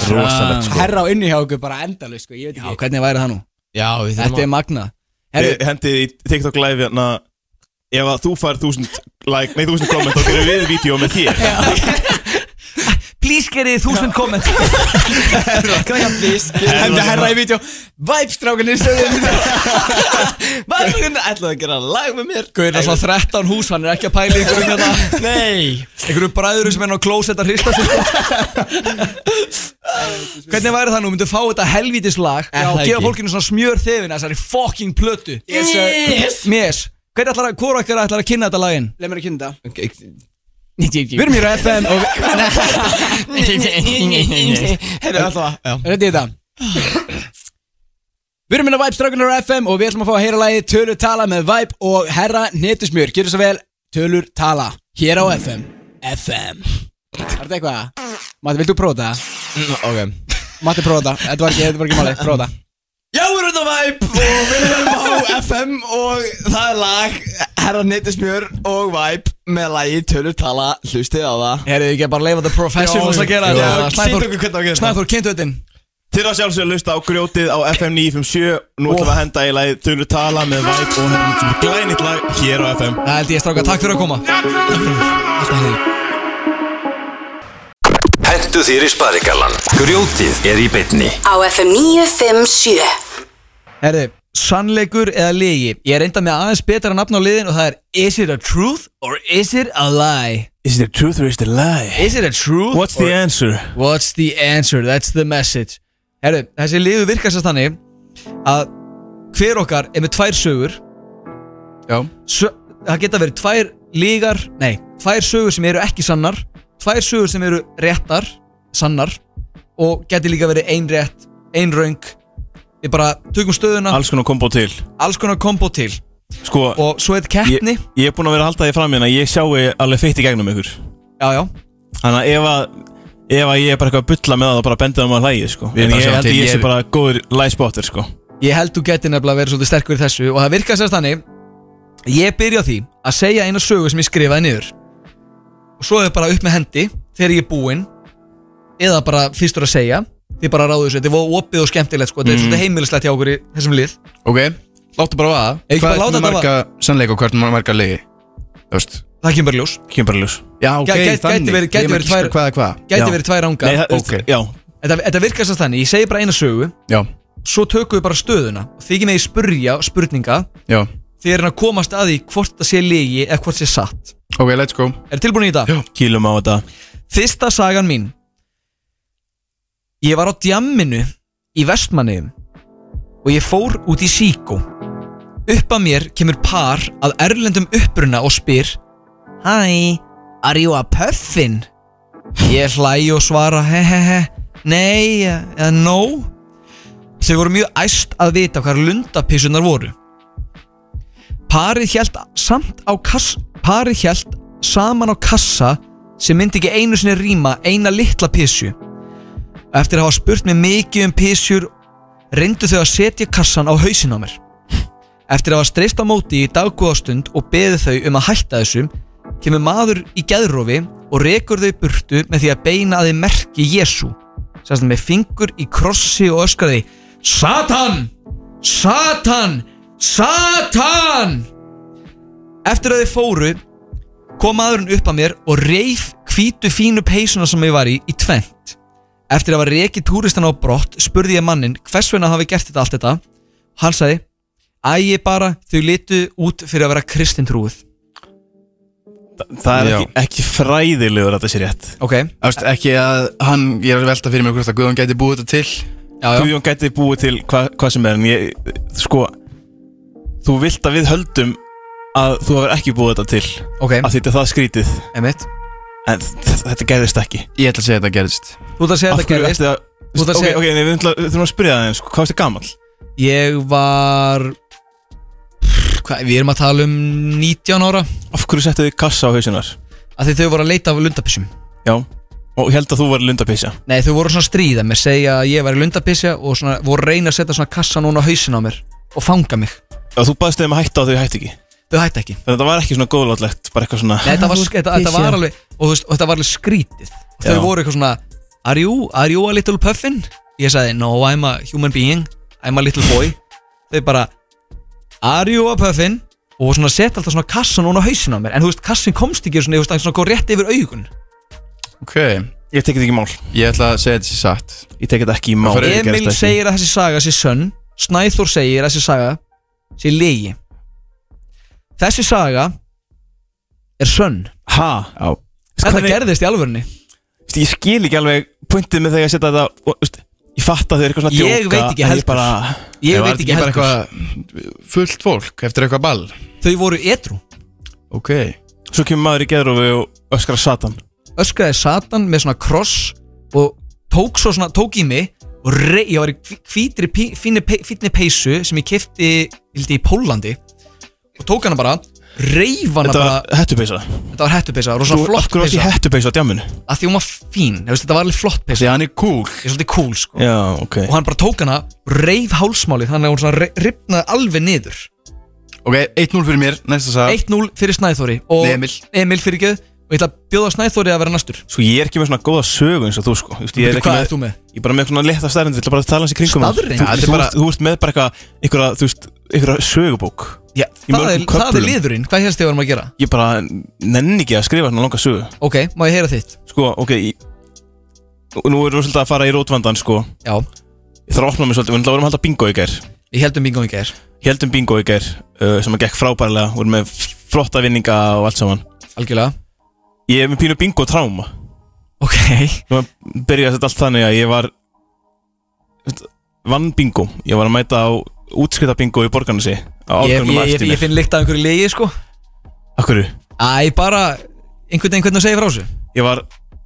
S12: er
S4: Ef að þú fær þúsund like, nei þúsund komment þá gerum við vídeo með þér.
S3: Please gerið þúsund komment
S9: Krækja, please
S12: Hendur herra í vídeo? Væpstrákunni
S9: Væpurinn ætlaði að gera lag með mér.
S3: Gauðir er svona 13 hús, hann er ekki að pæla í einhverjum hérna
S9: Nei.
S3: Einhverjum bræður sem er á klósett að hrista sig. Hvernig væri það nú, myndu fá þetta helvítis lag og
S9: það
S3: gefa fólkinu svona smjör þefina þessari fucking plötu?
S9: Yes.
S3: Yes Hvernig ætlar að, hvort okkar ætlar að kynna þetta laginn?
S12: Leð mér að kynna þetta.
S3: Við
S12: Við erum hér á FM og
S9: Herru, alltaf
S12: Þetta er þetta Við erum hérna Væp strákunar á FM og við ætlum að fá að heyra lagi Tölur tala með Væp og Herra Netusmjör. Gjör svo vel, Tölur tala Hér á FM FM Er þetta eitthvað? Matti, vilt þú prófa þetta?
S9: Ok.
S12: Matti, prófa þetta. Þetta var ekki, þetta var ekki málið, prófa þetta
S9: Já, við erum þetta Væp og við erum á FM og það er lag Herra Nittismjör og Væp með lagi Tölur tala Hlustið á það.
S3: Herðu ekki að bara leifa the professionals að gera
S9: Já,
S3: þetta?
S9: að
S3: Snæþór, kynntu þetta inn.
S4: Til að sjálfsögja að lusta á grjótið á FM 957 Nú ætlum við að henda í lagið Tölur tala með Vibe og hérna sem er glænit lag hér á FM
S3: Það held ég stráka, takk fyrir að koma.
S9: Alltaf hefði
S10: Skemmtu þér í sparigallan Grjótið er í bytni
S2: Á FM 957
S3: Herði, sannleikur eða ligi Ég er enda með aðeins betra nafn á liðin og það er Is it a truth or is it a lie?
S4: Is it a truth or is it a lie?
S3: Is it a truth?
S4: What's the answer?
S3: What's the answer? That's the message Herðu, þessi liðu virkast að þannig að hver okkar er með tvær sögur
S5: Já
S3: Sö Það geta verið tvær lígar Nei, tvær sögur sem eru ekki sannar Tvær sögur sem eru réttar Sannar Og geti líka verið ein rétt, ein röng. Við bara tökum stöðuna.
S4: Alls konar kombo til.
S3: Alls konar kombo til.
S4: Sko
S3: Og svo er þetta keppni.
S4: ég, ég er búinn að vera að halda því fram hérna Ég sjáu alveg feitt í gegnum ykkur.
S3: Já, já.
S4: Þannig að ef að Ef að ég er bara eitthvað að bulla með það þá bara benda það maður hlægið sko. En ég held að ég sé bara góður læspotter sko.
S3: Ég held þú geti nefnilega verið svolítið sterkur í þessu Og það virkar sérst þannig Ég byrja á því að segja eina sögu sem ég skrifaði niður. Og svo er bara upp með hendi Þegar ég er búinn Eða bara fyrstur að segja Þið bara ráðu þessu, þetta er opið og skemmtilegt sko. Þetta er
S5: Mm.
S3: svolítið heimilislegt hjá okkur í þessum lið.
S5: Ok, láttu bara vaða.
S3: Ekki bara
S5: Hvað
S3: láta
S5: er
S3: þetta
S5: marga sannleika og hvað er marga ligi? Þú veist.
S3: Það kemur bara í ljós
S4: Kemur bara í ljós
S5: Já, ok,
S3: Gæ- gæti-
S5: þannig.
S3: gæti verið- gæti
S5: Ég er
S3: verið
S5: ekki
S3: tvær-
S5: hvað er hvað.
S3: Gæti
S5: Já.
S3: verið tvær ángar
S4: Nei, það,
S5: Ok.
S4: Já.
S3: Þetta, þetta virkar sérst þannig, ég segi bara eina sögu.
S5: Já,
S3: Svo tökum við bara stöðuna. Og þykir með ég spurja spurninga.
S5: Já.
S3: Þið er að komast að því hvort það sé ligi Eða hvort sé satt.
S5: Ok, let's go.
S3: Er tilbúin í þetta?
S4: Kýlum á þetta.
S3: Fyrsta sagan mín Ég var á djamminu í Vestmanniðum og ég fór út í Síkó. Upp að mér kemur par að erlendum uppruna og spyr Hi, are you a puffin? Ég hlæ og svara he he he Nei, eða no. Þau voru mjög æst að vita hvað lundapissunar voru. Parið hjælt samt á kass Parið hjælt saman á kassa sem myndi ekki einu sinni rýma eina litla pissu Eftir að hafa spurt mig mikið um pissjur reyndu þau að setja kassan á hausin á mér Eftir að hafa streyst á móti í daggóðastund og beði þau um að hætta þessum kemur maður í geðrofi og rekur þau burtu með því að beina að þið merki Jésu Sérst með fingur í krossi og öskraði Satan! Satan! Satan! Eftir að þið fóru kom maðurinn upp að mér og reif hvítu fínu peysuna sem ég var í í tvent Eftir að hafa rekið túristan á brott spurði ég mannin hvers vegna hafi gert þetta allt þetta. Hann sagði Æ, bara, þau litu út fyrir að vera kristintrúið
S4: Það er ekki, ekki fræðilegur að það sé rétt.
S3: Ok,
S5: Ást, ekki að hann, ég er að velta fyrir mig hvort að Guðjón gæti búið þetta til.
S3: Já, já.
S4: Guðjón gæti búið til hva, hvað sem er En ég, sko Þú vilt að við höldum að þú hefur ekki búið þetta til.
S3: Ok,
S4: Að þetta er það skrítið.
S3: Emitt
S4: En þetta gerðist ekki.
S5: Ég ætla að segja að þetta gerðist.
S3: Þú ert að segja
S4: Af
S3: þetta gerðist?
S4: að
S3: Þú ert að
S4: Ok,
S3: segja-
S4: ok, nei, við að- þurfum að spyrja það eins Hvað varst þið gamall?
S3: Ég var Hvað, við erum að tala um 19 ára.
S4: Af hverju settu þið kassa á hausinar?
S3: að því þau voru að leita af lundapissum
S4: Já. Og held að þú var lundapissa
S3: Nei, þau voru svona að stríða mér, segja að ég væri lundapissja og svona, voru að reyna að setja svona kassa núna á hausin á mér og fanga mig.
S4: Og þú baðst þeim að hætta og þau hætti ekki
S3: Þau hætti ekki.
S4: Þannig að þetta var ekki svona góðlátlegt Bara eitthvað svona
S3: Nei, þetta var, þetta, þetta var alveg og, þú veist, og þetta var alveg skrítið. Og þau
S4: Já.
S3: voru eitthvað svona Are you, are you a little puffin? Ég sagði, no, I'm a human being. I'm a little boy. Þau bara, are you a puffin? Og svona setja alltaf svona kassa núna á hausin á mér. En þú veist, kassin komst ekki svona, þú veist, hann svona góð rétt yfir augun.
S5: Ok,
S4: Ég tekið ekki í mál.
S5: Ég ætla að segja þetta sé satt.
S4: Ég tekið þetta ekki í mál.
S5: Það
S3: Emil segir að þessi saga sé sönn. Snæþór segir að þessi saga sé legi Þessi saga er sönn.
S4: Ha?
S5: Já.
S3: Þetta
S4: Hvernig-
S3: gerðist í alvörunni.
S4: Veist, Ég skil ekki alveg Puntið með þegar að setja þetta og, veist, Ég fatt að þau eru eitthvað svona að
S3: Ég
S4: djóka
S3: veit ekki
S4: en
S3: heldur.
S4: Ég bara
S3: Ég veit ekki heldur.
S5: eitthvað fullt fólk eftir eitthvað ball?
S3: Þau voru edru
S5: Ok.
S4: Svo kemur maður í geðrófi og öskra satan.
S3: Öskraði Satan með svona kross Og tók svo svona, tók í mig Og rey, ég var í hví- hvítri pí- fínni pe- fínni peysu Sem ég kefti, vildi í Pólandi Og tók hana bara Reif hana
S4: Þetta
S3: bara
S4: var hettupeysa.
S3: Þetta var hettupeysa, rosa
S4: Þú af
S3: flott
S4: hverju varst í
S3: peysa
S4: hettupeysa á djáminu?
S3: Að því hún var fín, þú veist, þetta var alveg flott peysa.
S5: Því hann er cool.
S3: Ég er svolítið cool sko.
S4: Já, ok.
S3: Og hann bara tók hana, reif hálsmálið þannig að hún svona rifnaði alveg niður.
S5: Ok, 1-0 fyrir mér, næsta sag
S3: 1-0 fyrir Snæþóri og
S5: Nei, Emil.
S3: Emil fyrir göð og ég ætla að bjóða Snæþóri að vera næstur.
S4: Sko ég er ekki með svona góða sögu eins og þú sko. Þú veist, Ég er ekki
S3: hvað
S4: með
S3: ert þú með?
S4: Ég er bara með svona leta stærnir Ég ætla bara að tala hans í kringum það.
S3: Staðreynd?
S4: Þú-
S5: Ja, þetta er bara-
S4: þú ert með bara eitthvað Eitthvað, þú veist Eitthvað sögubók
S3: Já, það er, það er liðurinn, hvað helst þið varum að gera?
S4: Ég bara nenni ekki að skrifa svona langa sögu.
S3: Ok, má ég heyra þitt?
S4: Sko, ok ég, nú erum við svolítið að fara í rótvandan sko.
S3: Já.
S4: Ég þarf að opna mig svolítið, við náttúrulega vorum að halda bingo í gær.
S3: Við heldum bingo í gær.
S4: Heldum bingo í gær uh, sem að gekk frábærlega. Vorum með flotta vinninga og allt saman.
S3: Algjörlega.
S4: Ég er með pínu bingo tráma
S3: Ok.
S4: Nú byrjaði þetta allt þannig að ég var vann bingo. Ég var að mæta á útskriða bingo í borgarnasi
S3: Ég, ég,
S4: á
S3: ég, ég finn líkt af einhverju legi sko.
S4: Akkurru?
S3: Æ, bara einhvern veginn hvernig þú segir frá þessu.
S4: Ég var,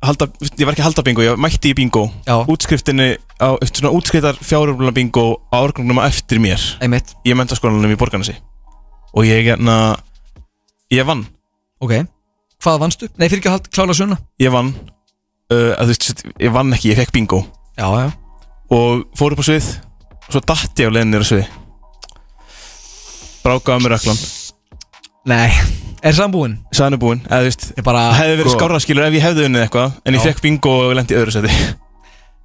S4: halda, ég var ekki að halda bingo, ég mætti í bingo.
S3: Já.
S4: Útskriftinni á, svona útskriftar fjáröfluna bingo á árgangnum á eftir mér.
S3: Einmitt.
S4: Í mentaskólanum í borgarnasi Og ég, hérna, ég vann.
S3: Ok. Hvað vannstu? Nei, fyrir ekki að halda klála sunna
S4: Ég vann uh, að, þú veist, Ég vann ekki, ég fekk bingo.
S3: Já, já.
S4: Og fór upp á svið Og svo datti ég á leiðin nýra svið Brákaði mér öklan
S3: Nei, er sambúinn?
S4: Sæðan er búinn, eða þú veist
S3: Ég bara
S4: Það hefði verið
S3: Sko.
S4: skárra skilur ef ég hefði unnið eitthvað En ég
S3: Já.
S4: fekk bingo og lendi í öðru seti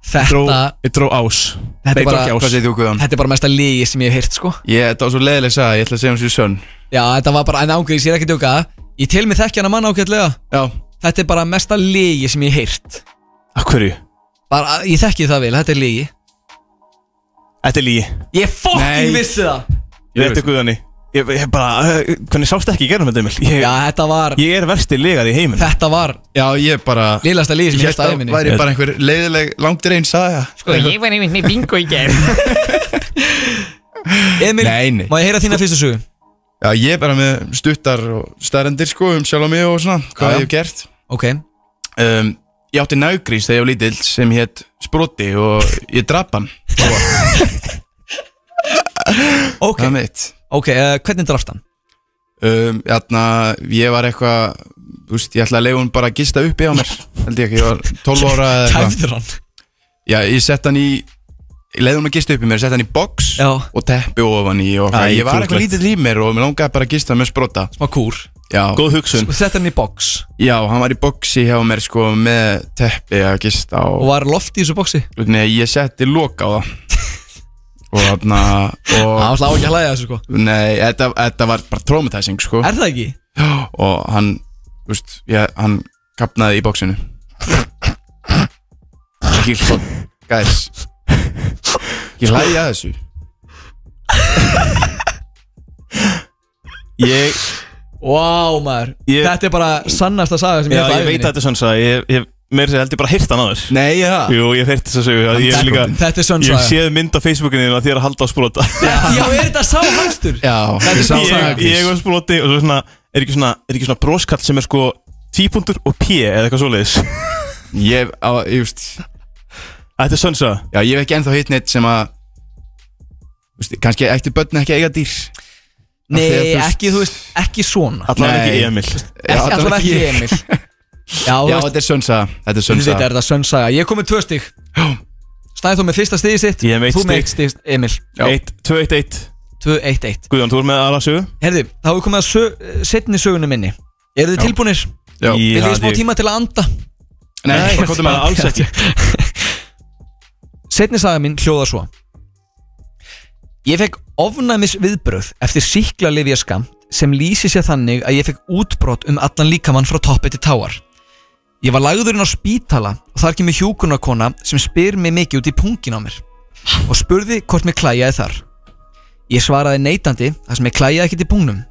S3: Þetta
S4: dró, Ég dró ás.
S3: Þetta er
S4: Nei,
S3: bara-
S4: dró ekki ás.
S5: Hvað segir þú Guðan?
S3: Þetta er bara mesta ligi sem ég hef heyrt sko.
S5: Ég, þetta var svo leðileg að segja, ég ætla að segja um sér sönn.
S3: Já, þetta var bara, en ángriðis, ég er ekki að djóka. Ég tel mig þekki hana mann ágætlega.
S5: Já.
S3: Þetta er bara mesta ligi sem ég hef heyrt.
S4: Af hverju?
S3: Bara, ég þekki það vel, þetta er ligi
S4: Þetta er lígi
S3: Ég fucking vissi það.
S4: Ég veit ekki Guðani Ég, ég bara, uh, hvernig sást ekki gerðum þetta Emil? Ég,
S3: Já, þetta var
S4: ég er versti legar í heiminn
S3: Þetta var
S5: Já, ég bara
S3: Lillasta ligi sem ég
S5: Ég
S3: á
S5: að
S3: ævinni
S5: væri bara einhver leiðileg langtir einn saga.
S3: Sko, ég var einmitt með bingo í gerð Emil,
S5: Nei,
S3: má ég heyra þína fyrstu sögu?
S5: Já, ég er bara með stuttar og staðrendir sko um sjálf á mig og svona Hvað
S3: Já,
S5: ég hef gert.
S3: Ok.
S5: Um, Ég átti nágrís þegar ég var lítill sem hétt Sproti og ég drap hann.
S3: Ok,
S5: Það er mitt
S3: ok, uh, hvernig drafst hann?
S5: um, Jæna, ég var eitthvað Þú veist, ég ætla að leiða hún bara að gista uppi á mér Held ég ekki, ég var 12 ára eða eitthvað
S3: Kæfður hann?
S5: Já, ég sett hann í Ég leiði hún að gista uppi mér, sett hann í box
S3: Já.
S5: Og teppi ofan í og
S4: Æ,
S5: Ég var eitthvað
S4: krúttlegt.
S5: lítill í mér og mér langaði bara að gista með sprota
S3: Smá kúr
S5: Já,
S4: Góð hugsun
S3: Sett hann í box
S5: já, hann var í boxi hjá mér sko með teppi að gista
S3: Og
S5: og
S3: var loft í þessu boxi?
S5: Nei, ég setti loka á það Og þarna
S3: var slá ekki að hlæða þessu sko.
S5: Nei, þetta, þetta var bara traumatizing sko.
S3: Er það ekki?
S5: Og hann, þú veist, ég, hann kapnaði í boxinu. Ekki, guys Ekki hlæja að þessu.
S4: Ég,
S3: Vá maður.
S4: Ég-
S3: Þetta er bara sannasta saga sem ég
S4: já,
S3: hef á
S4: ég veit að þetta er svona Ég, ég meira sér held ég bara hýrt hann á þess
S5: Nei, já.
S4: Jú, ég hef heyrt þess að segja Ég hef líka
S3: Þetta er sönn
S4: Ég hef séð mynd á Facebookinu að þér að halda á sprota
S3: Já, er þetta sá hamstur?
S5: Já,
S3: Þetta er
S5: ég sá
S3: saga.
S5: það.
S4: Ég ég var sproti og svo svona Er ekki svona, er ekki svona broskall sem er sko Típuntur og P eða eitthvað svoleiðis?
S5: Ég, á, ég veist.
S4: Þetta er sönsa
S5: Já, ég hef ekki ennþá hitt neitt sem að Kannski ætti börn ekki eiga dýr?
S3: Nei,
S5: þú veist-
S3: ekki, þú veist, ekki svona.
S5: Nei.
S4: ekki Emil
S3: allavega ekki. Emil Já,
S5: Já,
S3: veist,
S5: þetta er sönsa Þetta er
S3: þú veit
S5: sönsa
S3: er þetta sönn saga Ég kom með tvö stig. Stæði þú með fyrsta stigi sitt?
S4: Ég hef með eitt
S3: Þú með
S4: stig.
S3: eitt stig, Emil.
S5: Já.
S4: 1, 2, 1, 1
S3: 2, 1, 1
S4: Guðjón, þú er með aðra sögu?
S3: Herði, þá hefur komið að sög, setni sögunum minni. Eru þið tilbúinir?
S5: Já.
S4: Í-
S3: Viljið
S4: það
S3: þið smá
S4: ég-
S3: tíma til að anda?
S5: Nei,
S4: Nei,
S5: hvað komdu með
S4: bara alls ekki.
S3: Setni saga mín hljóða svo. Ég fekk ofnæmis viðbröð eftir síkla sem lýsi sér þannig að ég fekk útbrott um allan líkamann frá toppi til táar. Ég var lagðurinn á spítala og þar kemur hjúkunarkona sem spyr mig mikið út í pungin á mér og spurði hvort mér klæjaði þar. Ég svaraði neitandi þar sem ég klæjaði ekki til pungnum.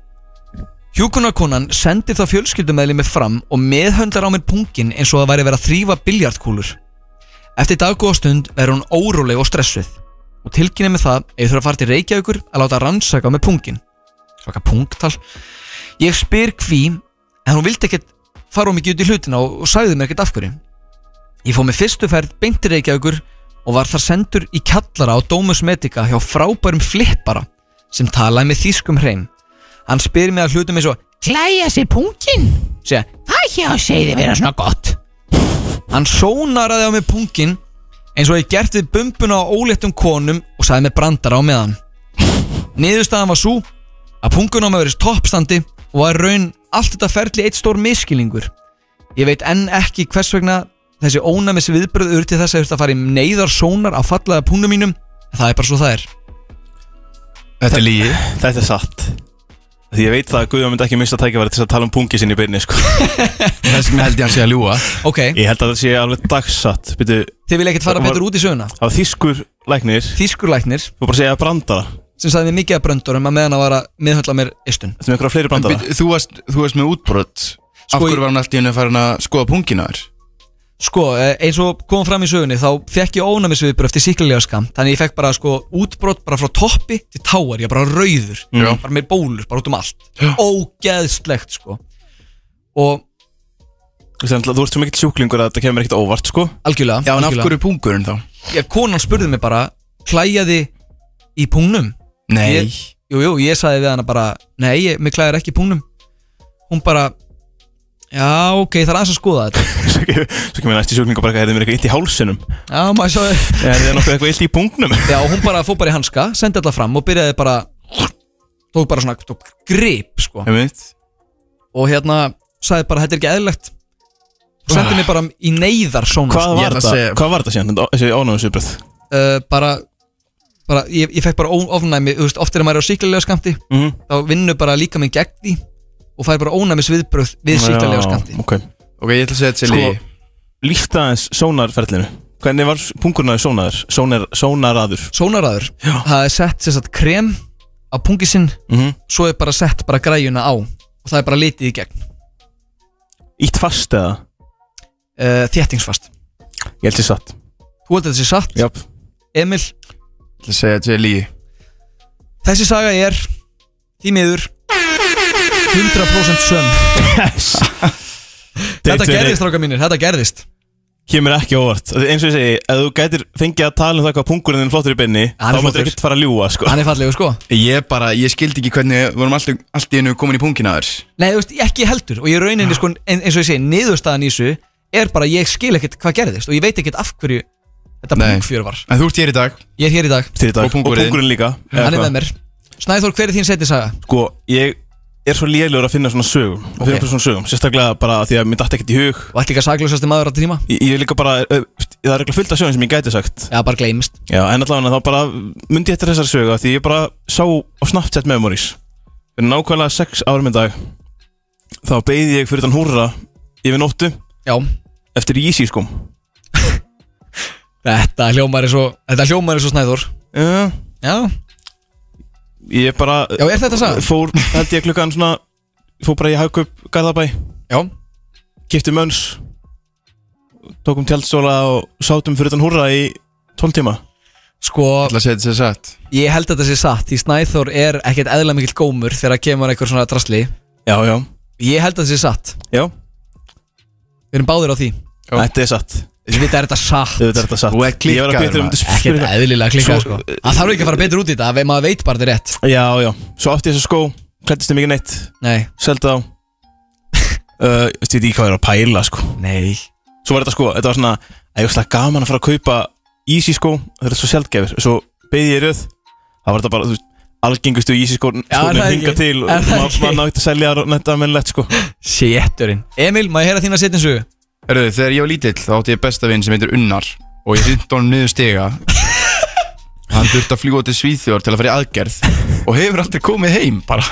S3: Hjúkunarkonan sendir þá fjölskyldumæli mig fram og meðhöndlar á mér pungin eins og það væri verið að þrýfa biljartkúlur. Eftir daggóða stund verður hún óróleg og stressuð og tilkynni með það ef þú þurfa að fara til Reykjavíkur að láta rannsaka með pungin svaka pungtal ég spyr hví en hún vildi ekkert fara mikið út í hlutina og, og sagði mér ekkert af hverju. Ég fóð með fyrstu ferð beint til Reykjavíkur og var þar sendur í kjallara á Domus Medica hjá frábærum flippara sem talaði með þýskum hreim. Hann spyr mig að hlutum eins og klæja sér pungin segja, það hjá segði vera svona gott. Hann sónaraði á mig pungin eins og ég gert við bumbuna á óléttum konum og sagði mig brandara á meðan. Niðurstaðan var svo að pungun á mig verið toppstandi og var raun allt þetta ferli eitt stór miskilingur. Ég veit enn ekki hvers vegna þessi ónæmis viðbröð ur til þess að þurft að fara í neyðar sónar á fallaða pungum mínum. en Það er bara svo það er.
S5: Þetta er lígi
S4: Þetta er satt. Því ég veit það að Guðjón myndi ekki missa tækifæri til að tala um pungi sinni í byrni sko.
S5: Þess vegna held ég að hann sé að ljúa
S3: Ok,
S4: Ég held að það sé alveg dagsatt. Byrju,
S3: þið vilja ekkert fara
S4: Það
S3: betur út í söguna?
S4: Það var þýskur læknir.
S3: Þýskurlæknir
S4: Þú bara segja brandara
S3: sem sagði mér mikið af bröndurum að meðan að vara miðhölla mér istun
S4: Þetta með einhverja fleiri brandara?
S5: Bíddu, Þú varst, þú varst með útbrot. Af
S3: Sko,
S5: hverju
S3: ég-
S5: var hann alltaf í henni að fara að skoða pungina þér?
S3: Sko, eh, eins og kom fram í sögunni þá fekk ég ónæmisviðbröð eftir síklarlega skam þannig ég fekk bara sko útbrott bara frá toppi til táar, ég bara rauður.
S5: Já.
S3: bara með bólur, bara út um allt. Ógeðslegt sko. Og
S4: Þú ert svo mikill sjúklingur að þetta kemur ekkert óvart sko.
S3: Algjörlega,
S5: Já, en af
S3: algjörlega.
S5: hverju pungurinn þá?
S3: Já, konan spurði mig bara klæjaði í pungnum
S5: Nei.
S3: Ég, Jú, jú, ég sagði við hana bara Nei, ég, mig klæjar ekki í pungnum Hún bara Já, ok, það er aðeins að skoða þetta.
S4: Svo kemur- svo kemur næsti sjúklingur bara Hefði mér eitthvað illt í hálsinum?
S3: Já, maður svo
S4: Er það nokkuð eitthvað illt í punktnum
S3: Já, hún bara fór bara í hanska, sendi alla fram og byrjaði bara Tók bara svona, tók grip, sko.
S5: Einmitt.
S3: Og hérna, sagði bara, þetta er ekki eðlilegt. Og sendi mig bara í neyðar svona
S4: Hvað
S5: Ég
S4: var
S5: ætla að
S4: þetta?
S5: segja-
S4: Hvað var þetta síðan? Þessi ánægum
S3: uh, Bara, bara ég, ég fekk bara ofnæmi, þú veist, oft er maður á síklarlega skamti
S4: Mhm.
S3: Þá vinnur bara líka minn gegn því Og fær bara ónæmis viðbröð við síklarlega skamti
S4: Ok.
S5: Ok, ég ætla að segja þetta
S4: Sko,
S5: til í
S4: líkt aðeins sónarferlinu. Hvernig var pungurnaði sónaður? Sónar, sónaraður.
S3: Sónaraður, það er sett sér satt krem á pungi sinn
S4: mm
S3: Svo er bara sett bara græjuna á Og það er bara litið í gegn.
S4: Ítt fast eða?
S3: uh, Þéttingsfast.
S4: Ég held sér satt.
S3: Þú þetta sé satt?
S4: Jáp.
S3: Emil,
S5: Ég ætla að segja þetta til í
S3: þessi saga er Því miður 100% sönn. Þetta gerðist, ráka mínir, þetta gerðist.
S4: Kemur ekki óvart. Eins og ég segi, ef þú gætir fengið að tala um það hvað pungurinn þinn er flottur í beinni
S3: Hann
S4: Þá
S3: er
S4: máttu
S3: flottur.
S4: ekkert fara að ljúga sko.
S3: Hann er fallegu sko.
S5: Ég bara, ég skildi ekki hvernig við vorum alltaf, alltaf í hennu komin í pungina þér.
S3: Nei, þú veist, ekki heldur. Og ég rauninni sko, en, eins og ég segi, niðurstaðan í þessu Er bara, ég skil ekkert hvað gerðist Og ég veit ekkert af hverju Þetta
S5: Nei.
S3: pungfjör var.
S5: En þú ert hér í dag.
S3: Ég er hér í dag,
S4: í dag.
S5: Og pungurinn.
S4: Líka.
S3: Hann er með mér. Snæþór, hver er þín seti saga?
S4: Sko, ég er svo lélegur að finna svona sögum. Að finna
S3: Ok.
S4: svona sögum. Sérstaklega bara af því að mér dætti ekkert í hug.
S3: Og ekki að saklausasti maður á tíma?
S4: Ég, ég er líka bara, uh, það er eitthvað fullt af sögum sem ég gæti sagt.
S3: Já, bara gleymist.
S4: Já, en allavega þá bara myndi ég eftir þessar sögu af Því ég bara sá á Snapchat Memories. Fyrir nákvæmlega sex árum í dag Þá beigði ég fyrir þann húrra Yfir nóttu.
S3: Já.
S4: Eftir skóm
S3: Þetta hljómar er svo Þetta hljómar er svo Snæþór.
S4: Já.
S3: Já.
S4: Ég bara
S3: Já, er þetta sagan?
S4: Fór, held ég klukkan svona Fór bara í Hagkaup, Garðabæ.
S3: Já.
S4: Kipti mönns Tókum tjaldsóla og sátum fyrir þann húrra í 12 tíma.
S3: Sko
S5: Ég ætla að segja þetta sé satt.
S3: Ég held að þetta sé satt Því Snæþór er ekkert eðla mikill gómur Þegar kemur einhver svona drasli.
S4: Já, já.
S3: Ég held að þetta sé satt.
S4: Já.
S3: Við erum báðir á því.
S4: Þetta er satt
S3: Þetta er þetta satt?
S4: Þetta er þetta satt?
S5: Þú er
S4: Ég var að
S5: klikkaður,
S4: byrja
S5: maður.
S4: þetta
S3: Ekkert eðlilega klikkað sko. Það þarf ekki að fara betur út í þetta ve- Maður veit bara þetta er rétt.
S4: Já, já. Svo átti ég þessu skó. Klættist þeim ekki neitt.
S3: Nei.
S4: Þá. Uh, Ég veit ekki hvað er að pæla sko.
S3: Nei.
S4: Svo var þetta sko Þetta var svona Ég var slag gaman að fara að kaupa Easy skó. Það er svo sjaldgefir Svo beigði ég röð. Það var þetta bara þú veist, Algengustu Easy skó
S3: er það
S4: Hinga til
S5: Hörru, þegar ég var lítill þá átti ég besta vinn sem heitir Unnar Og ég hrind honum niður stiga. Hann þurfti að fljúa til Svíþjór til að fara í aðgerð Og hefur aldrei komið heim bara.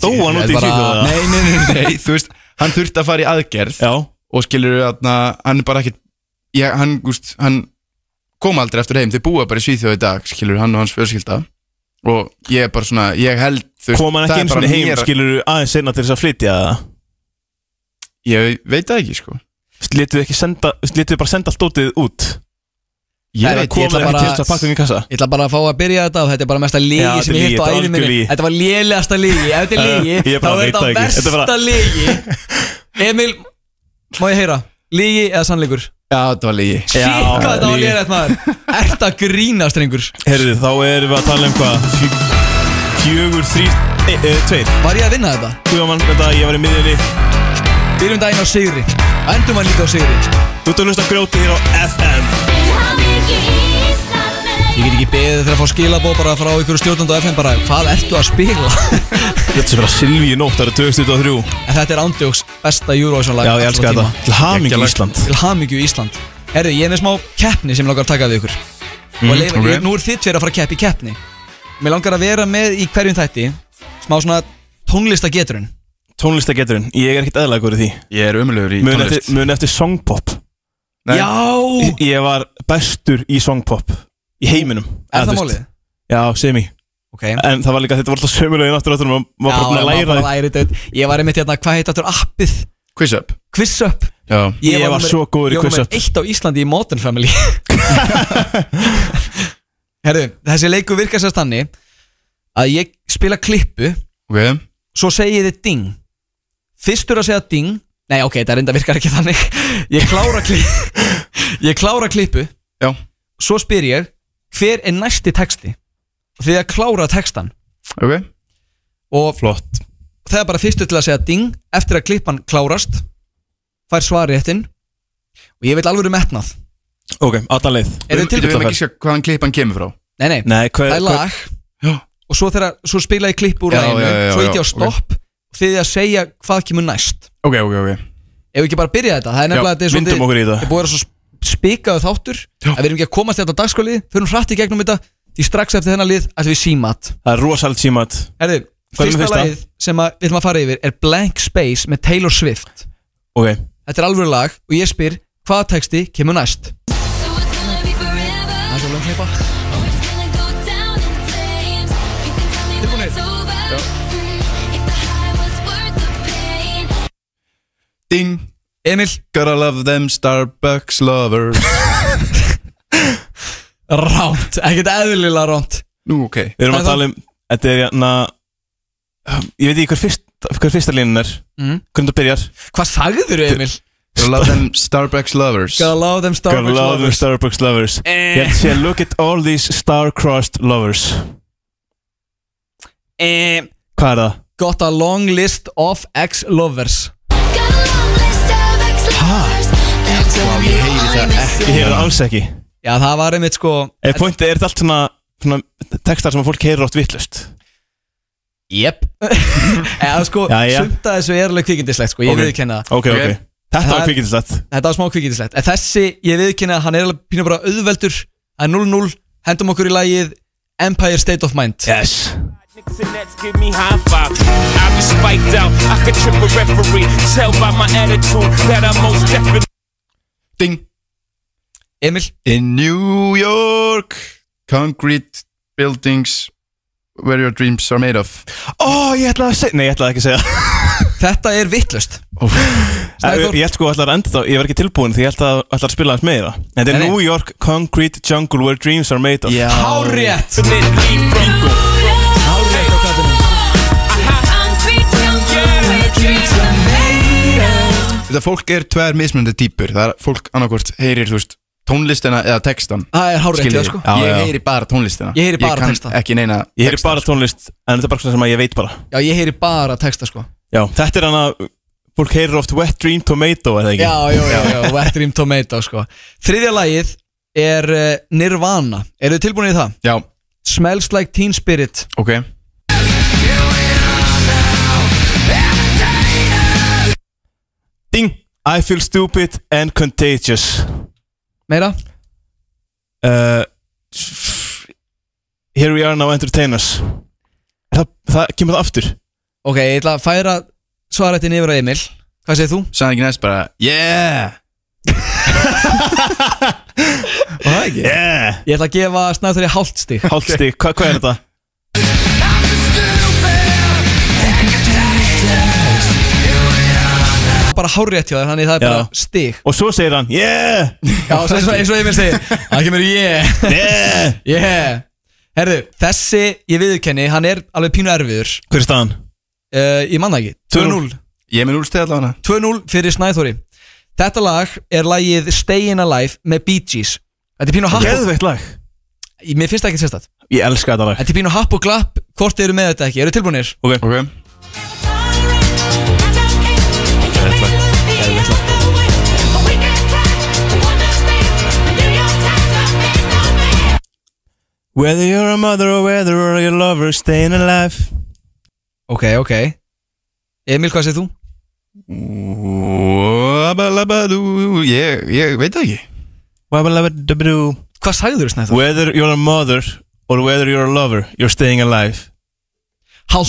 S4: Dó hann út í
S3: bara-
S4: Svíþjóð
S5: Nei, nei, nei, nei, þú veist Hann þurfti að fara í aðgerð
S4: Já.
S5: Og skilur við hann er bara ekkit ég, hann, gúst, hann kom aldrei eftir heim. Þeir búa bara í Svíþjóð í dag, skilur hann og hans fjölskylda. Og ég er bara svona, ég held þú veist,
S4: Kom hann
S5: það
S4: ekki
S5: er
S4: eins
S5: bara
S4: og heim
S5: mér
S4: Skilur aðeins senna til þess að flytja það
S5: Ég veit það ekki, sko
S4: Létuðu ekki senda Létuðu bara senda allt dótið út?
S5: Ég
S3: ég
S4: Komið
S3: ætla
S4: ekki
S3: bara-
S4: til þess að pakka um í kassa.
S3: Ég ætla bara að fá að byrja þetta og þetta er bara mesta lígi sem
S4: er
S3: ég hitt á
S4: þetta er
S3: æði minni. Þetta var lélegasta lígi, ef þetta er lígi þá er þetta
S4: er
S3: versta lígi Emil, má ég heyra? Lígi eða sannleikur?
S5: já, þetta var lígi
S3: Shit, hvað þetta var
S4: lygi.
S3: lélegt maður. Ert að grína, strengur
S4: Herðu, þá erum við að tala um hvað? Fjö- Fjögur, þrý, e, e, tveir.
S3: Var ég að vinna þetta?
S4: Guðjóman, þetta, ég var í miðjunni
S3: Byrjum daginn á sigri. Endum hann líka á sigri.
S4: Þú ert að hlusta á grjóti hér á FM
S3: Ég get ekki beðið þegar að fá skilabó bara frá ykkur stjórnund á FM bara Hvað ertu að spila?
S4: Þetta sem er að Silvíu nótt, það eru 2023
S3: En þetta er ándjóks besta Eurovision lag
S4: Já, ég elska þetta. Til hamingi Ísland.
S3: Til hamingju Ísland. Herði, ég er með smá keppni sem ég langar að taka við ykkur. Og leif,
S5: ok.
S3: ég, nú er þitt fyrir að fara að keppi í keppni. Mér langar að vera með í hverjum þætti. Smá svona tónlistageturinn
S4: Tónlistageturinn, ég er ekkert eðlagur í því.
S5: Ég er umlegur í
S4: Mun
S5: tónlist.
S4: eftir, mun eftir songpop.
S5: Nei.
S3: Já,
S4: Ég- Ég var bestur í songpop Í heiminum
S3: er
S4: Eða,
S3: það
S4: þú
S3: málið?
S4: veist, Já, semi.
S3: Ok.
S4: En það var líka, þetta var alltaf sömulegin aftur og aftur og maður var bara búin að
S3: maður
S4: læra
S3: bara
S4: því
S3: læri þetta Ég var einmitt hérna, hvað heit aftur? Appið?
S5: Quiz up.
S3: Quiz Up.
S5: Já.
S4: Ég var
S3: númer-
S4: svo góður í
S3: Ég var
S4: Quiz
S3: nummer
S4: Up.
S3: eitt á Íslandi í Modern Family. Herðu, þessi leikur virkar sérst þannig að ég spila klippu.
S5: Ok.
S3: Svo segi ég þið ding Fyrstur að segja ding. Nei, ok, þetta reynda virkar ekki þannig. Ég klára klippu Ég klára klippu
S5: Já.
S3: Svo spyr ég Hver er næsti texti? Og því að klára textan
S5: Ok.
S3: Og
S4: Flott.
S3: það er bara fyrstur til að segja ding. Eftir að klippan klárast Fær svari eftir Og ég vil alveg metnað.
S4: Ok, alla leið.
S3: Eru þið
S5: Þú
S3: tilbúin?
S5: veit ekki sjá hvaðan klippan kemur frá.
S3: Nei, nei,
S4: Nei, hvað
S3: það er lag.
S5: Já.
S3: Og svo, þegar, svo spila ég klipp úr
S5: Já,
S3: laginu
S5: já, já,
S3: Svo ekki á
S5: ok.
S3: stopp Og þið að segja hvað kemur næst.
S5: Ok, ok, ok.
S3: Ef við ekki bara byrja þetta Það er nefnilega
S5: Já,
S3: þetta er
S4: vindum okkur í þetta.
S3: Það er búið að vera svo spikaðu þáttur
S5: Já.
S3: Að við erum ekki að komast þetta á dagsskólið Förum hratt í gegnum þetta Því strax eftir þennan lið ætlum við símat.
S4: Það er rosalega símat.
S3: Herðu,
S4: Hvað er með
S3: fyrsta
S4: fyrsta?
S3: lagið sem að, við ætlum að fara yfir Er Blank Space með Taylor Swift.
S4: Ok.
S3: Þetta er alveg lag Og ég spyr Hvaða texti kemur næst? Það er svo löng klippa
S5: Ding.
S3: Emil
S5: Gotta love them Starbucks lovers.
S3: Ránt, ekkert eðlilega ránt
S5: Nú, ok.
S4: Við erum
S3: er
S4: að tala um Þetta er hérna Ég veit ekki hver, fyrst, hver fyrsta línan er.
S3: Mm.
S4: Hvernig það byrjar?
S3: Hvað sagður Emil?
S5: Gotta love them Starbucks lovers.
S3: Gotta love them
S4: Gotta
S3: Starbucks
S4: love the
S3: lovers.
S4: Starbucks lovers.
S3: Eh.
S4: Ég sé look at all these star-crossed lovers.
S3: Eh,
S4: Hvað er það?
S3: Got a long list of ex-lovers
S5: Vá, ég heyri það ekki.
S4: Ég heyri það alls ekki.
S3: Já, það var einmitt sko
S4: Er pointið, er þetta allt svona, svona textar sem að fólk heyrir oft vittlust?
S3: Jep. Eða sko,
S4: Já, já.
S3: sumt að þessu er alveg kvikindislegt sko, ég
S4: Ok.
S3: viðkenna það.
S4: Ok, ok. Þetta
S3: Það
S4: var
S3: er-
S4: kvikindislegt
S3: Þetta var smá kvikindislegt En þessi, ég viðkenna hann er alveg pínu bara auðveldur. Það er 0-0, hendum okkur í lagið Empire State of Mind.
S4: Yes
S11: Knicks and Nets give me high five. I be spiked out. I could trip a referee. Tell by my attitude that I most definitely.
S5: Ding
S3: Emil,
S5: In New York Concrete buildings Where your dreams are made of
S4: Ó, ég ætlaði að segja Nei, ég ætlaði ekki að segja
S3: þetta er vittlust
S4: Ég,
S3: Snæþór.
S4: ég held sko að enda þá Ég var ekki tilbúin því ég ætlaði að, ætlaði að spila hans meira En þetta er. New York Concrete Jungle Where dreams are made of
S5: Já
S3: Hárétt
S5: Þetta fólk er tvær mismunandi típur Það er fólk annarkvort heyrir, þú veist Tónlistina eða textan
S3: Það er
S5: Skiljið
S3: já
S5: þið?
S3: sko.
S4: Já,
S5: Ég
S4: já.
S5: heyri bara tónlistina.
S3: Ég heyri bara
S5: kann
S3: texta.
S5: ekki neina
S4: Ég heyri bara
S5: sko.
S4: tónlist En þetta er bara svona sem að ég veit bara.
S3: Já, ég heyri bara texta sko.
S4: Já, þetta er hann að Fólk heyrir oft Wet Dream Tomato eða ekki?
S3: Já, já, já, já, Wet Dream Tomato sko. Þriðja lagið er uh, Nirvana. Eru þið tilbúin í það?
S5: Já,
S3: Smells Like Teen Spirit.
S5: Ok
S4: Ding! I feel stupid and contagious.
S3: Meira?
S4: uh, Here we are now entertainers. Það, það kemur það aftur?
S3: Ok, ég ætla að færa svarættin yfir á Emil. Hvað segir þú?
S5: Sæði ekki næst bara Yeah!
S3: Það ekki?
S4: Yeah!
S3: Ég ætla að gefa snæður í hálft stig.
S4: Hálft stig, Hva, hvað er þetta?
S3: Bara hárétt hjá þér, þannig það er
S4: Já.
S3: bara stig.
S4: Og svo segir hann Yeah!
S3: Já, svo eins og, eins og Emil segir Það kemur yeah.
S4: Yeah!
S3: Yeah. Herðu, þessi, ég viðurkenni, hann er alveg pínu erfiður.
S4: Hver er staðan?
S3: uh, Ég manna ekki. 2-0
S5: Ég er með úlstið allavega
S3: 2-0 fyrir Snæþóri. Þetta lag er lagið Stayin' Alive með Bee Gees. Þetta er pínu happ og
S4: Geðveikt lag.
S3: Mér finnst það ekki sérstætt
S4: Ég elska þetta lag.
S3: Þetta er pínu happ og glapp Hvort eru með þetta ekki? Eru tilbúinir?
S4: Ok.
S5: Ok
S4: Whether you're a mother or whether you're a lover Staying alive
S3: Ok, ok Emil, hvað segir þú?
S5: Wabalabadú Ég, ég veit það ekki
S4: Wabalabadabadoo
S3: Hvað sagður þú Snæþór?
S4: Whether you're a mother or whether you're a lover You're staying alive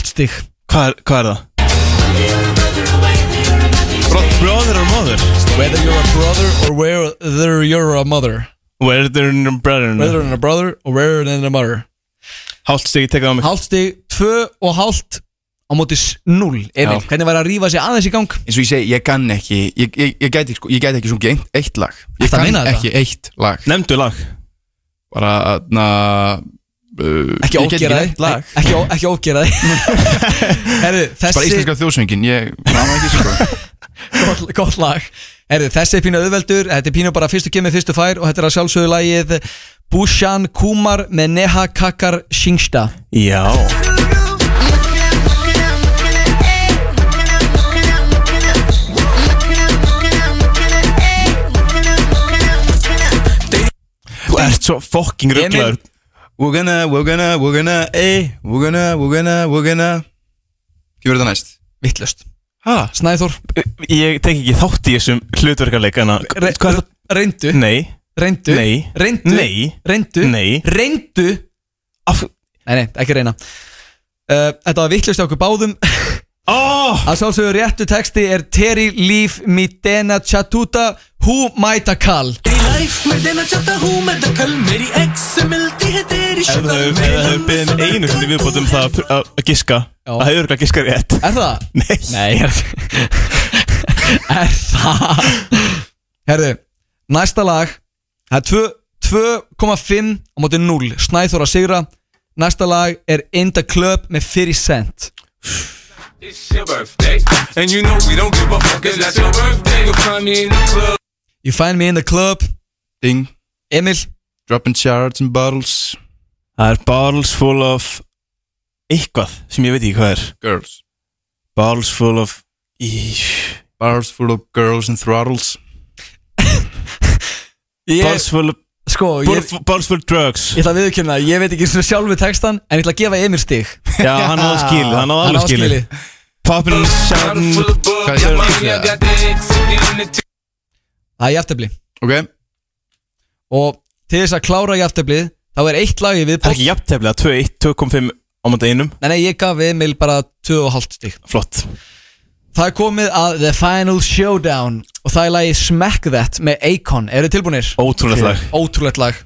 S3: stig
S4: Hvað hvað er það? Bro, brother or mother?
S3: Whether you're a brother or whether you're a mother
S4: Whether they're a brother
S3: Whether you're a brother or whether you're a mother
S4: Hálft stig, tekað á mig.
S3: Hálft stig, tvö og hálft á móti s- núll Emil,
S5: Já.
S3: hvernig var að rífa sig aðeins í gang?
S5: eins og ég segi, ég kann ekki ég, ég, ég, gæti, sko, ég gæti ekki sungið eitt, eitt lag. Ég
S3: Ertu að
S5: kann
S3: meina þetta?
S5: ekki eitt lag.
S4: Nefndu lag.
S5: Bara na, uh,
S3: Ekki
S5: ég get
S3: ógera
S5: nefnt
S3: þig
S5: lag.
S3: Ekki, ó- ekki ógera þig Herðu,
S5: bara
S3: þessi
S5: íslenska þjóðsöngin ég náma ekki sko.
S3: Gott, gott lag Herðu, þessi er pínu auðveldur Þetta er pínu bara fyrstu kemur, fyrstu fær Og þetta er að sjálfsögðu lagið Bushan Kumar með Neha Kakar Shingsta.
S4: Já. Þú ert svo fucking rugglaður
S5: We're gonna, we're gonna, we're gonna, ey We're gonna, we're gonna, we're gonna Hvað verður það næst?
S3: Vittlust
S5: Ha?
S3: Snæþór?
S4: Ég tek ekki þátt í þessum hlutverkarleik en að
S3: Re-
S4: Hvað er það?
S3: Reyndu.
S4: Nei.
S3: Reyndu.
S4: Nei.
S3: Reyndu.
S4: Nei.
S3: Reyndu.
S4: Nei.
S3: Reyndu.
S4: Af
S3: Nei, nei, ekki reyna. Uh, Þetta var vittlust á okkur báðum
S4: oh!
S3: Að sjálfsögðu réttu texti er Terry Leaf Midena Chatuta Who Might a Call?
S4: Ef það hefur beðið um einu sinni viðbót um það að- giska. Það hefur ekki giskað rétt.
S3: Er það?
S4: Nei.
S3: Nei er, er það? Herðu Næsta lag Það er tvö- 2,5 á móti 0 Snæþór að sigra. Næsta lag er In the Club með 50 Cent.
S11: and you know we don't give a fuck. Cause that's your birthday. You'll find me in the club.
S3: You find me in the club
S5: Ding
S3: Emil
S5: Dropping shards and bottles
S4: Það er bottles full of Eitthvað sem ég veit ekki hvað er
S5: Girls
S4: Bottles full of Ísh.
S5: Bars full of girls and throttles
S3: Ég,
S4: Bottles full of
S3: sko, ég,
S4: full of drugs.
S3: Ég ætla að viðkynna Ég veit ekki svona sjálfu textan En ég ætla að gefa Emil stig.
S4: Já, hann áða skilið, hann
S3: Hann
S4: alveg skilið. Poppin' shoutin'.
S5: Hvað er það?
S3: Það er jafntefli.
S5: Ok.
S3: Og til þess að klára jafnteflið Þá er eitt lag í
S4: Það er
S3: viðbót
S4: ekki jafntefnilega 2-1, 2.5 á mönda einum.
S3: Nei, nei, ég gaf Emil bara 2,5 stig.
S4: Flott
S3: Það er komið að The Final Showdown Og það er lagið Smack That með Akon. Eru þið tilbúinir?
S4: Ótrúlegt lag.
S3: Ótrúlegt lag?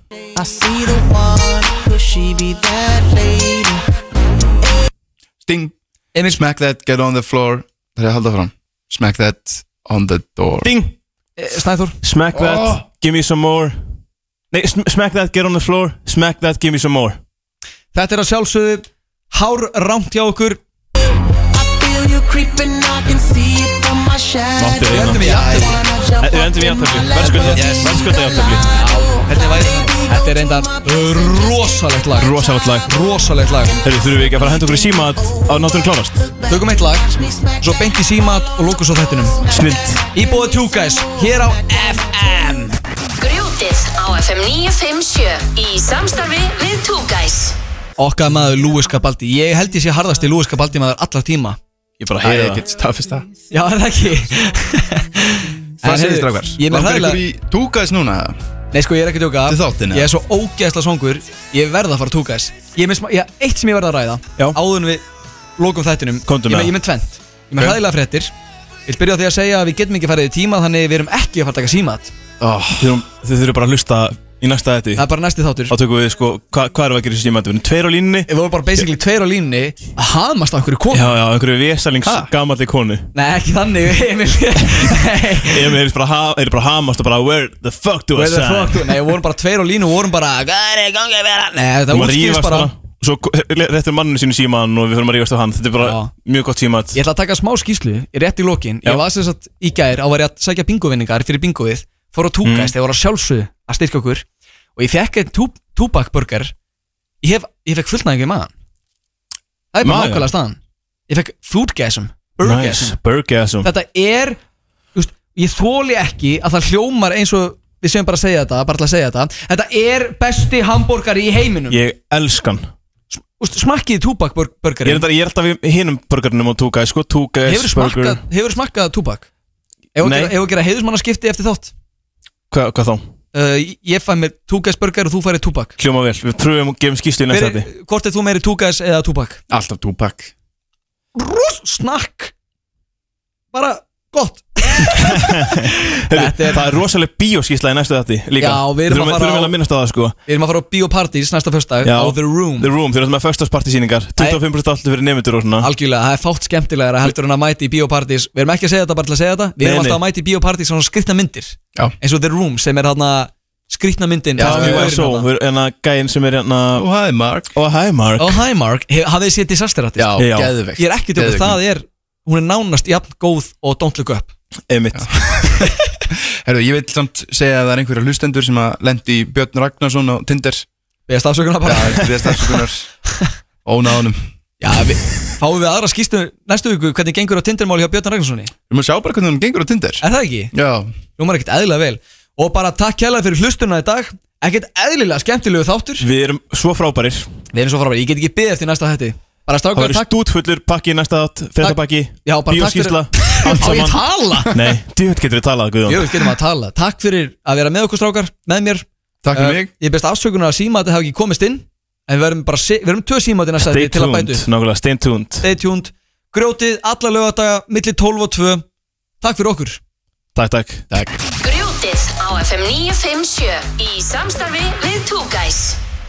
S5: Sting.
S3: Emil?
S5: Smack that, get on the floor. Það er að halda fram. Smack that on the door.
S4: Ding
S3: Eh, Snæþór?
S4: Smack that,
S5: Oh.
S4: give me some more. Nei, sm smack that, get on the floor. Smack that, give me some more.
S3: Þetta er að sjálfsögðu Hár rámt hjá okkur
S13: shadow.
S4: Máttu reyna.
S3: Endum í jafntefli?
S4: Við endum í jafntefli? Verðskulda jafntefli?
S3: Þetta er, þetta er reyndan rosalegt lag.
S4: Rosalegt lag.
S3: Rosalegt lag.
S4: Herru, þurfum við ekki að fara að henda okkur í síma að náttúrulega klárast?
S3: Tökum eitt lag Svo beint í símat og lókum svo þettinum
S4: Snilt.
S3: Íbúið 2 guys Hér á FM
S2: Grjótið á FM 957 í samstarfi við Two Guys.
S3: Okkar maður Lúis Gabaldi Ég held ég sé harðasti Lúis Gabaldi maður allar tíma
S4: Ég bara
S5: ég
S4: það
S5: get staðfist það
S3: Já, er það ekki
S5: Hvað
S3: En
S5: segir strákar?
S3: Ég er með
S5: Langar ykkur
S3: hræðilega
S5: í túkæðis núna?
S3: Nei sko, ég er ekki að tjóka
S5: Til þáttinn,
S3: Ég
S5: eða?
S3: er svo ógeðsla songur Ég verð að fara 2 guys Ég er með smá Ég eitt sem ég verð að ræða
S4: Já.
S3: Áður en við lókum þettinum
S4: Komdu
S3: Ég
S4: með
S3: er með- ég er með tvent Ég er með
S5: Ok.
S3: hræðilega fréttir Ég vil byrja á því að segja að við getum ekki farið í tíma Þannig við erum ekki að fara að taka símat
S5: Oh,
S4: Þið þurfum bara að hlusta í næsta þetta
S3: Það er bara næsti þáttur.
S4: Þá tökum við sko, hva, hvað við að gera í síma Við erum tveir á línunni.
S3: Við vorum bara basically tveir á línni Að hamast á einhverju konu.
S4: Já, já, einhverju vesalings
S5: Ha?
S4: gamalli konu.
S3: Nei, ekki þannig Emil. Nei.
S4: Ég er bara, ha, er bara hamast og bara Where the fuck do I
S3: Where the
S4: stand?
S3: fuck do- Nei, við vorum bara tveir á línu og vorum bara Hvað er í gangi að vera? Nei, það
S4: Þú
S3: útskýrst bara.
S4: Svo réttur manninu sínu síman og við fyrir að rífast á hann. Þetta er bara
S3: Já.
S4: mjög gott símat
S3: Ég ætla að taka smá skýslu rétt í lokin.
S4: Já.
S3: Ég var sem sagt í gær á að vera að sækja bingovinningar fyrir bingoið Fór á
S4: Mm.
S3: túkæst, þeir voru að sjálfsögðu að styrka okkur. Og ég fekk einn tú, túbakburger Ég, hef, ég fekk fullnæðingu í maðan Það er bara nákvæmlega staðan. Ég fekk foodgasm
S4: Nice,
S3: Burgasm.
S4: Burgasm
S3: Þetta er veist, Ég þóli ekki að það hljómar eins og Við segjum bara að segja þetta, að segja þetta. Þetta er besti hambúrgari í heiminum.
S4: Ég elskan
S3: Úst, Smakkið
S4: Ég er, er alltaf í hinum burgernum og túka sko,
S3: Hefur smakkað, túbak? Ef að gera heiðusmannaskipti eftir þátt
S4: Hva, Hvað þá?
S3: uh, Ég fæ mér túkæsburger og þú færi túbak.
S4: Hljóma vel, við pröfum og gefum skýslu í næsta
S3: Hver-
S4: þetta
S3: Hvort er þú meiri túkæs eða túbak?
S5: alltaf túpak
S3: ros, snakk. Bara gott
S4: Heyrðu, Það er rosalega bíóskísla í næstu þetta líka.
S3: Já, við erum að fara
S4: Þurfum
S3: á-
S4: vel að minnast á það sko.
S3: Við erum að fara á Bíópartís næsta föstudag
S4: Já.
S3: á The Room.
S4: The Room, þeir eru með föstaspartisýningar 25% alltaf fyrir nefndur og svona.
S3: Algjörlega, það er fátt skemmtilegra heldur en að mæti í Bíópartís Við erum ekki að segja þetta bara til að segja þetta. Við erum
S4: Nei,
S3: alltaf
S4: nei.
S3: að mæti í Bíópartís svona skrýtna myndir.
S5: Já.
S3: eins og The Room sem er hérna skrýtna myndin
S4: Já,
S3: sem
S4: við
S3: gaurinn
S4: erum svo,
S3: þarna.
S4: við erum hérna gæinn sem er hérna
S5: Og hi Mark.
S4: Og hi Mark.
S3: Og hi Mark, He- hafið þið séð Disaster Artist?
S5: Já,
S4: Já.
S5: geðveikt.
S3: Ég er ekki til að
S5: Geðveikt.
S3: það er Hún er nánast jafn góð og Don't Look Up
S4: Einmitt.
S5: Herru, ég vil samt segja að það er einhverja hlustendur sem að lendi í Björn Ragnarsson á Tinder.
S3: Beðast afsökunar bara.
S5: Já, beðast afsökunar. Ónáðunum
S3: Já, við, fáum við aðra skýstu næstu viku hvernig gengur á Tindermáli hjá Björn Ragnarssoni
S5: Við erum að sjá bara hvernig hún gengur á Tinder.
S3: Er það ekki?
S5: Já.
S3: Rúmar ekkert eðlilega vel. Og bara takk kærlega fyrir hlustuna í dag. Ekkert eðlilega skemmtilegu þáttur.
S4: Við erum svo frábærir.
S3: Við erum svo frábæri, ég get ekki beðið eftir næsta hætti Bara
S4: Það
S3: strákar,
S4: verður stútfullur pakki næsta átt Frettabakki,
S3: Já, bara takk fyrir-
S4: bíóskísla Allt
S3: Á ég
S4: saman.
S3: tala?
S4: Nei, djúvitt getur við talað, Guðjón.
S3: Jú, getum að tala. Takk fyrir að vera með okkur strákar, með mér.
S5: Takk fyrir
S3: Eh,
S5: mig.
S3: Ég best afsökunar að síma að þetta hafi ekki komist inn En við verum bara, se- við verum tvö síma til næsta
S4: Stay
S3: að
S4: tuned, nákvæmlega, stay tuned.
S3: Stay tuned. Grjótið, alla lögadaga, milli 12 og 2 Takk fyrir okkur.
S4: Takk, takk.
S5: Takk.
S2: Grjótið á FM 957 í samstarfi við Two Guys